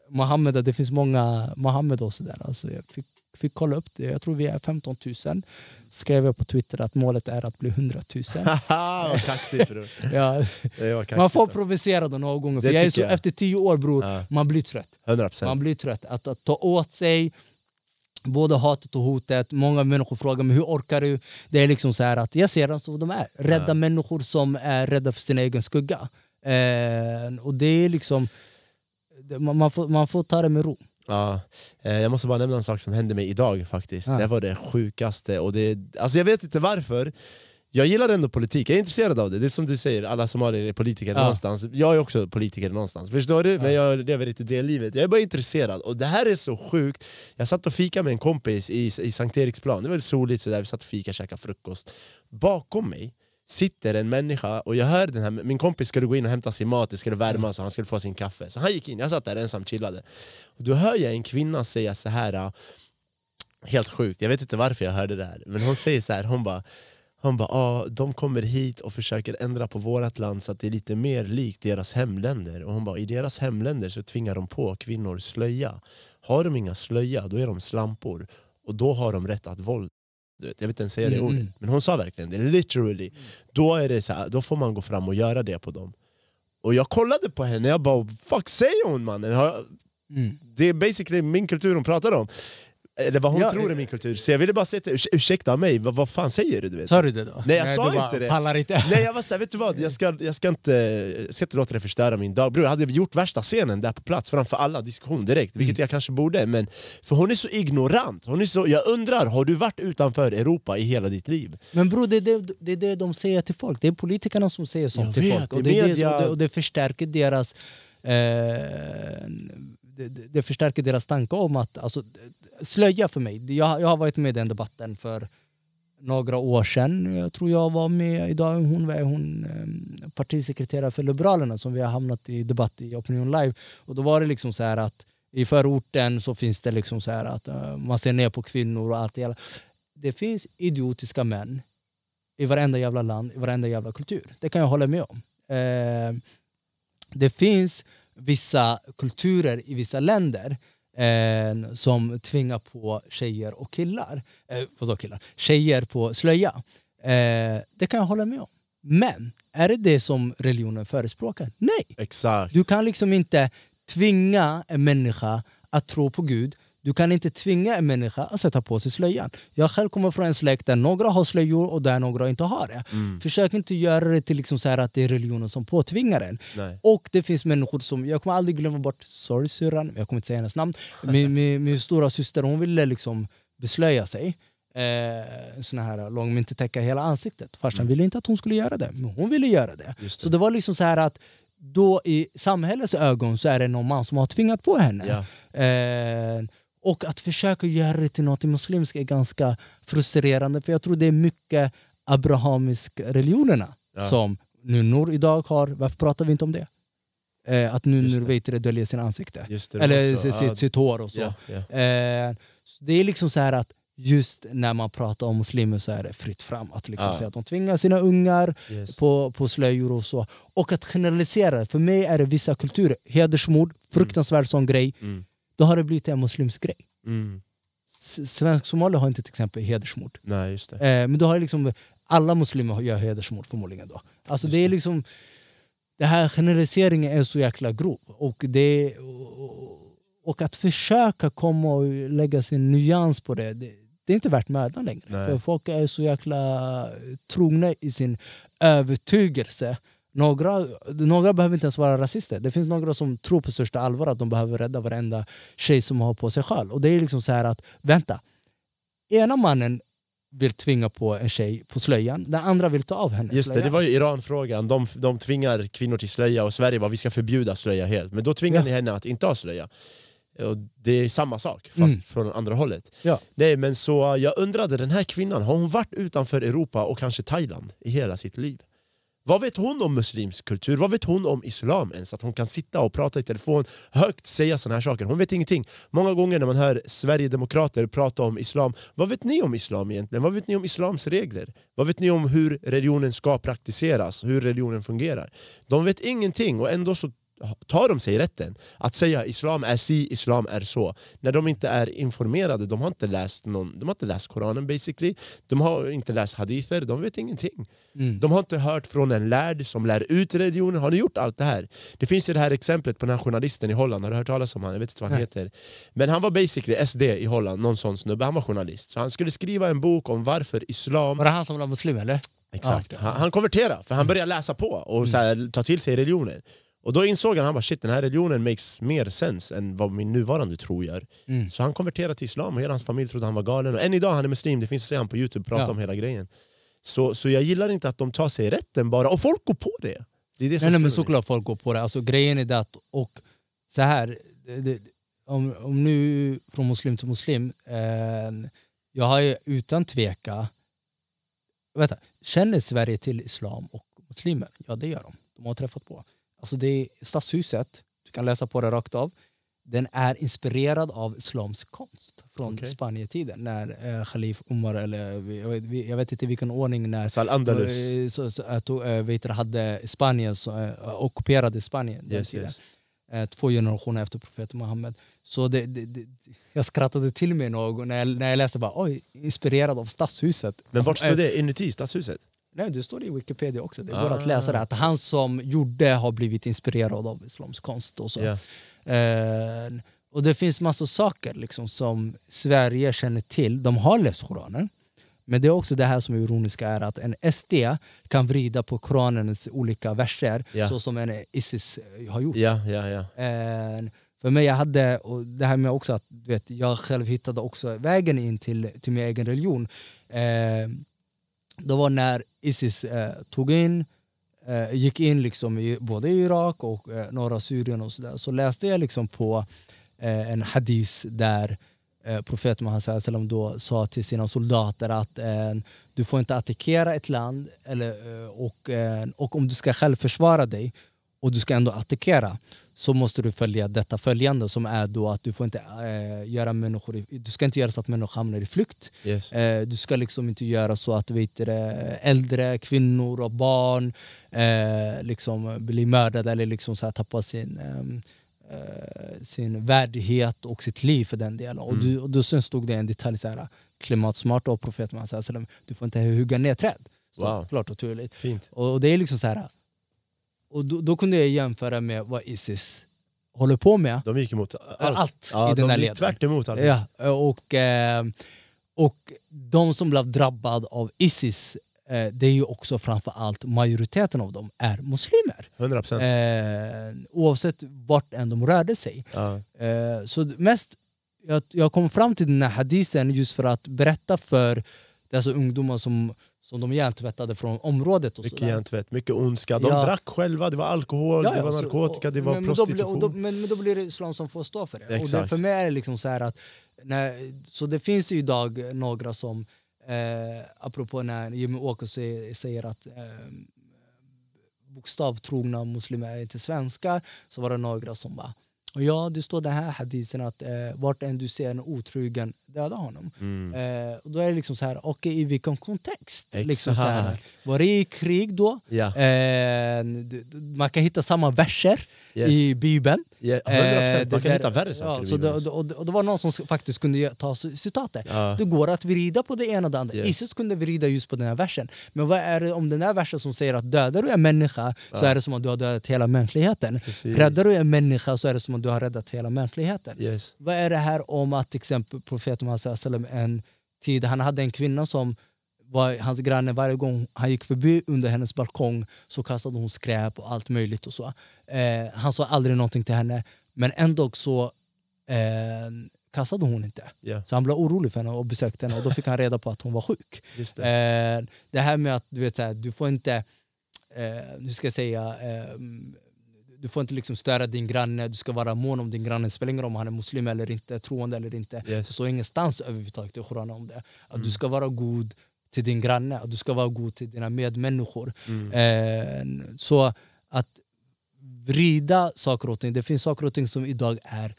Mohammed, det finns många Mohammed och sådär. Alltså jag fick, fick kolla upp det, jag tror vi är 15 000. Skrev jag på Twitter att målet är att bli 100 000. Haha, vad kaxigt bror. ja, Det kaxigt, man får alltså. provocera då några gånger. Det För jag är så, jag. Efter tio år bror, Ja. man blir trött. 100%. Man blir trött. Att, att ta åt sig både hatet och hotet. Många människor frågar mig hur orkar du? Det är liksom så att jag ser dem som de är. Rädda Ja. människor som är rädda för sin egen skugga. Eh, och det är liksom... det- Man, man, får, man får ta det med ro. Ja, eh, jag måste bara nämna en sak som hände mig idag faktiskt. Ja. Det var det sjukaste. Och det, alltså jag vet inte varför. Jag gillar ändå politik, jag är intresserad av det. Det är som du säger, alla somalier är politiker Ja. någonstans. Jag är också politiker någonstans, förstår du? Men jag lever inte det livet. Jag är bara intresserad. Och det här är så sjukt. Jag satt och fika med en kompis i, i Sankt Eriksplan, det var soligt så där. vi satt och fika och käkade frukost. Bakom mig sitter en människa och jag hör den här, min kompis skulle gå in och hämta sin mat, det skulle värmas och han skulle få sin kaffe. Så han gick in, jag satt där ensam chillade. Och då hör jag en kvinna säga så här äh, helt sjukt, jag vet inte varför jag hörde det här, men hon säger så här, hon bara hon bara, ah, de kommer hit och försöker ändra på vårt land så att det är lite mer likt deras hemländer. Och hon bara, i deras hemländer så tvingar de på kvinnor slöja. Har de inga slöja, då är de slampor. Och då har de rätt att våld. Du vet, jag vet inte ens säga det Mm, ordet, mm. men hon sa verkligen det, literally. Då, är det så här, då får man gå fram och göra det på dem. Och jag kollade på henne, jag bara, fuck säger hon mannen? Mm. Det är basically min kultur hon pratar om. Eller vad hon Ja, tror är min kultur. Så jag ville bara säga till Urs ursäkta mig, vad, vad fan säger du? du vet? Sa du det då? Nej, jag sa du bara inte det. Pallar inte. Nej jag var såhär, vet du vad? Jag ska, jag, ska inte, jag ska inte låta det förstöra min dag. Bror, jag hade gjort värsta scenen där på plats framför alla, diskussion direkt, vilket jag kanske borde. Men, för hon är så ignorant. Hon är så, jag undrar, har du varit utanför Europa i hela ditt liv? Men bror, det är det, det är det de säger till folk. Det är politikerna som säger sånt Jag till vet, folk. Och det, är det, media- som- och det förstärker deras... Eh, det, det förstärker deras tanke om att... Alltså, slöja för mig. Jag, jag har varit med i den debatten för några år sedan. Jag tror jag var med idag. Hon var hon, ehm, partisekreterare för Liberalerna som vi har hamnat i debatt i Opinion Live. Och då var det liksom så här att i förorten så finns det liksom så här att eh, man ser ner på kvinnor och allt det hela. Det finns idiotiska män i varenda jävla land, i varenda jävla kultur. Det kan jag hålla med om. Eh, det finns vissa kulturer i vissa länder eh, som tvingar på tjejer och killar, eh, vadå killar? Tjejer på slöja. Eh, det kan jag hålla med om. Men är det det som religionen förespråkar? Nej. Exakt. Du kan liksom inte tvinga en människa att tro på Gud. Du kan inte tvinga en människa att sätta på sig slöjan. Jag själv kommer från en släkt där några har slöjor och där några inte har det. Mm. Försök inte göra det till liksom så att det är religionen som påtvingar en. Nej. Och det finns människor som, jag kommer aldrig glömma bort, sorry syrran, jag kommer inte säga hennes namn. Min, min, min stora syster hon ville liksom beslöja sig. Eh, sån här lång, men inte täcka hela ansiktet. Farsan ville inte att hon skulle göra det, men hon ville göra det. Just Så det var liksom så här att då i samhällets ögon så är det någon man som har tvingat på henne. Ja. Eh, och att försöka göra det till något muslimskt är ganska frustrerande för jag tror det är mycket abrahamisk religionerna Ja. som nunnor idag har. Varför pratar vi inte om det? eh, att nu Just när det. du vet det döljer sin ansikte. Det, Eller sitt, Ja, sitt hår och så. ja, ja. Eh, så det är liksom så här att just när man pratar om muslimer så är det fritt fram att liksom Ja. säga att de tvingar sina ungar Yes. på, på slöjor och så. Och att generalisera, för mig är det vissa kulturer, hedersmord, fruktansvärd sån grej, Mm. Då har det blivit en muslimsk grej. Mm. S- Svensk somalier har inte till exempel hedersmord. Nej, just det. Eh, men då har liksom alla muslimer gör hedersmord förmodligen då. Alltså det är liksom det här generaliseringen är så jäkla grov. Och, det, och, och att försöka komma och lägga sin nyans på det, det, det är inte värt mödan längre. Nej. För folk är så jäkla trogna i sin övertygelse. Några, några behöver inte ens vara rasister. Det finns några som tror på största allvar att de behöver rädda varenda tjej som har på sig sjal. Och det är liksom så här att, vänta. Ena mannen vill tvinga på en tjej på slöjan, den andra vill ta av henne Just det, slöjan. det var ju Iran-frågan. De, de tvingar kvinnor till slöja och Sverige bara vi ska förbjuda slöja helt. Men då tvingar Ja. ni henne att inte ha slöja. Och det är samma sak, fast Mm. från andra hållet. Ja. Nej, men så jag undrade, den här kvinnan, har hon varit utanför Europa och kanske Thailand i hela sitt liv? Vad vet hon om muslimsk kultur? Vad vet hon om islam ens? Att hon kan sitta och prata i telefon högt, säga såna här saker. Hon vet ingenting. Många gånger när man hör Sverigedemokrater prata om islam, vad vet ni om islam egentligen? Vad vet ni om islams regler? Vad vet ni om hur religionen ska praktiseras? Hur religionen fungerar? De vet ingenting och ändå så tar de sig rätten att säga islam är si, islam är så. När de inte är informerade, de har inte läst, någon, de har inte läst Koranen basically. De har inte läst hadither, de vet ingenting. Mm. De har inte hört från en lärd som lär ut religionen. Har ni gjort allt det här? Det finns ju det här exemplet på den här journalisten i Holland, har du hört talas om han? Jag vet inte vad han Nej. heter. Men han var basically SD i Holland, någon sån snubbe, han var journalist. Så han skulle skriva en bok om varför islam Var det han som var muslim eller? Exakt. Han, han konverterade för han började läsa på och så här, ta till sig religionen. Och då insåg han, han bara, shit den här religionen makes mer sense än vad min nuvarande tro gör. Mm. Så han konverterade till islam och hela hans familj trodde han var galen. Och än idag han är muslim, det finns att se han på youtube prata Ja. om hela grejen. Så, så jag gillar inte att de tar sig rätten bara, och folk går på det. Det är det Nej, nej men såklart folk går på det. Alltså, grejen är det att, och så här, det, om, om nu från muslim till muslim, eh, jag har ju utan tveka, vänta, känner Sverige till islam och muslimer? Ja det gör de, de har träffat på. Alltså det är stadshuset, du kan läsa på det rakt av, den är inspirerad av islamsk konst från Okej. Spanietiden när eh, Khalif Umar, eller jag vet, jag vet inte vilken ordning, när Så Al-Andalus. Eh, så, så, att, eh, vet hade Spanien, så, eh, ockuperade Spanien Yes, tiden. yes. Eh, två generationer efter profeten Muhammed. Så det, det, det, jag skrattade till mig någon när jag, när jag läste bara, oj, inspirerad av stadshuset. Men vart Eh, står det? Inuti stadshuset? Nej, det står i Wikipedia också. Det går Ah. att läsa det. Att han som gjorde har blivit inspirerad av islamsk konst. Och, så. Ja. Eh, och det finns massor saker liksom, som Sverige känner till. De har läst Koranen. Men det är också det här som är ironiska är att en SD kan vrida på Koranens olika verser Ja. så som en Isis har gjort. Ja, ja, ja. Eh, för mig jag hade, och det här med också att du vet, jag själv hittade också vägen in till, till min egen religion. Eh, det var när Isis eh, tog in, eh, gick in liksom i både i Irak och eh, norra Syrien och så där. Så läste jag liksom på eh, en hadis där eh, profeten Muhammed då sa till sina soldater att eh, du får inte attackera ett land eller, eh, och, eh, och om du ska själv försvara dig och du ska ändå attackera så måste du följa detta följande som är då att du får inte eh, göra människor i, du ska inte göra så att människor hamnar i flykt. Yes. Eh, du ska liksom inte göra så att vet du, äldre kvinnor och barn eh, liksom blir mördade eller liksom så här tappar sin, ehm, eh, sin värdighet och sitt liv för den delen. Och, du, och då sen stod det en detalj så här, klimatsmart av profeten wasallam, du får inte hugga ner träd. Stod Wow. Klart och tydligt. Fint. Och det är liksom så här. Och då, då kunde jag jämföra med vad Isis håller på med. De gick emot allt. Allt ja, i den de här gick leden. tvärt emot allt. Ja, och, eh, och de som blev drabbade av Isis, eh, det är ju också framför allt majoriteten av dem är muslimer. 100 procent. Eh, oavsett vart än de rörde sig. Ja. Eh, så mest, jag, jag kom fram till den här hadisen just för att berätta för dessa ungdomar som, som de hjärntvättade från området. Och Mycket sådär. hjärntvätt, mycket ondska. De Ja. drack själva, det var alkohol, Ja, det ja, var så- narkotika, det var men, men då blir- prostitution. och då, men, men då blir det islam som får stå för det. Och det Exakt. för mig är det liksom så här att när, så det finns ju idag några som, eh, apropå när Jimmy Åkesson säger, säger att eh, bokstavtrogna muslimer är inte svenskar. Så var det några som bara och ja, det står den här hadisen att eh, vart än du ser en otrogen, döda honom. Mm. Eh, och då är det liksom så här, okej i vilken kontext? Liksom så här, var det i krig då? Ja. Eh, man kan hitta samma verser Yes. i bibeln. Ja, 100%, Eh, man det kan där- hitta värre saker ja, i så det, också. och, och det var någon som faktiskt kunde ta citatet. Ja. Det går att vrida på det ena och det andra. Yes. Isis kunde vrida just på den här versen. Men vad är det om den här versen som säger att dödar du en människa så är det som att du har dödat hela mänskligheten. Precis. Räddar du en människa så är det som att du har räddat hela mänskligheten. Yes. Vad är det här om att till exempel profeten Muhammed en tid, han hade en kvinna som var hans granne varje gång han gick förbi under hennes balkong så kastade hon skräp och allt möjligt och så. Eh, han sa aldrig någonting till henne men ändå så eh, kastade hon inte. Ja, Så han blev orolig för henne och besökte henne och då fick han reda på att hon var sjuk. det. Eh, det här med att du vet så här, du får inte, eh, ska jag säga, eh, du får inte liksom störa din granne, du ska vara mån om din granne, det spelar ingen roll om han är muslim eller inte, troende eller inte. Yes. Står ingenstans överhuvudtaget i Koranen om det. Att du ska vara god till din granne, att du ska vara god till dina medmänniskor. Eh, så att vrida saker och ting, det finns saker och ting som idag är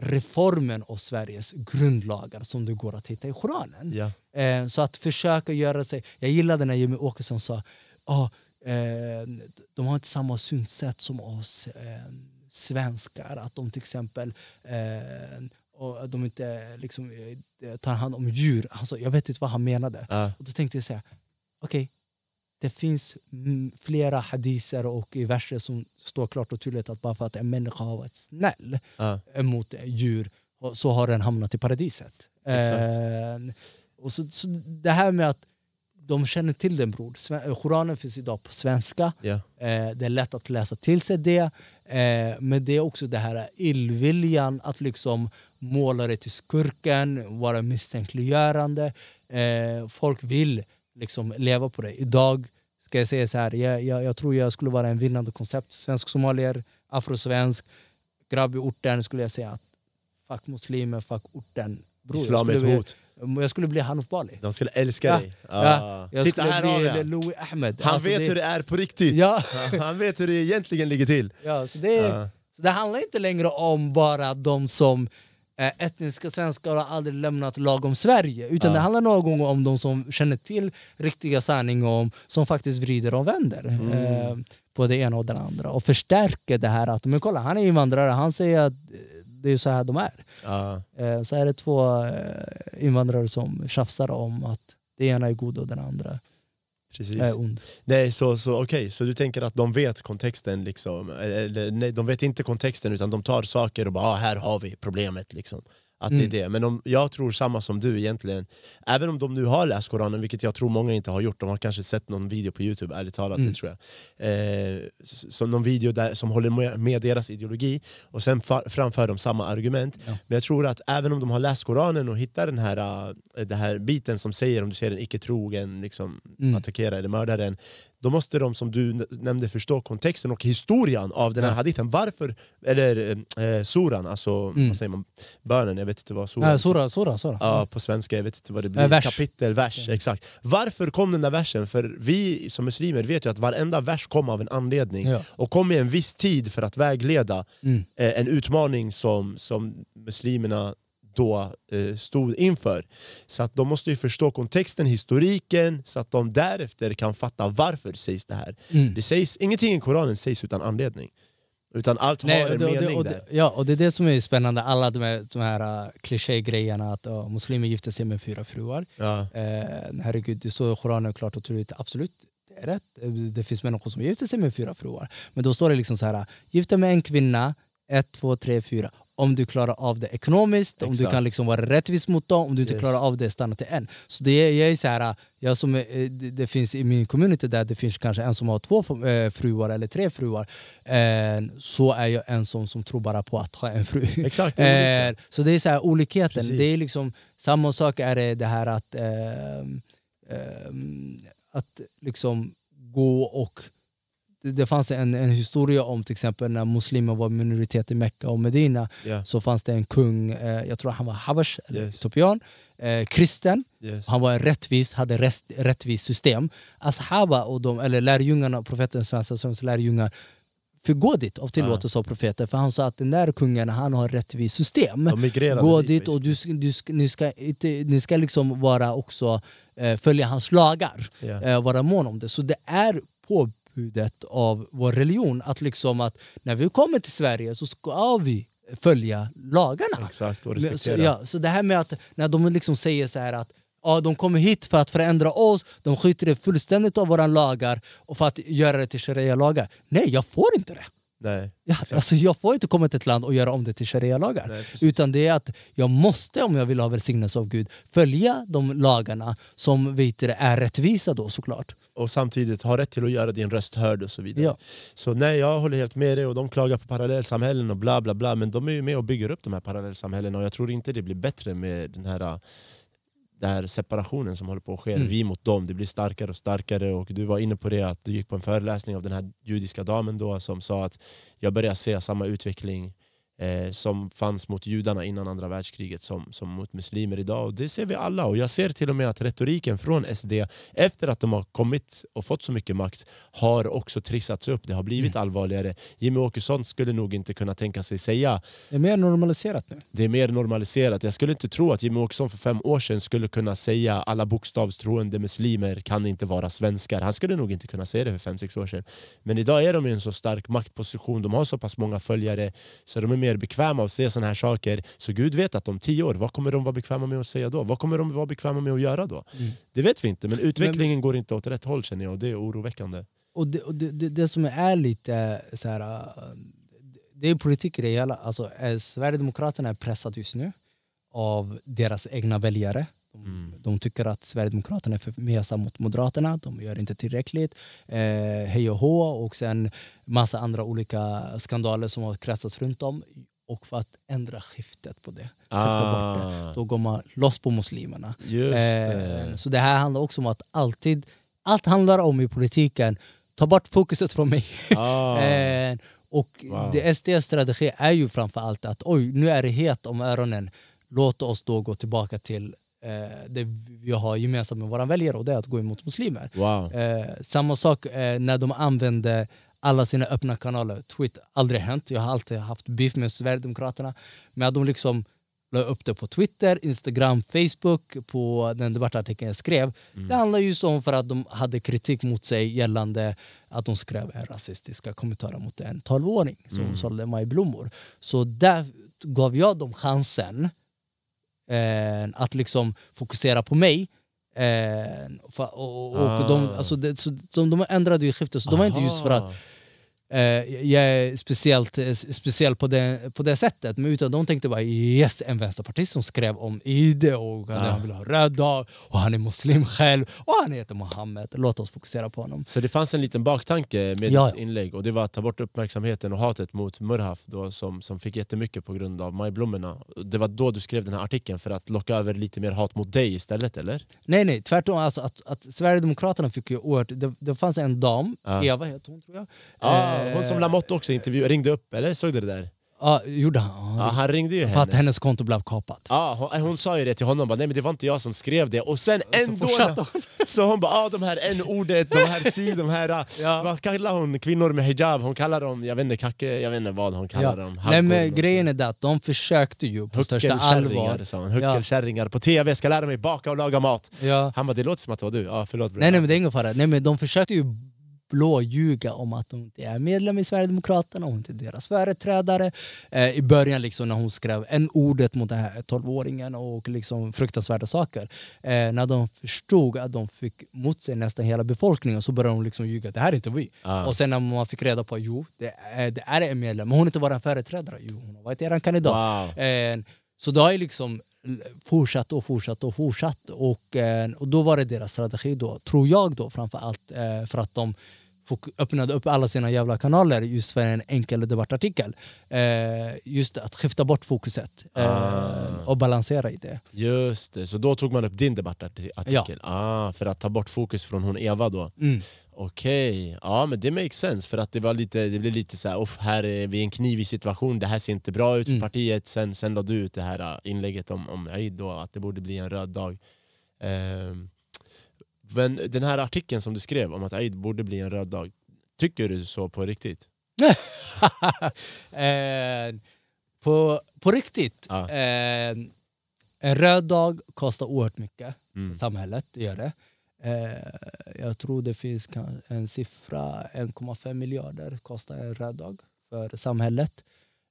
reformen av Sveriges grundlagar som det går att hitta i Koranen. Ja. Eh, så att försöka göra sig... Jag gillade när Jimmy Åkesson sa oh, eh, de har inte samma synsätt som oss eh, svenskar. Att de till exempel eh, och att de inte liksom, eh, tar hand om djur. Alltså, jag vet inte vad han menade. Ja. Och då tänkte jag säga, okej, det finns mm, flera hadiser och i verser som står klart och tydligt att bara för att en människa har varit snäll Ja. mot djur så har den hamnat i paradiset. Eh, och så, så det här med att de känner till den bror. Koranen finns idag på svenska. Ja. Eh, det är lätt att läsa till sig det. Eh, men det är också det här illviljan att liksom måla det till skurken, vara misstänkliggörande. Eh, folk vill liksom leva på det. Idag ska jag säga så här, jag, jag, jag tror jag skulle vara en vinnande koncept. Svensk-somalier, afrosvensk, grabb i orten skulle jag säga att fuck muslimer, fuck orten. Bror, Islam är ett hot. Jag skulle bli Hanif Bali. De skulle älska Ja. dig. Ja, jag Titta skulle här har bli han. Louis Ahmed. Han Alltså, vet det- hur det är på riktigt. Ja. Han vet hur det egentligen ligger till. Ja, så det, Ja. så det handlar inte längre om bara de som etniska svenskar har aldrig lämnat lagom Sverige. Utan Ja. det handlar några gånger om de som känner till riktiga sanningar om som faktiskt vrider och vänder Mm. eh, på det ena och det andra. Och förstärker det här att men kolla, han är invandrare, han säger att eh, det är så här de är. Ja. Eh, så är det två eh, invandrare som tjafsar om att det ena är god och den andra Precis. är ond. Nej, så, så, okej, så du tänker att de vet kontexten, liksom, eller, nej, de vet inte kontexten utan de tar saker och bara ah, här har vi problemet. Liksom. Att Mm. det är det. Men om, jag tror samma som du egentligen, även om de nu har läst Koranen, vilket jag tror många inte har gjort, de har kanske sett någon video på Youtube, ärligt talat, Mm. det tror jag. Eh, som någon video där, som håller med, med deras ideologi och sen fa- framför de samma argument. Ja. Men jag tror att även om de har läst Koranen och hittar den här, äh, den här biten som säger om du ser en icke-trogen liksom, Mm. attackera eller mörda den, då måste de som du nämnde förstå kontexten och historien av den här Ja. hadithen. Varför, eller eh, suran, alltså Mm. vad säger man, bönen, jag vet inte vad suran Äh, sora, sora, sora. Ja, på svenska, jag vet inte vad det blir. Eh, vers. Kapitel, vers, exakt. Varför kom den där versen? För vi som muslimer vet ju att varenda vers kom av en anledning Ja. och kom i en viss tid för att vägleda Mm. eh, en utmaning som, som muslimerna då eh, stod inför. Så att de måste ju förstå kontexten, historiken, så att de därefter kan fatta varför sägs det här. Mm. Det sägs, ingenting i Koranen sägs utan anledning. Utan allt har en det, och det, mening där. ja, och det är det som är spännande, alla de här, de här uh, klichégrejerna att uh, muslimer gifter sig med fyra fruar. Ja, Eh, herregud, det står i Koranen klart och tydligt, absolut, det är rätt. Det finns människor som gifter sig med fyra fruar. Men då står det liksom så här, gifta med en kvinna, ett, två, tre, fyra. Om du klarar av det ekonomiskt, om du Exakt. kan liksom vara rättvis mot dem, om du inte Yes. klarar av det, stanna till en. Så det är, jag är så här, jag som eh, det, det finns i min community där det finns kanske en som har två eh, fruar eller tre fruar. Eh, så är jag en som, som tror bara på att ha en fru. exakt. Eh, så det är så här, olikheten. Precis. Det är liksom, samma sak är det, det här att, ehm, att liksom gå och det, fanns en, en historia om till exempel när muslimer var minoritet i Mecka och Medina Ja. så fanns det en kung, eh, jag tror han var habash, eller Yes. etiopian, eh, kristen. Yes. Han var en rättvis, hade rest, rättvist system. Ashaba, och de, eller lärjungarna, profeten Svensson lärjungar fick gå dit av tillåtelse av profeten för han sa att den där kungen han har rättvist system. Gå dit, dit och du, du, ni ska, ni ska liksom vara också eh, följa hans lagar, eh, vara mån om det. Så det är påbudet av vår religion att liksom att när vi kommer till Sverige så ska vi följa lagarna. Exakt, och Men, så, respektera. ja, så det här med att när de liksom säger så här att ja, de kommer hit för att förändra oss, de skiter fullständigt av våra lagar och för att göra det till sharia-lagar. Nej, jag får inte det. Nej. Ja, alltså jag får inte komma till ett land och göra om det till sharia-lagar. Utan det är att jag måste, om jag vill ha välsignelse av Gud, följa de lagarna som vet det, är rättvisa då såklart. och samtidigt ha rätt till att göra din röst hörd och så vidare. Ja. Så nej, jag håller helt med dig och de klagar på parallellsamhällen och bla bla bla men de är ju med och bygger upp de här parallellsamhällena och jag tror inte det blir bättre med den här, den här separationen som håller på att ske. Mm. Vi mot dem, det blir starkare och starkare och du var inne på det att du gick på en föreläsning av den här judiska damen då som sa att jag börjar se samma utveckling eh, som fanns mot judarna innan andra världskriget som, som mot muslimer idag. Och det ser vi alla. Och jag ser till och med att retoriken från SD efter att de har kommit och fått så mycket makt har också trissats upp. Det har blivit allvarligare. Jimmy Åkesson skulle nog inte kunna tänka sig säga Det är mer normaliserat nu. det är mer normaliserat. Jag skulle inte tro att Jimmy Åkesson för fem år sedan skulle kunna säga alla bokstavstroende muslimer kan inte vara svenskar. Han skulle nog inte kunna säga det för fem, sex år sedan. Men idag är de i en så stark maktposition, de har så pass många följare så de är mer bekväma att säga sådana här saker. Så Gud vet att om tio år, vad kommer de vara bekväma med att säga då? Vad kommer de vara bekväma med att göra då? Det vet vi inte, men utvecklingen går inte åt rätt håll känner jag och det är oroväckande. Och det, och det, det, det som är lite så här, äh, det är politik i det hela. Alltså, Sverigedemokraterna är pressade just nu av deras egna väljare. De, de tycker att Sverigedemokraterna är för mesa mot Moderaterna, de gör inte tillräckligt. Eh, hej och hå och sen massa andra olika skandaler som har kretsats runt om. Och för att ändra skiftet på det, skifta bort det, Ah, då går man loss på muslimerna. just det. Eh, så det här handlar också om att alltid, allt handlar om i politiken, ta bort fokuset från mig. Ah. eh, och Wow. det SDs strategi är ju framför allt att oj, nu är det het om öronen, låt oss då gå tillbaka till eh, det vi har gemensamt med våra väljare och det är att gå emot muslimer. Wow. Eh, samma sak eh, när de använde alla sina öppna kanaler. Twitter, aldrig hänt. Jag har alltid haft beef med Sverigedemokraterna. Men att de liksom la upp det på Twitter, Instagram, Facebook, på den debattartikeln jag skrev. Det handlar just om för att de hade kritik mot sig gällande att de skrev en rasistiska kommentarer mot en 12-åring som sålde majblommor. Så där gav jag dem chansen eh, att liksom fokusera på mig. Eh, och, och, och de, Ah. alltså det, så, de, de ändrade ju skiftet, så de var inte just för att Aha. eh, jag är speciellt, eh, speciell på det, på det sättet. Men utan de tänkte bara yes, en vänsterpartist som skrev om id och att Ah. han vill ha röd dag och han är muslim själv och han heter Mohammed. Låt oss fokusera på honom. Så det fanns en liten baktanke med Ja, ditt ja. inlägg och det var att ta bort uppmärksamheten och hatet mot Murhaf då, som, som fick jättemycket på grund av majblommorna. Det var då du skrev den här artikeln för att locka över lite mer hat mot dig istället eller? Nej, nej, tvärtom. Alltså att, att Sverigedemokraterna fick ju oerhört... Det, det fanns en dam, Ja. Eva heter hon tror jag. Ah, Eh, hon som Lamotte också intervjuade, ringde upp eller? Såg du det där? Ja, gjorde han. Ja, han ringde ju För henne. att hennes konto blev kapat. Ja, hon, hon sa ju det till honom, bara, nej men det var inte jag som skrev det och sen ändå... fortsatte Så hon bara, ah, de här n-ordet, de här si, de här... Ja. Vad kallar hon kvinnor med hijab? Hon kallar dem, jag vet inte, kacke, jag vet inte vad hon kallar Ja. dem. Nej, men grejen är det att de försökte ju på största allvar. Sa hon, huckelkärringar på tv, ska lära mig baka och laga mat. Ja. Han bara, det låter som att det var du. Ja, förlåt bror. Nej, nej men det är ingen fara. Nej, men de försökte ju blåljuga om att hon inte är medlem i Sverigedemokraterna, hon är inte deras företrädare. Eh, I början liksom när hon skrev en ordet mot den här 12-åringen och liksom fruktansvärda saker. Eh, när de förstod att de fick mot sig nästan hela befolkningen så började de liksom ljuga, det här är inte vi. Ah. Och sen när man fick reda på jo, det är, det är en medlem, men hon är inte vår företrädare. Jo, hon har varit er kandidat. Wow. Eh, så det har ju liksom fortsatt och fortsatt och fortsatt. Och, eh, och då var det deras strategi då, tror jag då framför allt, eh, för att de öppnade upp alla sina jävla kanaler just för en enkel debattartikel. Eh, just att skifta bort fokuset eh, Ah. och balansera i det. Just det, så då tog man upp din debattartikel? Ah, för att ta bort fokus från hon Eva då? Mm. Okej, ja men det makes sense för att det var lite, det blev lite så här, "Uff, här är vi i en knivig situation, det här ser inte bra ut för Mm. partiet. Sen, sen la du ut det här äh, inlägget om, om Eid då, att det borde bli en röd dag. Ehm, men den här artikeln som du skrev om att Eid borde bli en röd dag, tycker du så på riktigt? eh, på, på riktigt, Ja. eh, en röd dag kostar oerhört mycket Mm. för samhället. Det gör det. Eh, jag tror det finns en siffra, 1,5 miljarder kostar en röd dag för samhället.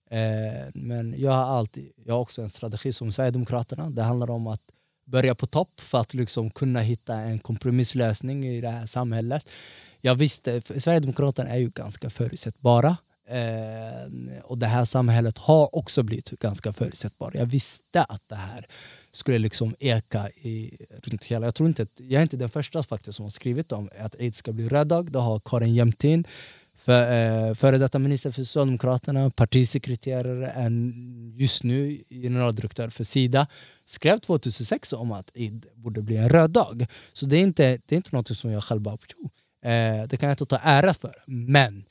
Eh, men jag har, alltid, jag har också en strategi som Sverigedemokraterna. Det handlar om att börja på topp för att liksom kunna hitta en kompromisslösning i det här samhället. Jag visste, eh, Sverigedemokraterna är ju ganska förutsättbara. Eh, och det här samhället har också blivit ganska förutsättbart. Jag visste att det här skulle liksom eka i, runt hela... Jag, tror inte jag är inte den första faktiskt som har skrivit om att aids ska bli röd dag. Det har Karin Jämtin, för, eh, före detta minister för Socialdemokraterna, partisekreterare, en, just nu generaldirektör för Sida, skrev 2006 om att Eid borde bli en röd dag. Så det är inte, det är inte något som jag själv bara... "Jo, Eh, det kan jag inte ta ära för. Men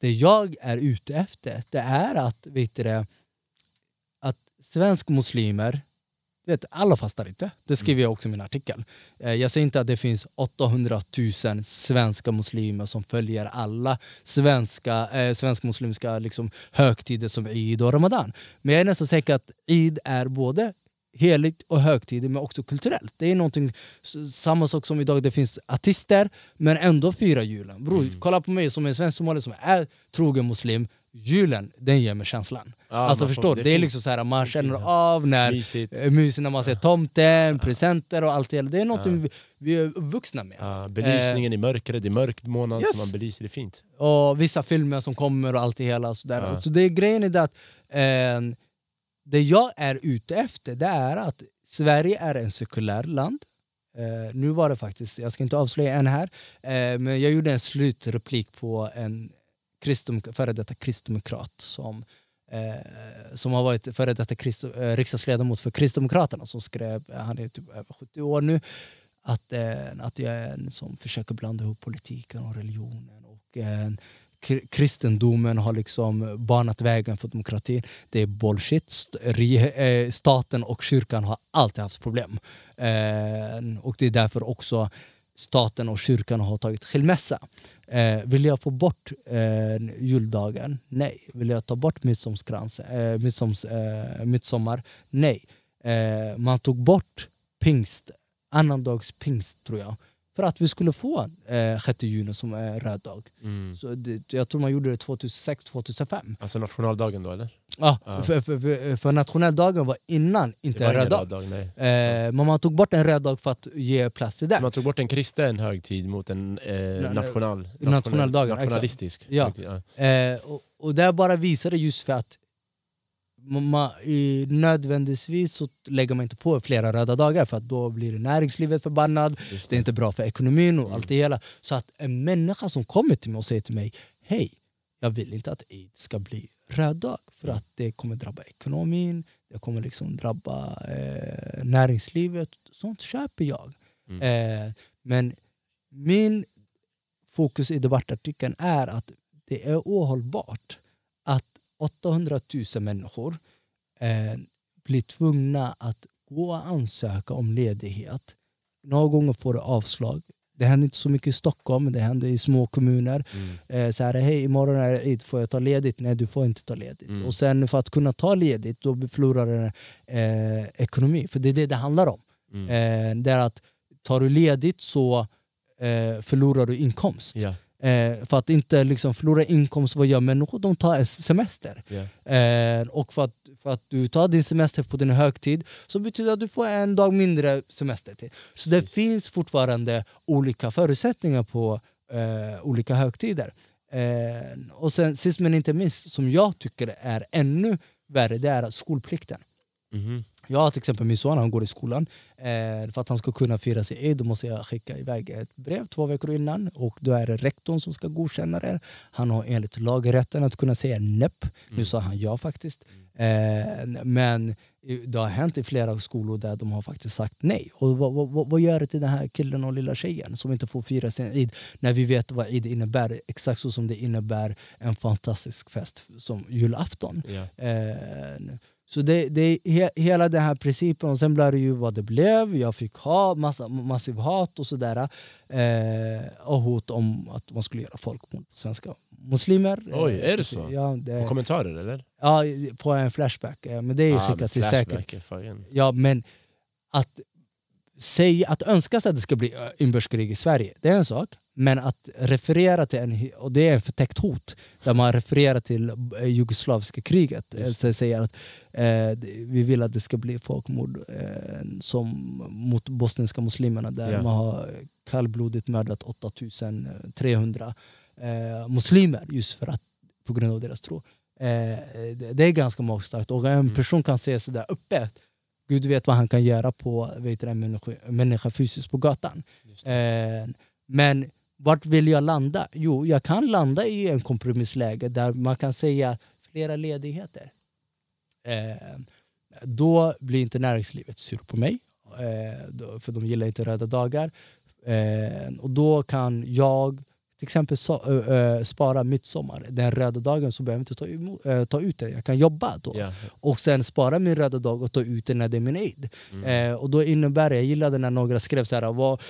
det jag är ute efter det är att, vet du det, att svensk muslimer vet, alla fastar inte. Det skriver jag också i min artikel. Eh, Jag säger inte att det finns 800 000 svenska muslimer som följer alla svenska, eh, svensk-muslimska liksom, högtider som Eid och Ramadan. Men jag är nästan säker att Eid är både heligt och högtidigt men också kulturellt. Det är någonting, samma sak som idag det finns artister men ändå firar julen. Bror, kolla på mig som är svensk somalier som är trogen muslim. Julen, den ger mig känslan. Ja, alltså förstår du? det Det är liksom så här, man känner av när Mysigt. eh, när man ser tomten, presenter och allt det Det är någonting vi, vi är uppvuxna med. Ja, belysningen i mörkret, det är mörkt månad Yes. så man belyser det fint. och vissa filmer som kommer och allt det hela. Så, där. Så det är grejen är det att eh, det jag är ute efter det är att Sverige är en sekulär land. Eh, nu var det faktiskt, jag ska inte avslöja än här, eh, men jag gjorde en slutreplik på en kristdemok- före detta kristdemokrat som eh, som har varit före detta krist, eh, riksdagsledamot för Kristdemokraterna som skrev, eh, han är typ över 70 år nu, att, eh, att jag är en som försöker blanda ihop politiken och religionen och eh, kristendomen har liksom banat vägen för demokratin. Det är bullshit. Eh, staten och kyrkan har alltid haft problem. Eh, och det är därför också staten och kyrkan har tagit skilmässa. Eh, vill jag få bort eh, juldagen? Nej. Vill jag ta bort midsomskransen, eh, midsoms, eh, midsommar? Nej. Eh, man tog bort pingst, annandags pingst tror jag. För att vi skulle få eh, 6 juni som är röd dag. Mm. Så det, jag tror man gjorde det 2006-2005. Alltså nationaldagen då eller? Ja, Ja. För, för, för, nationaldagen var innan inte var en röd dag. dag. Eh, men man tog bort en röd dag för att ge plats till Så det. man tog bort en kristen högtid mot en eh, national, Nationaldagen, exakt. nationalistisk Ja. högtid. Ja. Eh, och, och det bara visade just för att man, i, nödvändigtvis så lägger man inte på flera röda dagar för att då blir näringslivet förbannad, Just det är inte bra för ekonomin och allt det hela. Så att en människa som kommer till mig och säger till mig Hej, jag vill inte att Eid ska bli röd dag för att det kommer drabba ekonomin, det kommer liksom drabba eh, näringslivet. Sånt köper jag. Eh, men min fokus i debattartikeln är att det är ohållbart 800 000 människor eh, blir tvungna att gå och ansöka om ledighet. Några gånger får du avslag. Det händer inte så mycket i Stockholm, men det händer i små kommuner. Mm. Eh, så här, hej imorgon är det Eid, får jag ta ledigt? Nej du får inte ta ledigt. Mm. Och sen för att kunna ta ledigt då förlorar du eh, ekonomi. För det är det det handlar om. Mm. Eh, det är att tar du ledigt så eh, förlorar du inkomst. Ja. Eh, för att inte liksom förlora inkomst, vad gör människor? De tar semester. Ja. Eh, och för att, för att du tar din semester på din högtid så betyder det att du får en dag mindre semester. till. Så det Precis. finns fortfarande olika förutsättningar på eh, olika högtider. Eh, och sen sist men inte minst, som jag tycker är ännu värre, det är skolplikten. Mhm. Ja, till exempel min son han går i skolan. Eh, för att han ska kunna fira sin Eid måste jag skicka iväg ett brev två veckor innan. Och då är det rektorn som ska godkänna det. Han har enligt lagrätten att kunna säga nepp. Nu sa han ja faktiskt. Eh, men det har hänt i flera skolor där de har faktiskt sagt nej. Och vad, vad, vad gör det till den här killen och lilla tjejen som inte får fira sin Eid när vi vet vad Eid innebär exakt så som det innebär en fantastisk fest som julafton. Ja. Eh, så det, det he, hela den här principen och sen blev det ju vad det blev. Jag fick ha massa, massiv hat och sådär. Eh, och hot om att man skulle göra folkmord på svenska muslimer. Oj, är det Eh, så? Ja, det, På kommentarer eller? ja, på en flashback. Eh, Men det är ju Ah, skickat till säkert. Ja, men att, säga, att önska sig att det ska bli inbördeskrig i Sverige, det är en sak. Men att referera till en, och det är en förtäckt hot, där man refererar till eh, jugoslaviska kriget. Just Så säger att eh, vi vill att det ska bli folkmord eh, som mot bosniska muslimerna där Ja. man har kallblodigt mördat 8300 eh, muslimer just för att, på grund av deras tro. Eh, det, är ganska magstarkt och en Mm. person kan se sådär öppet Gud vet vad han kan göra på vet du, en människa, människa fysiskt på gatan. Eh, men vart vill jag landa? Jo, jag kan landa i en kompromissläge där man kan säga flera ledigheter. Eh, då blir inte näringslivet sur på mig, eh, för de gillar inte röda dagar. Eh, och då kan jag till exempel så, ö, ö, spara midsommar, den röda dagen så behöver jag inte ta, emo- eh, ta ut det. Jag kan jobba då Ja. och sen spara min röda dag och ta ut den när det är min Eid. Eh, och då innebär det, jag gillade när några skrev så här, vad,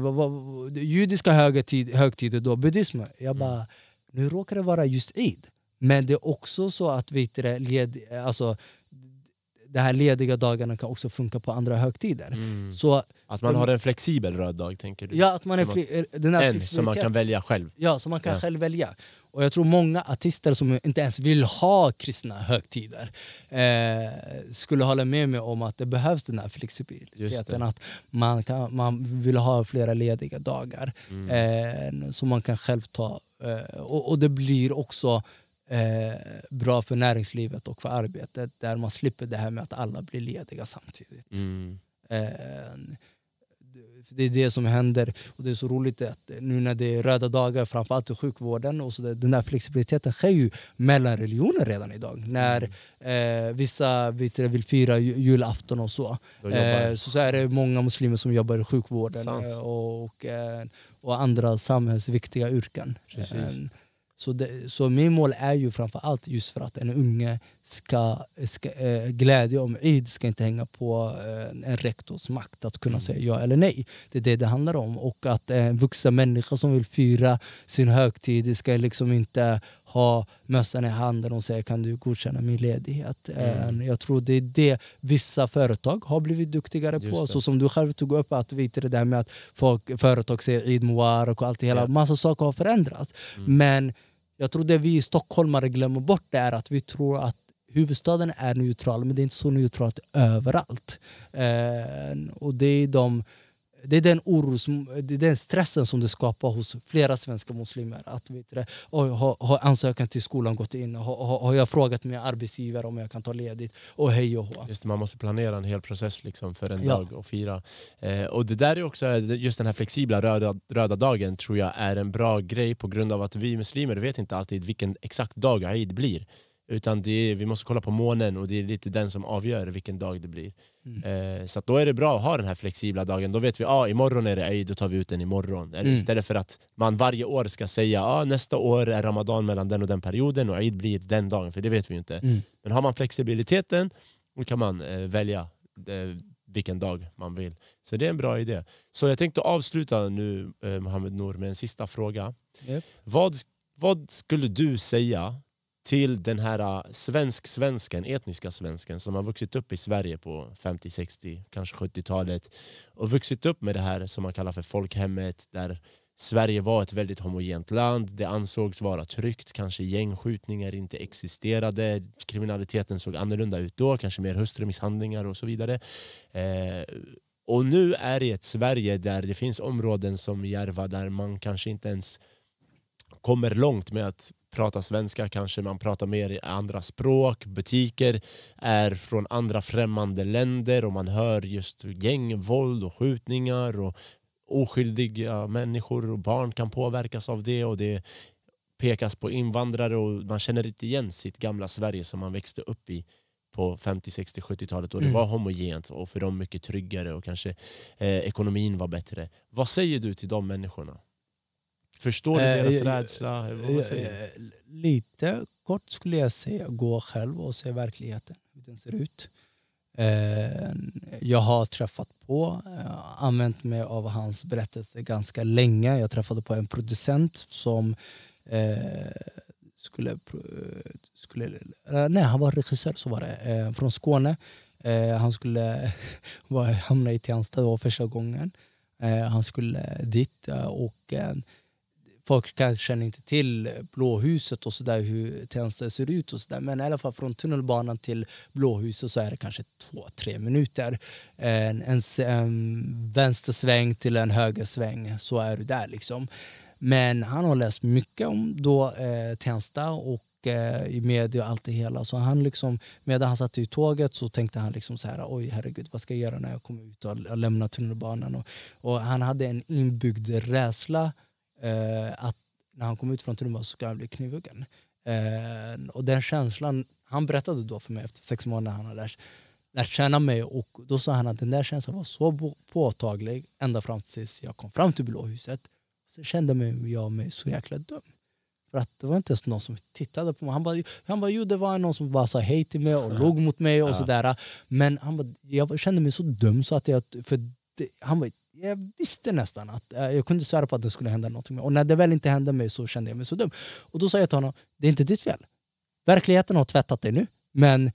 vad, vad, judiska högtid, högtider då, buddhism. Jag bara, nu råkar det vara just Eid. Men det är också så att vet du, det, led, alltså, de här lediga dagarna kan också funka på andra högtider. Mm. Så Att man har en flexibel röd dag tänker du? ja, att man är Som fri, den här en som man kan välja själv. Ja, som man kan Ja. själv välja. Och jag tror många artister som inte ens vill ha kristna högtider eh, skulle hålla med mig om att det behövs den här flexibiliteten. Att man, kan, man vill ha flera lediga dagar Mm. eh, som man kan själv ta. Eh, och, och det blir också eh, bra för näringslivet och för arbetet där man slipper det här med att alla blir lediga samtidigt. Mm. Eh, det är det som händer och det är så roligt att nu när det är röda dagar framförallt i sjukvården och så där, den där flexibiliteten sker ju mellan religioner redan idag. När eh, vissa vill fira ju- julafton och så. Eh, så, så är det många muslimer som jobbar i sjukvården eh, och, och, eh, och andra samhällsviktiga yrken. Precis. Eh, så, det, så min mål är ju framför allt just för att en unge ska, ska eh, glädje om Eid ska inte hänga på eh, en rektors makt att kunna Mm. säga ja eller nej. Det är det det handlar om. Och att en vuxen människa som vill fira sin högtid ska liksom inte ha mössan i handen och säga kan du godkänna min ledighet. Mm. Eh, Jag tror det är det vissa företag har blivit duktigare Just på. det. Så som du själv tog upp, att vet det där med att folk, företag säger Eid Mubarak och allt det hela. Ja. Massa saker har förändrats. Mm. Men jag tror det vi stockholmare glömmer bort det är att vi tror att huvudstaden är neutral men det är inte så neutralt överallt. Eh, och det är, de, det är den oros, det är den stressen som det skapar hos flera svenska muslimer. Att, vet du, har, har ansökan till skolan gått in? Har, har, har jag frågat min arbetsgivare om jag kan ta ledigt? Och hej och hå. Just det, man måste planera en hel process liksom för en Ja. dag och fira. Eh, och det där är också, just den här flexibla röda, röda dagen tror jag är en bra grej på grund av att vi muslimer vet inte alltid vilken exakt dag Eid blir. Utan det är, vi måste kolla på månen och det är lite den som avgör vilken dag det blir. Eh, så då är det bra att ha den här flexibla dagen. Då vet vi att ah, imorgon är det Eid, då tar vi ut den imorgon. Eller Mm. Istället för att man varje år ska säga ah, nästa år är Ramadan mellan den och den perioden och Eid blir den dagen, för det vet vi ju inte. Mm. Men har man flexibiliteten då kan man eh, välja eh, vilken dag man vill. Så det är en bra idé. Så jag tänkte avsluta nu, eh, Mohammed Nour, med en sista fråga. Japp. Vad, vad skulle du säga till den här äh, svensk-svensken, etniska svensken som har vuxit upp i Sverige på 50, 60, kanske 70-talet och vuxit upp med det här som man kallar för folkhemmet där Sverige var ett väldigt homogent land, det ansågs vara tryggt, kanske gängskjutningar inte existerade, kriminaliteten såg annorlunda ut då, kanske mer hustrumisshandlingar och så vidare. Eh, och nu är det ett Sverige där det finns områden som Järva där man kanske inte ens kommer långt med att prata svenska, kanske man pratar mer i andra språk, butiker är från andra främmande länder och man hör just gängvåld och skjutningar och oskyldiga människor och barn kan påverkas av det och det pekas på invandrare och man känner inte igen sitt gamla Sverige som man växte upp i på 50, 60, 70-talet och det Mm. var homogent och för dem mycket tryggare och kanske eh, ekonomin var bättre. Vad säger du till de människorna? Förstår du Eh, deras eh, rädsla? Du? Eh, Lite kort skulle jag säga, gå själv och se verkligheten, hur den ser ut. Eh, Jag har träffat på, eh, använt mig av hans berättelse ganska länge. Jag träffade på en producent som eh, skulle, skulle eh, nej han var regissör så var det, eh, från Skåne. Eh, Han skulle hamna i Tensta då första gången. Eh, Han skulle dit eh, och eh, folk kanske känner inte till Blåhuset och så där, hur Tensta ser ut och så där. men i alla fall från tunnelbanan till Blåhuset så är det kanske två, tre minuter. En, en, en vänstersväng till en högersväng så är du där liksom. Men han har läst mycket om då, eh, Tensta och eh, i media och allt det hela. Så han liksom, medan han satt i tåget så tänkte han liksom så här, oj herregud vad ska jag göra när jag kommer ut och, och lämnar tunnelbanan? Och, och han hade en inbyggd rädsla eh, att när han kom ut från tunnelbanan så skulle han bli knivhuggen. Eh, och den känslan, han berättade då för mig efter sex månader han hade lärt, lärt känna mig och då sa han att den där känslan var så påtaglig ända fram tills jag kom fram till Blåhuset. Så kände mig, jag mig så jäkla dum. För att det var inte ens någon som tittade på mig. Han bara, han bara jo det var någon som bara sa hej till mig och låg mot mig och Ja. sådär. Men han bara, jag kände mig så dum så att jag... För det, han bara, jag visste nästan att eh, jag kunde svära på att det skulle hända någonting. med- Och när det väl inte hände mig så kände jag mig så dum. Och då sa jag till honom, det är inte ditt fel. Verkligheten har tvättat dig nu. Men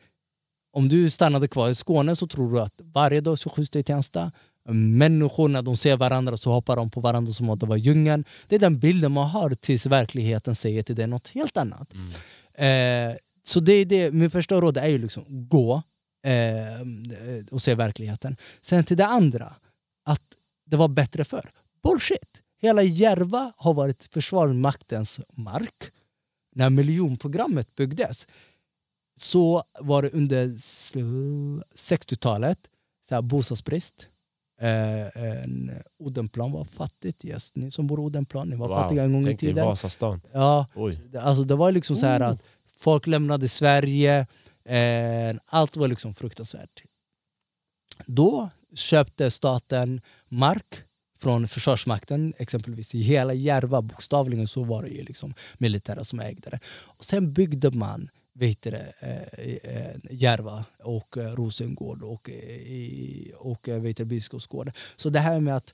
om du stannade kvar i Skåne så tror du att varje dag så skjuts det i Tensta. Människor när de ser varandra så hoppar de på varandra som om det var djungeln. Det är den bilden man har tills verkligheten säger till dig något helt annat. Eh, så det är det, min första råd är ju liksom gå eh, och se verkligheten. Sen till det andra, att det var bättre förr. Bullshit! Hela Järva har varit Försvarsmaktens mark. När miljonprogrammet byggdes så var det under s- 60-talet så här bostadsbrist. Eh, en, Odenplan var fattigt. Yes, ni som bor i Odenplan, ni var fattiga en gång i tänk dig tiden. Vasastan. Ja, Oj. Alltså det var liksom så här att folk lämnade Sverige, eh, allt var liksom fruktansvärt. Då köpte staten mark från Försvarsmakten, exempelvis i hela Järva, bokstavligen så var det ju liksom militära som ägde det. Och sen byggde man vet det, eh, eh, Järva och eh, Rosengård och, eh, och vet Biskopsgården. Så det här med att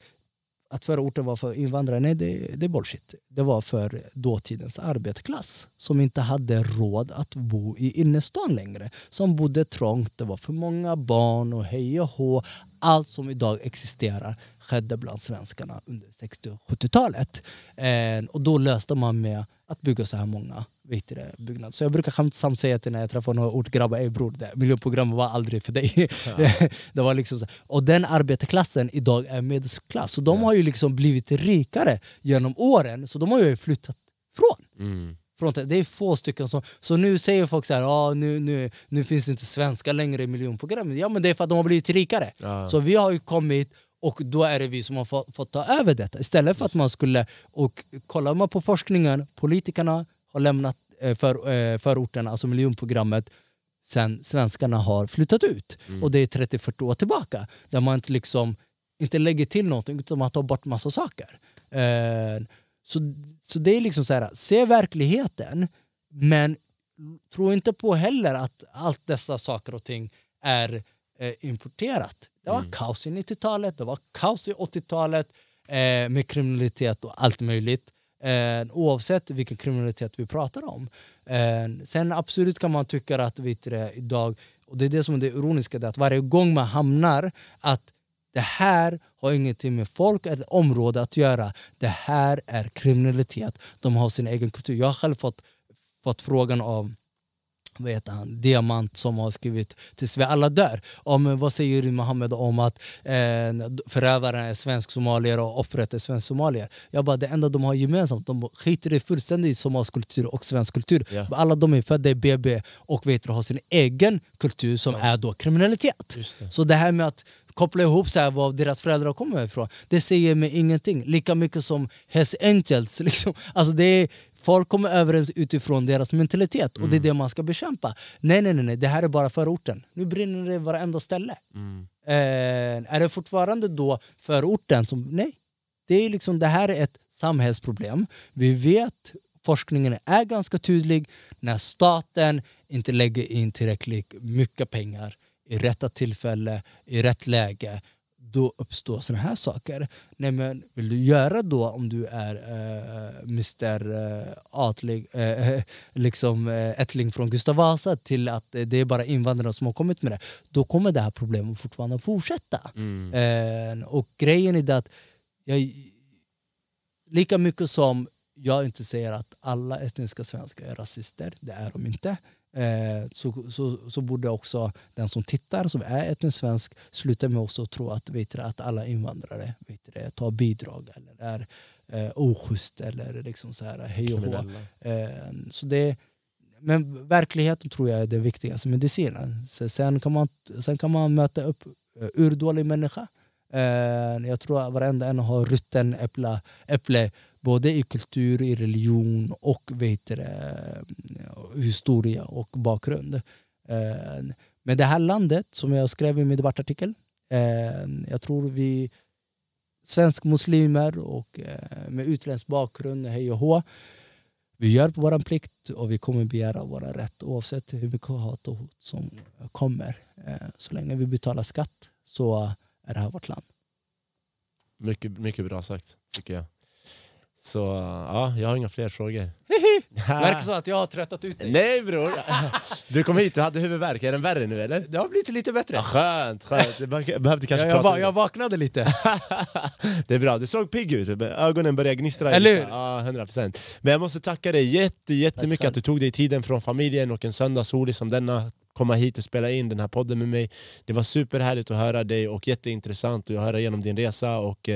att förorten var för invandrare, nej det, det är bullshit. Det var för dåtidens arbetarklass som inte hade råd att bo i innerstan längre. Som bodde trångt, det var för många barn och hej och hå. Allt som idag existerar skedde bland svenskarna under 60 och 70-talet. Eh, och då löste man med att bygga så här många vet du det, byggnader. Så jag brukar skämtsamt säga till när jag träffar några ortgrabbar, ey bror, det miljonprogrammet var aldrig för dig. det var liksom så. Och den arbetarklassen idag är medelklass. Så de har ju liksom blivit rikare genom åren, så de har ju flyttat från. Mm. Det. är få stycken som... Så nu säger folk så här, ah, nu, nu, nu finns det inte svenskar längre i miljonprogrammet. Ja men det är för att de har blivit rikare. Ja. Så vi har ju kommit och då är det vi som har fått, fått ta över detta. Istället för att man skulle... Och kollar man på forskningen, politikerna har lämnat eh, för, eh, förorterna, alltså miljonprogrammet sen svenskarna har flyttat ut. Och det är 30-40 år tillbaka. Där man inte, liksom, inte lägger till någonting utan man tar bort massa saker. Eh, så, så det är liksom så här, se verkligheten men tro inte på heller att allt dessa saker och ting är eh, importerat. Det var kaos i 90-talet, det var kaos i 80-talet eh, med kriminalitet och allt möjligt. Eh, oavsett vilken kriminalitet vi pratar om. Eh, sen absolut kan man tycka att vet du, det, idag, och det är det som är det ironiska, det är att varje gång man hamnar att det här har ingenting med folk eller område att göra. Det här är kriminalitet. De har sin egen kultur. Jag har själv fått, fått frågan av vad heter han, Diamant som har skrivit Tills vi alla dör. Om, vad säger du Mohammed om att eh, förövaren är svensk somalier och offret är svensk somalier? Jag bara, det enda de har gemensamt, de skiter i fullständigt i somalisk kultur och svensk kultur. Ja. Alla de är födda i BB och vet du, har sin egen kultur som är då kriminalitet. Det. Så det här med att koppla ihop så här, var deras föräldrar kommer ifrån, det säger mig ingenting. Lika mycket som Hells Angels. Liksom. Alltså det är, folk kommer överens utifrån deras mentalitet och det är det man ska bekämpa. Nej, nej, nej, nej, det här är bara förorten. Nu brinner det varenda ställe. Eh, är det fortfarande då förorten som... Nej. Det, är liksom, det här är ett samhällsproblem. Vi vet, forskningen är ganska tydlig, när staten inte lägger in tillräckligt mycket pengar i rätta tillfälle, i rätt läge, då uppstår såna här saker. Nej, men vill du göra då om du är eh, Mr Atlig, eh, liksom eh, ättling från Gustav Vasa till att eh, det är bara invandrare som har kommit med det, då kommer det här problemet fortfarande fortsätta. Eh, och grejen är det att jag, lika mycket som jag inte säger att alla etniska svenskar är rasister, det är de inte. Eh, så, så, så borde också den som tittar som är etnisk svensk sluta med också att tro att, vet du, att alla invandrare vet du, tar bidrag eller är eh, oschysst eller liksom så här hej och hå. Eh, så det, men verkligheten tror jag är det viktigaste medicinen. Så sen, kan man, sen kan man möta upp eh, urdålig människa. Eh, jag tror att varenda en har rutten äpple, äpple både i kultur, i religion och vet du, det, historia och bakgrund. Eh, men det här landet, som jag skrev i min debattartikel, eh, jag tror vi svensk muslimer och eh, med utländsk bakgrund, hej och hå, vi gör vår plikt och vi kommer begära våra rätt oavsett hur mycket hat och hot som kommer. Så länge vi betalar skatt så är det här vårt land. Mycket, mycket bra sagt, tycker jag. Så ja, jag har inga fler frågor. Verkar så att jag har tröttat ut dig. Nej bror! Du kom hit, du hade huvudvärk. Är den värre nu eller? Det har blivit lite bättre. Ja, skönt, skönt. Be- behövde kanske Jag, jag, prata va- jag vaknade lite. Det är bra, du såg pigg ut. Ögonen började gnistra. Eller hur? Ja, 100%. Men jag måste tacka dig jätte, jättemycket själv. att du tog dig tiden från familjen och en söndag solig som denna komma hit och spela in den här podden med mig. Det var superhärligt att höra dig och jätteintressant att höra igenom din resa och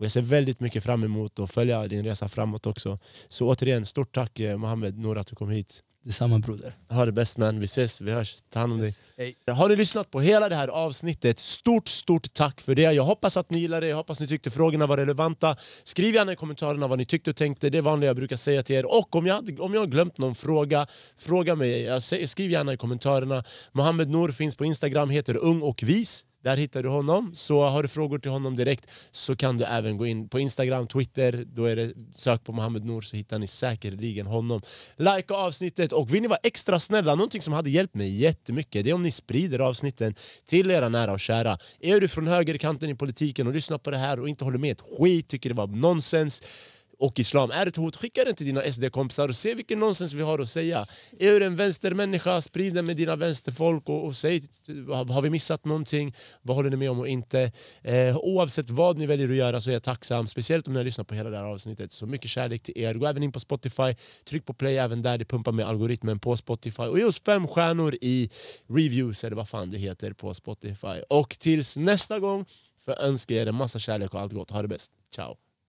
eh, jag ser väldigt mycket fram emot att följa din resa framåt också. Så återigen, stort tack eh, Mohammed Nour att du kom hit. Detsamma broder. Ha det bäst man, vi ses, vi hörs. Ta hand om dig. Hej. Har ni lyssnat på hela det här avsnittet, stort stort tack för det. Jag hoppas att ni gillade det, jag hoppas ni tyckte frågorna var relevanta. Skriv gärna i kommentarerna vad ni tyckte och tänkte, det är vanliga jag brukar säga till er. Och om jag, om jag har glömt någon fråga, fråga mig. Skriv gärna i kommentarerna. Mohammed Nour finns på Instagram, heter ung och vis. Där hittar du honom. Så har du frågor till honom direkt så kan du även gå in på Instagram, Twitter. Då är det sök på Mohammed Nour så hittar ni säkerligen honom. Like avsnittet och vill ni vara extra snälla, någonting som hade hjälpt mig jättemycket det är om ni sprider avsnitten till era nära och kära. Är du från högerkanten i politiken och lyssnar på det här och inte håller med ett skit, tycker det var nonsens och islam är ett hot, skicka den till dina SD-kompisar och se vilken nonsens vi har att säga. Är du en vänstermänniska, sprid den med dina vänsterfolk och, och säg har vi missat någonting, vad håller ni med om och inte. Eh, oavsett vad ni väljer att göra så är jag tacksam, speciellt om ni har lyssnat på hela det här avsnittet. Så mycket kärlek till er. Gå även in på Spotify, tryck på play även där, det pumpar med algoritmen på Spotify och ge oss fem stjärnor i reviews eller vad fan det heter på Spotify. Och tills nästa gång för önskar er en massa kärlek och allt gott. Ha det bäst. Ciao!